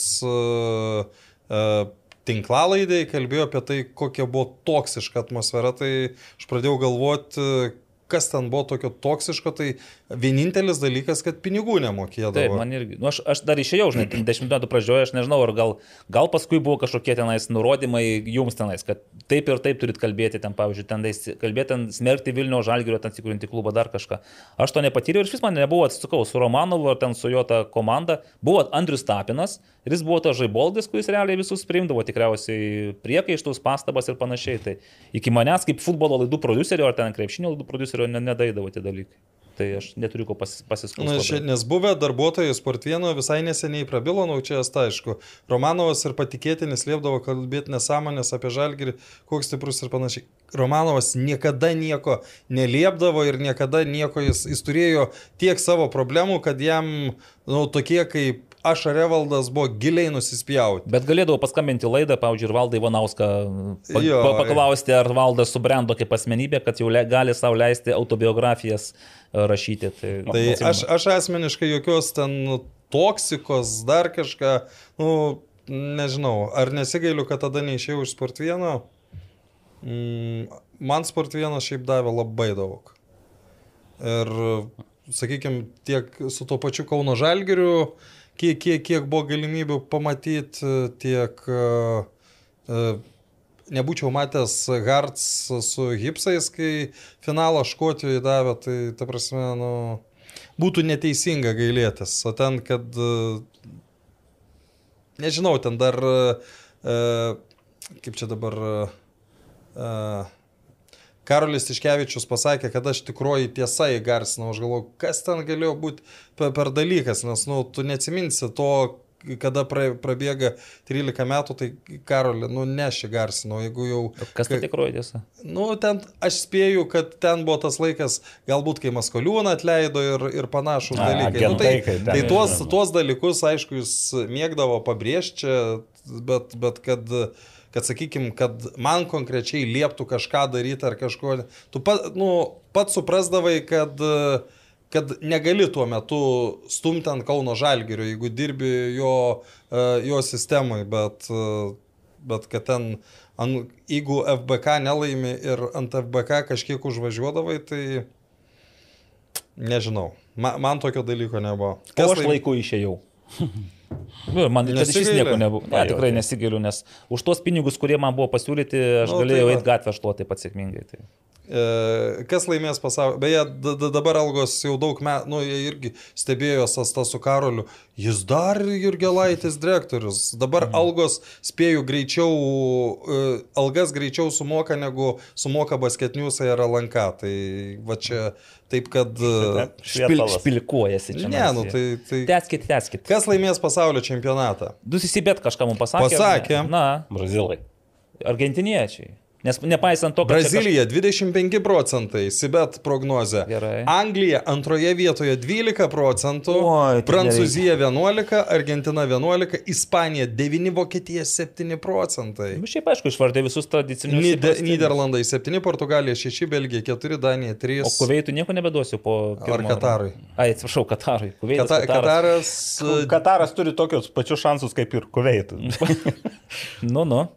tinklalaidai kalbėjo apie tai, kokia buvo toksiška atmosfera, tai aš pradėjau galvoti, kas ten buvo tokio toksiško, tai vienintelis dalykas, kad pinigų nemokėdavo. Taip, man irgi. Nu, aš, aš dar išėjau, žinai, ten dešimt metų pradžioje, aš nežinau, ar gal, gal paskui buvo kažkokie tenais nurodymai jums tenais, kad taip ir taip turit kalbėti, ten, pavyzdžiui, ten dais, kalbėti, ten smerkti Vilnių žalgirio, ten įsikūrinti klubą, dar kažką. Aš to nepatyriau ir vis man nebuvo, atsisukau, su Romanovu ar ten su jo ta komanda. Buvo Andrius Tapinas ir jis buvo tas žaiboldis, kuris realiai visus priimdavo tikriausiai priekaištus, pastabas ir panašiai. Tai iki manęs kaip futbolo laidų producerio ar ten krepšinio laidų producerio ne- nedaidavo tie dalykai. Tai aš neturiu ko pas, pasiskųsti. Na, šia- nes buvę darbuotojai Sportvieno visai neseniai prabilo, na, čia asta aišku. Romanovas ir patikėtinis liepdavo kalbėti nesąmonės apie žalgirį, koks stiprus ir panašiai. Romanovas niekada nieko neliepdavo ir niekada nieko, jis, jis turėjo tiek savo problemų, kad jam, na, nu, tokie kaip aš ar Evaldas buvo giliai nusispjauti. Bet galėdavau paskambinti laidą, pavyzdžiui, ir Valdą Ivanauską, pa, Jo, pa, paklausti, ar Valdas subrendo kaip asmenybė, kad jau le, gali savo leisti autobiografijas e, rašyti. Tai, Tai aš, aš asmeniškai jokios ten toksikos, dar kažką, nu, nežinau, ar nesigailiu, kad tada neišėjau iš sport vieno. Mm, man sport vienas šiaip davė labai daug. Ir, sakykime, tiek su tuo pačiu Kauno Žalgiriu, kiek, kiek, kiek buvo galimybių pamatyti, tiek uh, uh, nebūčiau matęs Harts su Hipsais, kai finalą Škotijoje davė, tai ta prasme, nu, būtų neteisinga gailėtis. O ten, kad, e, nežinau, ten dar, e, kaip čia dabar, e, Karolis Tiškevičius pasakė, kad aš tikroji tiesa įgarsinau. Aš galvoju, kas ten galėjo būti per, per dalykas, nes, nu, tu neatsiminsi to, kada pra, prabėga 13 metų, tai Karolį, nu, neši garsinau, jeigu jau... Kas tai tikroji tiesa? Nu, ten aš spėju, kad ten buvo tas laikas, galbūt kai Maskoliūną atleido ir, ir panašus A, dalykai. Nu, tai ten tai tuos, tuos dalykus, aišku, jis mėgdavo pabrėžti, bet, bet kad, kad sakykime, kad man konkrečiai lieptų kažką daryti ar kažko, tu pat, nu, pats suprasdavai, kad kad negali tuo metu stumti ant Kauno Žalgirio, jeigu dirbi jo, jo sistemai, bet, bet kad ten, ant, jeigu FBK nelaimi ir ant FBK kažkiek užvažiuodavai, tai nežinau. Man, man tokio dalyko nebuvo. O aš laiku išėjau. Nu, Man iš vis nieko nebuvo. Ne, jau tikrai tai. nesigailiu, nes už tos pinigus, kurie man buvo pasiūlyti, aš Nu, tai galėjau va. eiti gatvę šluoti taip pat sėkmingai. Tai. E, Kas laimės pasaulio? Beje, dabar algos jau daug metų, nu, jie irgi stebėjo Sasta su Karoliu. Jis dar Jurgelaitis direktorius. Dabar mhm. algos spėjų greičiau, e, algas greičiau sumoka negu sumoka basketniusai ar LNK. Tai va čia taip, kad... e, Špil, Švietalas. špilikuojasi čia. Ne, nu tai... tai... Teskit, teskit. Kas laimės pasaulio čempionatą? Dusisibėt kažką mums pasakė. Pasakė. Na, Brazilai. argentiniečiai. Nes nepaisant to, kad... Brazilija 25 procentai, Sibet prognozė. Gerai. Anglija antroje vietoje 12 procentų, Oi, tai Prancūzija 11, Argentina 11, Ispanija 9, Vokietija 7 procentai. kažkaip- Nu, Šiaip aišku, išvardė visus tradicinius. Nide, įprastinius. Niderlandai 7, Portugalija 6, Belgija 4, Danija 3. O Kuveitų nieko nebeduosiu po... Ar pirmo- Katarui? Ai, atsiprašau, Katarui. Kuveitas, Kata, Kataras. Kataras. Kataras turi tokius pačius šansus kaip ir Kuveitas. Nu, nu.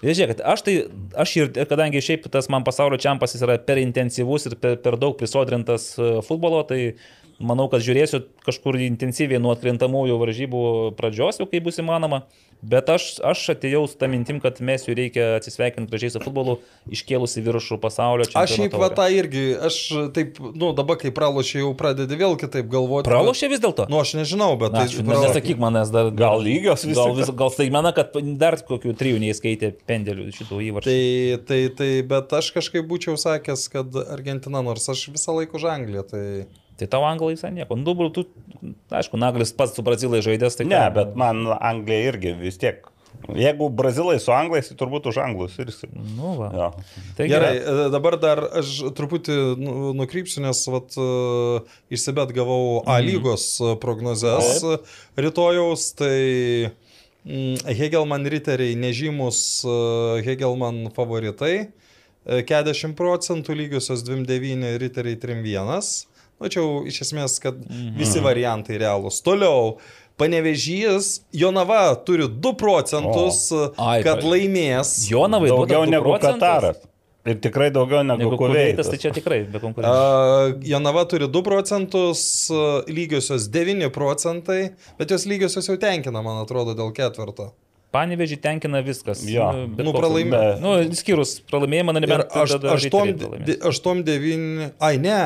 Žiūrėkit, aš tai, aš ir, kadangi šiaip tas man pasaulio čempas jis yra per intensyvus ir per, per daug prisodrintas e, futbolo, tai manau, kad žiūrėsiu kažkur intensyviai nuo atkrintamųjų varžybų pradžios, jau kai bus įmanoma. Bet aš, aš atėjau su tą mintim, kad mesiu reikia atsisveikinti gražiai su futbolu, iškėlusi viršų pasaulio čempionato. Aš šiaip va tą irgi, aš taip, nu dabar kai pralošiai jau pradedi vėl kitaip galvoti. Pralošė vis dėlto? Nu aš nežinau, bet Na, tai... tai ne, nesakyk manęs dar. Gal lygios vis Gal, tik? vis, gal staigmena, kad dar kokių trijų neįskaitė pendelių šitų įvarčių. Tai, tai, tai, bet aš kažkaip būčiau sakęs, kad Argentina, nors aš visą laiką už Angliją, tai... Tai tau anglai visai nieko. Nu, dabar tu, aišku, Naglis pats su brazilai žaidęs, tai Ne, ką? bet man Anglija irgi vis tiek. Jeigu brazilai su anglais, tai turbūt už anglus ir jis. Nu, va. Jo. Tai Gerai, gerai. e, dabar dar aš truputį nu- nukrypsiu, nes vat, e, išsibet gavau A lygos e, prognozes e, rytojaus, tai mm, Hegelman riteriai nežymus Hegelman favoritai, e, 40 procentų lygiosios 29 riteriai 31. Nu, čia jau iš esmės, kad visi variantai realūs. Toliau, Panevežys, Jonava turi 2 procentus, Ai, kad laimės. Jonavai Daugiau negu. Kataras. Ir tikrai daugiau negu, Negu Kuveitas, tai čia tikrai be konkurencijos. Uh, Jonava turi 2 procentus, lygiosios 9 procentai, bet jos lygiosios jau tenkina, man atrodo, dėl ketvirto. Panevežį tenkina viskas. Jo. bet Nu, pralaimė- Nu, skyrus pralaimėjimą, na, nebent aš- tada aštuom riteriai pralaimės. de- aštuom devyni, ai ne,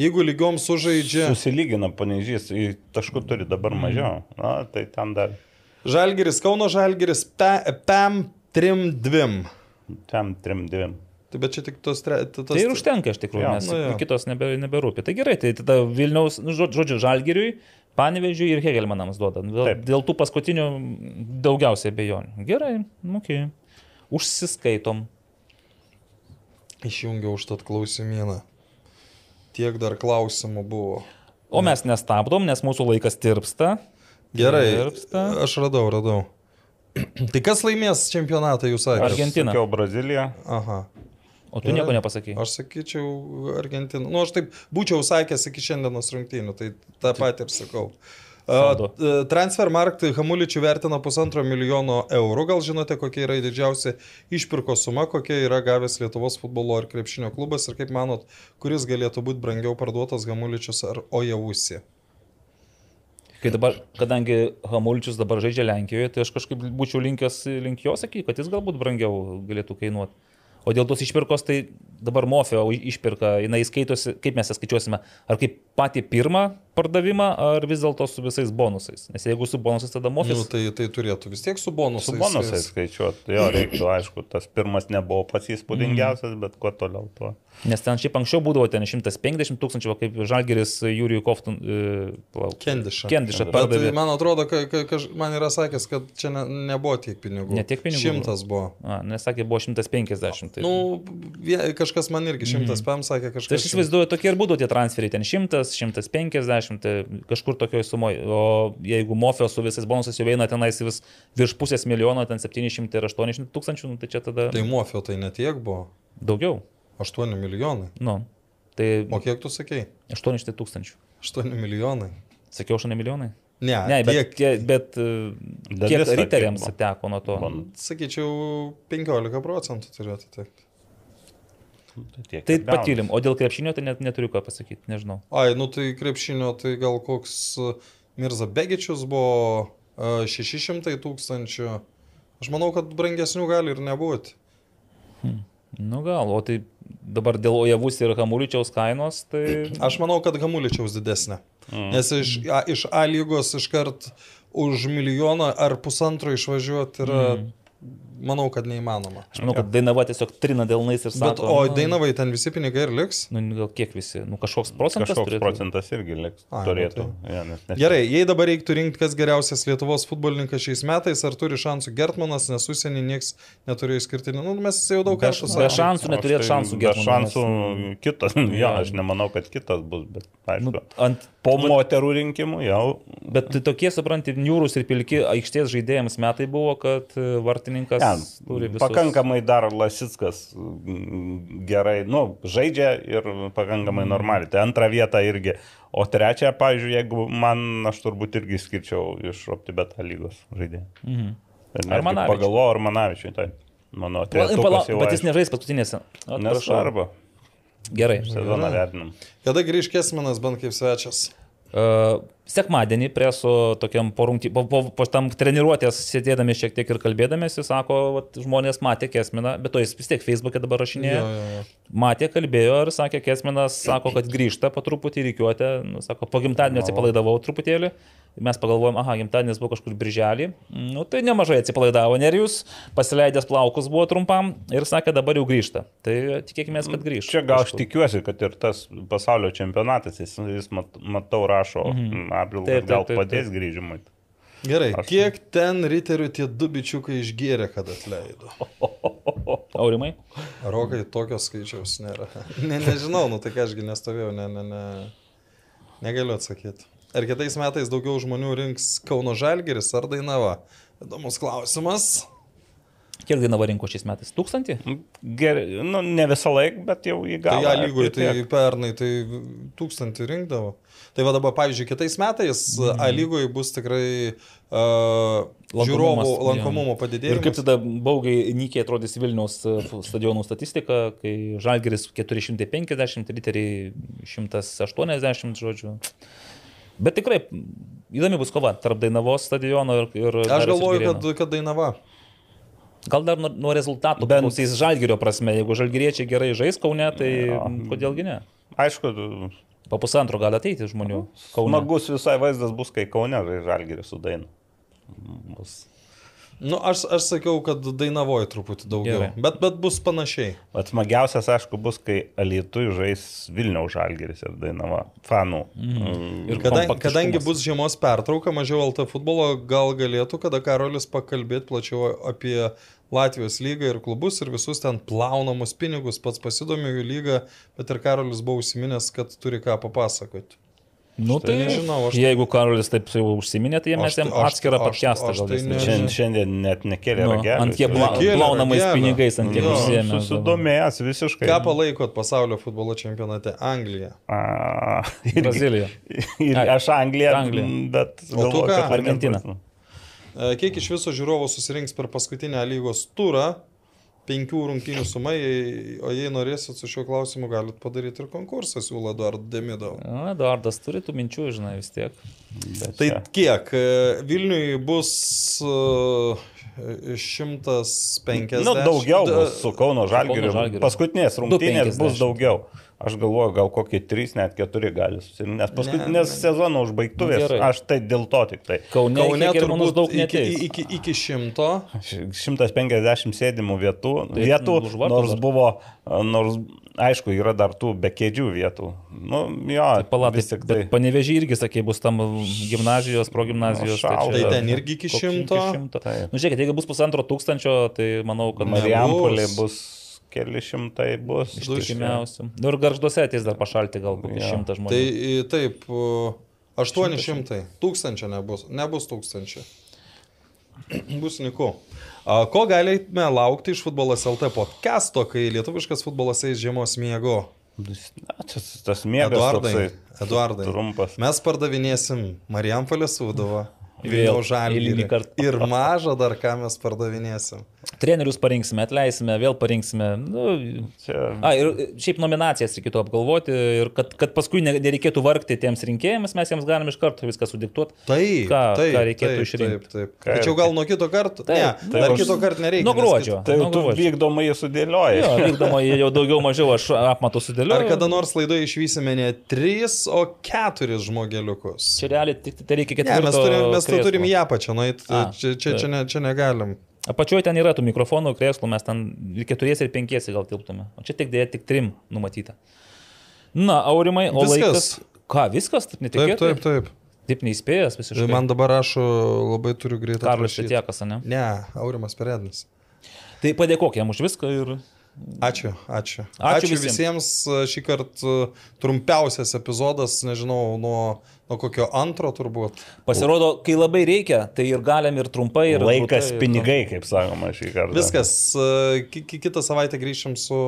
jeigu lygiom sužaidžia Susilygina panežys, taškų turi dabar Mhm. mažiau. Na, tai ten dar. Žalgeris, Kauno Žalgeris, PEM 3-2. Ten trim dviem. Tai bet čia tik tos... Tre, tos Tai ir užtenka iš tikrųjų, Jo. nes Nu, jo. kitos nebe, neberūpi. Tai gerai, tai tada Vilniaus, nu, žod- žodžiu, Žalgiriui, Panevežiui ir Hegelmanams duoda. Dėl, Taip. dėl tų paskutinių daugiausiai abejonių. Gerai, nu, okay. užsiskaitom. Išjungiau už tad klausimyną. Tiek dar klausimų buvo. O mes nestabdom, nes mūsų laikas tirpsta. Gerai, Tirpsta. aš radau, radau. Tai kas laimės čempionatą, jūs sakėte? Argentina. Sakiau Brazilija. Aha. O tu nieko nepasakei. Aš sakyčiau Argentina. Nu, aš taip būčiau sakęs iki šiandienos rungtynių, tai tą patį ir sakau. Transfermarkt Hamuličių vertina pusantro milijono eurų. Gal žinote, kokia yra didžiausia išpirko suma, kokia yra gavęs Lietuvos futbolo ir krepšinio klubas ir kaip manot, kuris galėtų būti brangiau parduotas Hamuličius ar Ojavusi? Kai dabar, kadangi Hamulčius dabar žaidžia Lenkijoje, tai aš kažkaip būčiau linkęs link jo sakyti, kad jis galbūt brangiau galėtų kainuoti. O dėl tos išpirkos, tai dabar Mofio išpirka, jinai skaitosi, kaip mes ją skaičiuosime, ar kaip patį pirmą pardavimą, ar vis dėlto su visais bonusais. Nes jeigu su bonusais, tada Mofis... Nu, tai, tai turėtų vis tiek su bonusais. Su bonusais skaičiuoti. Jo, reiktų, aišku, tas pirmas nebuvo pats įspūdingiausias, bet kuo toliau tuo. Nes ten šiaip anksčiau būdavo ten 150 tūkstančių, kaip Žalgeris Jūrijų Koftun... Uh, Kendišą. Kendišą Bet pardavė. man atrodo, ka, ka, ka, man yra sakęs, kad čia ne, nebuvo tiek pinigų. Ne tiek pinigų Šimtas buvo. A, nesakė, buvo 150. Tai... Nu, kažkas man irgi šimtas PM sakė Tai kažkas. aš įsivaizduoju, tokie ir būdavo tie transferiai, ten 100, 150, tai kažkur tokioje sumoje. O jeigu Mofio su visais bonusais jau eina tenais vis virš pusės milijono, ten 700 ir 800 tūkstančių, nu, tai čia tada Tai Mofio tai netiek buvo. daugiau. 8 milijonai. Nu, tai O kiek tu sakei? 800 tūkstančių. 8 milijonai. Sakiau, 8 milijonai. Ne, Ne, bet, tiek, bet Dalis kiek riteriams teko nuo to? Bon, sakyčiau, 15 procentų turėtų tekti. Tai tiek Tai patylim, o dėl krepšinio tai net neturiu ką pasakyti, nežinau. Ai, nu tai krepšinio, tai gal koks uh, Mirza Begičius buvo uh, 600 tūkstančių. Aš manau, kad brangesnių gali ir nebūti. Nu gal, o tai dabar dėl Ojavus ir Hamuličiaus kainos, tai... Aš manau, kad Gamuličiaus didesnė. Mm. Nes iš A, iš A lygos iškart už milijoną ar pusantro išvažiuoti yra, mm. Manau, kad neįmanoma. Aš manau, kad Dainava tiesiog trina dėlnais ir Bet, sako... o nu, Dainavai ten visi pinigai ir liks? Nu, gal kiek visi, nu kažkoks procentas Kažkoks turėtų. procentas irgi liks. Ai, nu Turėtų. tai- Ja, nes, nes Gerai, jei dabar reiktų rinkti, kas geriausias Lietuvos futbolininkas šiais metais, ar turi šansų Gertmanas, nes užsienį niekas neturėjo išskirtinį. Nu, mes jau daug Be, kartų be sakėme. šansų neturėt Aš tai šansų Be Gertmanas. šansų kitas. Ja, aš nemanau, kad kitas bus, bet aišku. Nu, ant, Po moterų rinkimų jau. bet tokie, supranti, niūrus ir pilki aikštės žaidėjams metai buvo, kad e, vartininkas Ja, turi visus... pakankamai dar Lasitskas mm, gerai, nu, žaidžia ir pakankamai Mhm. normaliai. Tai antrą vietą irgi. O trečią, pavyzdžiui, jeigu man, aš turbūt irgi skirčiau iš Optibeta lygos žaidėjų. Mhm. Netgi Armanavičių. Pagalvoju, ar Manavičiui, tai mano trečias bet jis nežais paskutinėse. Nesvarbu, Gerai. sezoną vertinam. Kada grįž Kesminas bent kaip svečias? Uh, sekmadienį preso tokiam po, rungty, po, po, po tam treniruotės sėdėdami šiek tiek ir kalbėdamėsi, sako, vat, žmonės matė Kesminą, bet to jis vis tiek Facebook'e dabar rašinėja. Jo, jo, jo. Matė, kalbėjo ir sakė, Kesminas sako, kad grįžta po truputį reikiuotę, nu, sako, po gimtadienio atsipalaidavau truputėlį. Mes pagalvojom, aha, gimtadienis buvo kažkur birželį. Nu, tai nemažai atsipalaidavo Nerijus, pasileidęs plaukus buvo trumpam ir sakė, dabar jau grįžta. Tai tikėkime, kad grįžta. Čia gal aš tikiuosi, kad ir tas pasaulio čempionatas, jis, jis mat, matau, rašo, mhm. Taip, gal padės grįžimui. Gerai, Aš- kiek ten riterių tie du bičiukai išgėrė, kad atleido? Aurimai? Rokai tokio skaičiaus nėra. Ne, nežinau, nu tai ką ašgi nestovėjau, ne, ne, ne. Negaliu atsakyti. Ar kitais metais daugiau žmonių rinks Kauno Žalgeris ar Dainava? Įdomus klausimas. Kiek dainavo rinko šiais metais? Tūkstantį? Gerai, nu, ne visą laiką, bet jau į Tai lygoje, apie tai tiek. pernai tai tūkstantį rinkdavo. Tai va dabar, pavyzdžiui, kitais metais mm. A lygoje bus tikrai uh, žiūrovų lankomumo jo. Ir padidėjimas. kaip tada baugiai nykiai atrodys Vilniaus e, stadionų statistika, kai Žalgeris 450, Riteriai 180, žodžiu. Bet tikrai įdomi bus kova tarp Dainavos stadiono ir... ir Aš galvoju, kad, kad Dainava. Gal dar nuo, nuo rezultatų Bent- priklausys Žalgerio prasme. Jeigu Žalgeriečiai gerai žais Kaune, tai Jo. kodėlgi ne? Aišku, Po pusantro gali ateiti žmonių. Kaune. smagus visai vaizdas bus, kai Kaune žais žalgerį su Dainu. Bus. Nu, aš, aš sakiau, kad Dainavoje truputį daugiau. Gerai. Bet, bet bus panašiai. Bet smagiausias, aišku, bus, kai Alietui žais Vilniaus žalgeris ir Dainava fanų. Mm. Ir Kadan, kompaktiškumas. kadangi bus žiemos pertrauka, mažiau LT futbolo, gal galėtų, kada Karolis pakalbėti plačiau apie Latvijos lygą ir klubus ir visus ten plaunamus pinigus, pats pasidomiu jų lygą, bet ir Karolis buvo užsiminęs, kad turi ką papasakoti. Nu, tai nežinau, aš- jeigu Karolis taip jau užsiminė, tai mes tai- jam atskirą podcastą gal tai. Šiandien, šiandien net nekėlė Nu, ragelio. ant kiek plaunamais pinigais, ant kiek užsiemė. Susidomėjęs visiškai. Ką palaikot pasaulio futbolo čempionate? Anglija. A, irgi- Brazilija. Ir aš Angliją, Anglija. bet galvoju, kad Argentina. E, Kiek iš viso žiūrovų susirinks per paskutinę lygos turą? Penkių rungtynių sumai, o jei norėsit su šiuo klausimu, galit padaryti ir konkursą, siūlo Eduardo Demidau. Eduardas turi tų minčių, žinai, vis tiek. Tai kiek? E, Vilniui bus e, 150. Nu, daugiau Da- bus su Kauno Žalgiriu. Žalgiriu. Paskutinės rungtynės 2,50. bus daugiau. Aš galvoju, gal kokie 3, net 4 gali susirinkti. Nes paskutinės ne. sezono užbaigtuvės, Nu, aš tai dėl to tik tai. Kaune, Kaune turbūt daug iki, neteis. iki, iki šimto. 150 sėdimų vietų, Tai vietų už vartų nors buvo, nors aišku, yra dar tų be kėdžių vietų. Nu, jo, Palatai, vis tik tai. Panevežiai irgi, sakė, bus tam gimnazijos, progymnazijos. Nu, šalta. Tai Jo. ten irgi iki šimto. šimto. Taip. Nu, žiūrėkit, jeigu bus pusantro tūkstančio, tai manau, kad Marijampolė Nebus. bus keli šimtai, bus. Ištikimiausių. Nu ir garžduose ateis dar pašalti gal kokį Jo. šimtą žmonių. Tai i, taip, o, 800. Tūkstančio nebus. Nebus tūkstančio. Bus niku. Ko galime laukti iš futbolas LT podcast'o, kai lietuviškas futbolas eis žiemos miego? Na, čia tas mėgas Eduardai, toksai Eduardai. trumpas. Mes pardavinėsim Marijampolės. Vėl Vilniaus žalį. Ir mažą dar ką mes pardavinėsim. Trenerius parinksime, atleisime, vėl parinksime. Nu, Čia A, ir šiaip nominacijas reikėtų apgalvoti ir kad, kad paskui ne- nereikėtų vargti tiems rinkėjams, mes jiems galim iš karto viską sudiktuoti. Taip, Ką- taip, ką reikėtų taip, išrinkti? Taip, taip. Ką- Tačiau gal nuo kito karto? Taip, ne, taip, dar aš- kito karto nereikia. Nuo nes gruodžio. Tai jau Nu, tu vykdomai jį sudėlioji. Jo, vykdama jie jau daugiau mažiau aš apmatų kit- sudėliojau. Ar kada nors laidoje išvysime ne tris, o keturis žmogeliukus? Čia realiai tik tai reikia Ne, ketvirto. mes turim, mes turim į apačią, nueit, A, čia, čia, čia, ne, čia negalim. Apačioje ten yra tų mikrofonų, krėslų, mes ten ir keturiesi, ir penkiesi gal tilptume. O čia tik dėja tik trim numatyta. Na, aurimai, o Viskas. laikas. Ką, viskas? Taip Taip, netikėtai? taip, taip. Taip neįspėjęs visiškai. Man dabar rašo, labai turiu greitai. Karlas atrašyt. Šetiekas, ne? Ne, Aurimas Perednis. Tai padėkok jam už viską ir... Ačiū, ačiū. Ačiū Ačiū visiems. visiems. Šį kartą trumpiausias epizodas, nežinau, nuo, nuo kokio antro turbūt. Pasirodo, kai labai reikia, tai ir galim ir trumpai, ir... Laikas ir- pinigai, kaip sakoma šį kartą. Viskas. e, ki- ki- Kitą savaitę grįšim su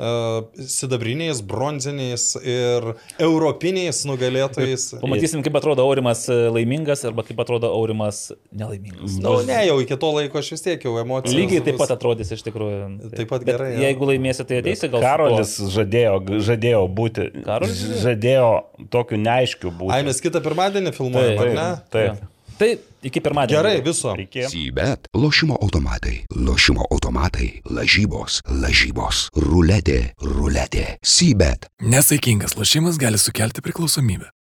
sidabriniais, bronziniais ir europiniais nugalėtojais. Pamatysim, kaip atrodo aurimas e, laimingas arba kaip atrodo aurimas nelaimingas. Na, nu, ne, jau iki to laiko aš vis tiek jau emocijų. Lygiai taip pat atrodys iš tikrųjų. Taip pat Bet gerai, jo. Jeigu laimėsi, tai ateisi gal. Karolis žadėjo, žadėjo būti. Karolis? Žadėjo tokiu neaiškiu būti. Ai, mes kitą pirmadienį filmuojame, Taip, ar ne? tuo. Taip. Tai iki pirmadienio. Gerai, viso. Iki. Sybet. Lošimo automatai. Lošimo automatai. Lažybos. Lažybos. Ruletė. Ruletė. Sybet. Nesaikingas lošimas gali sukelti priklausomybę.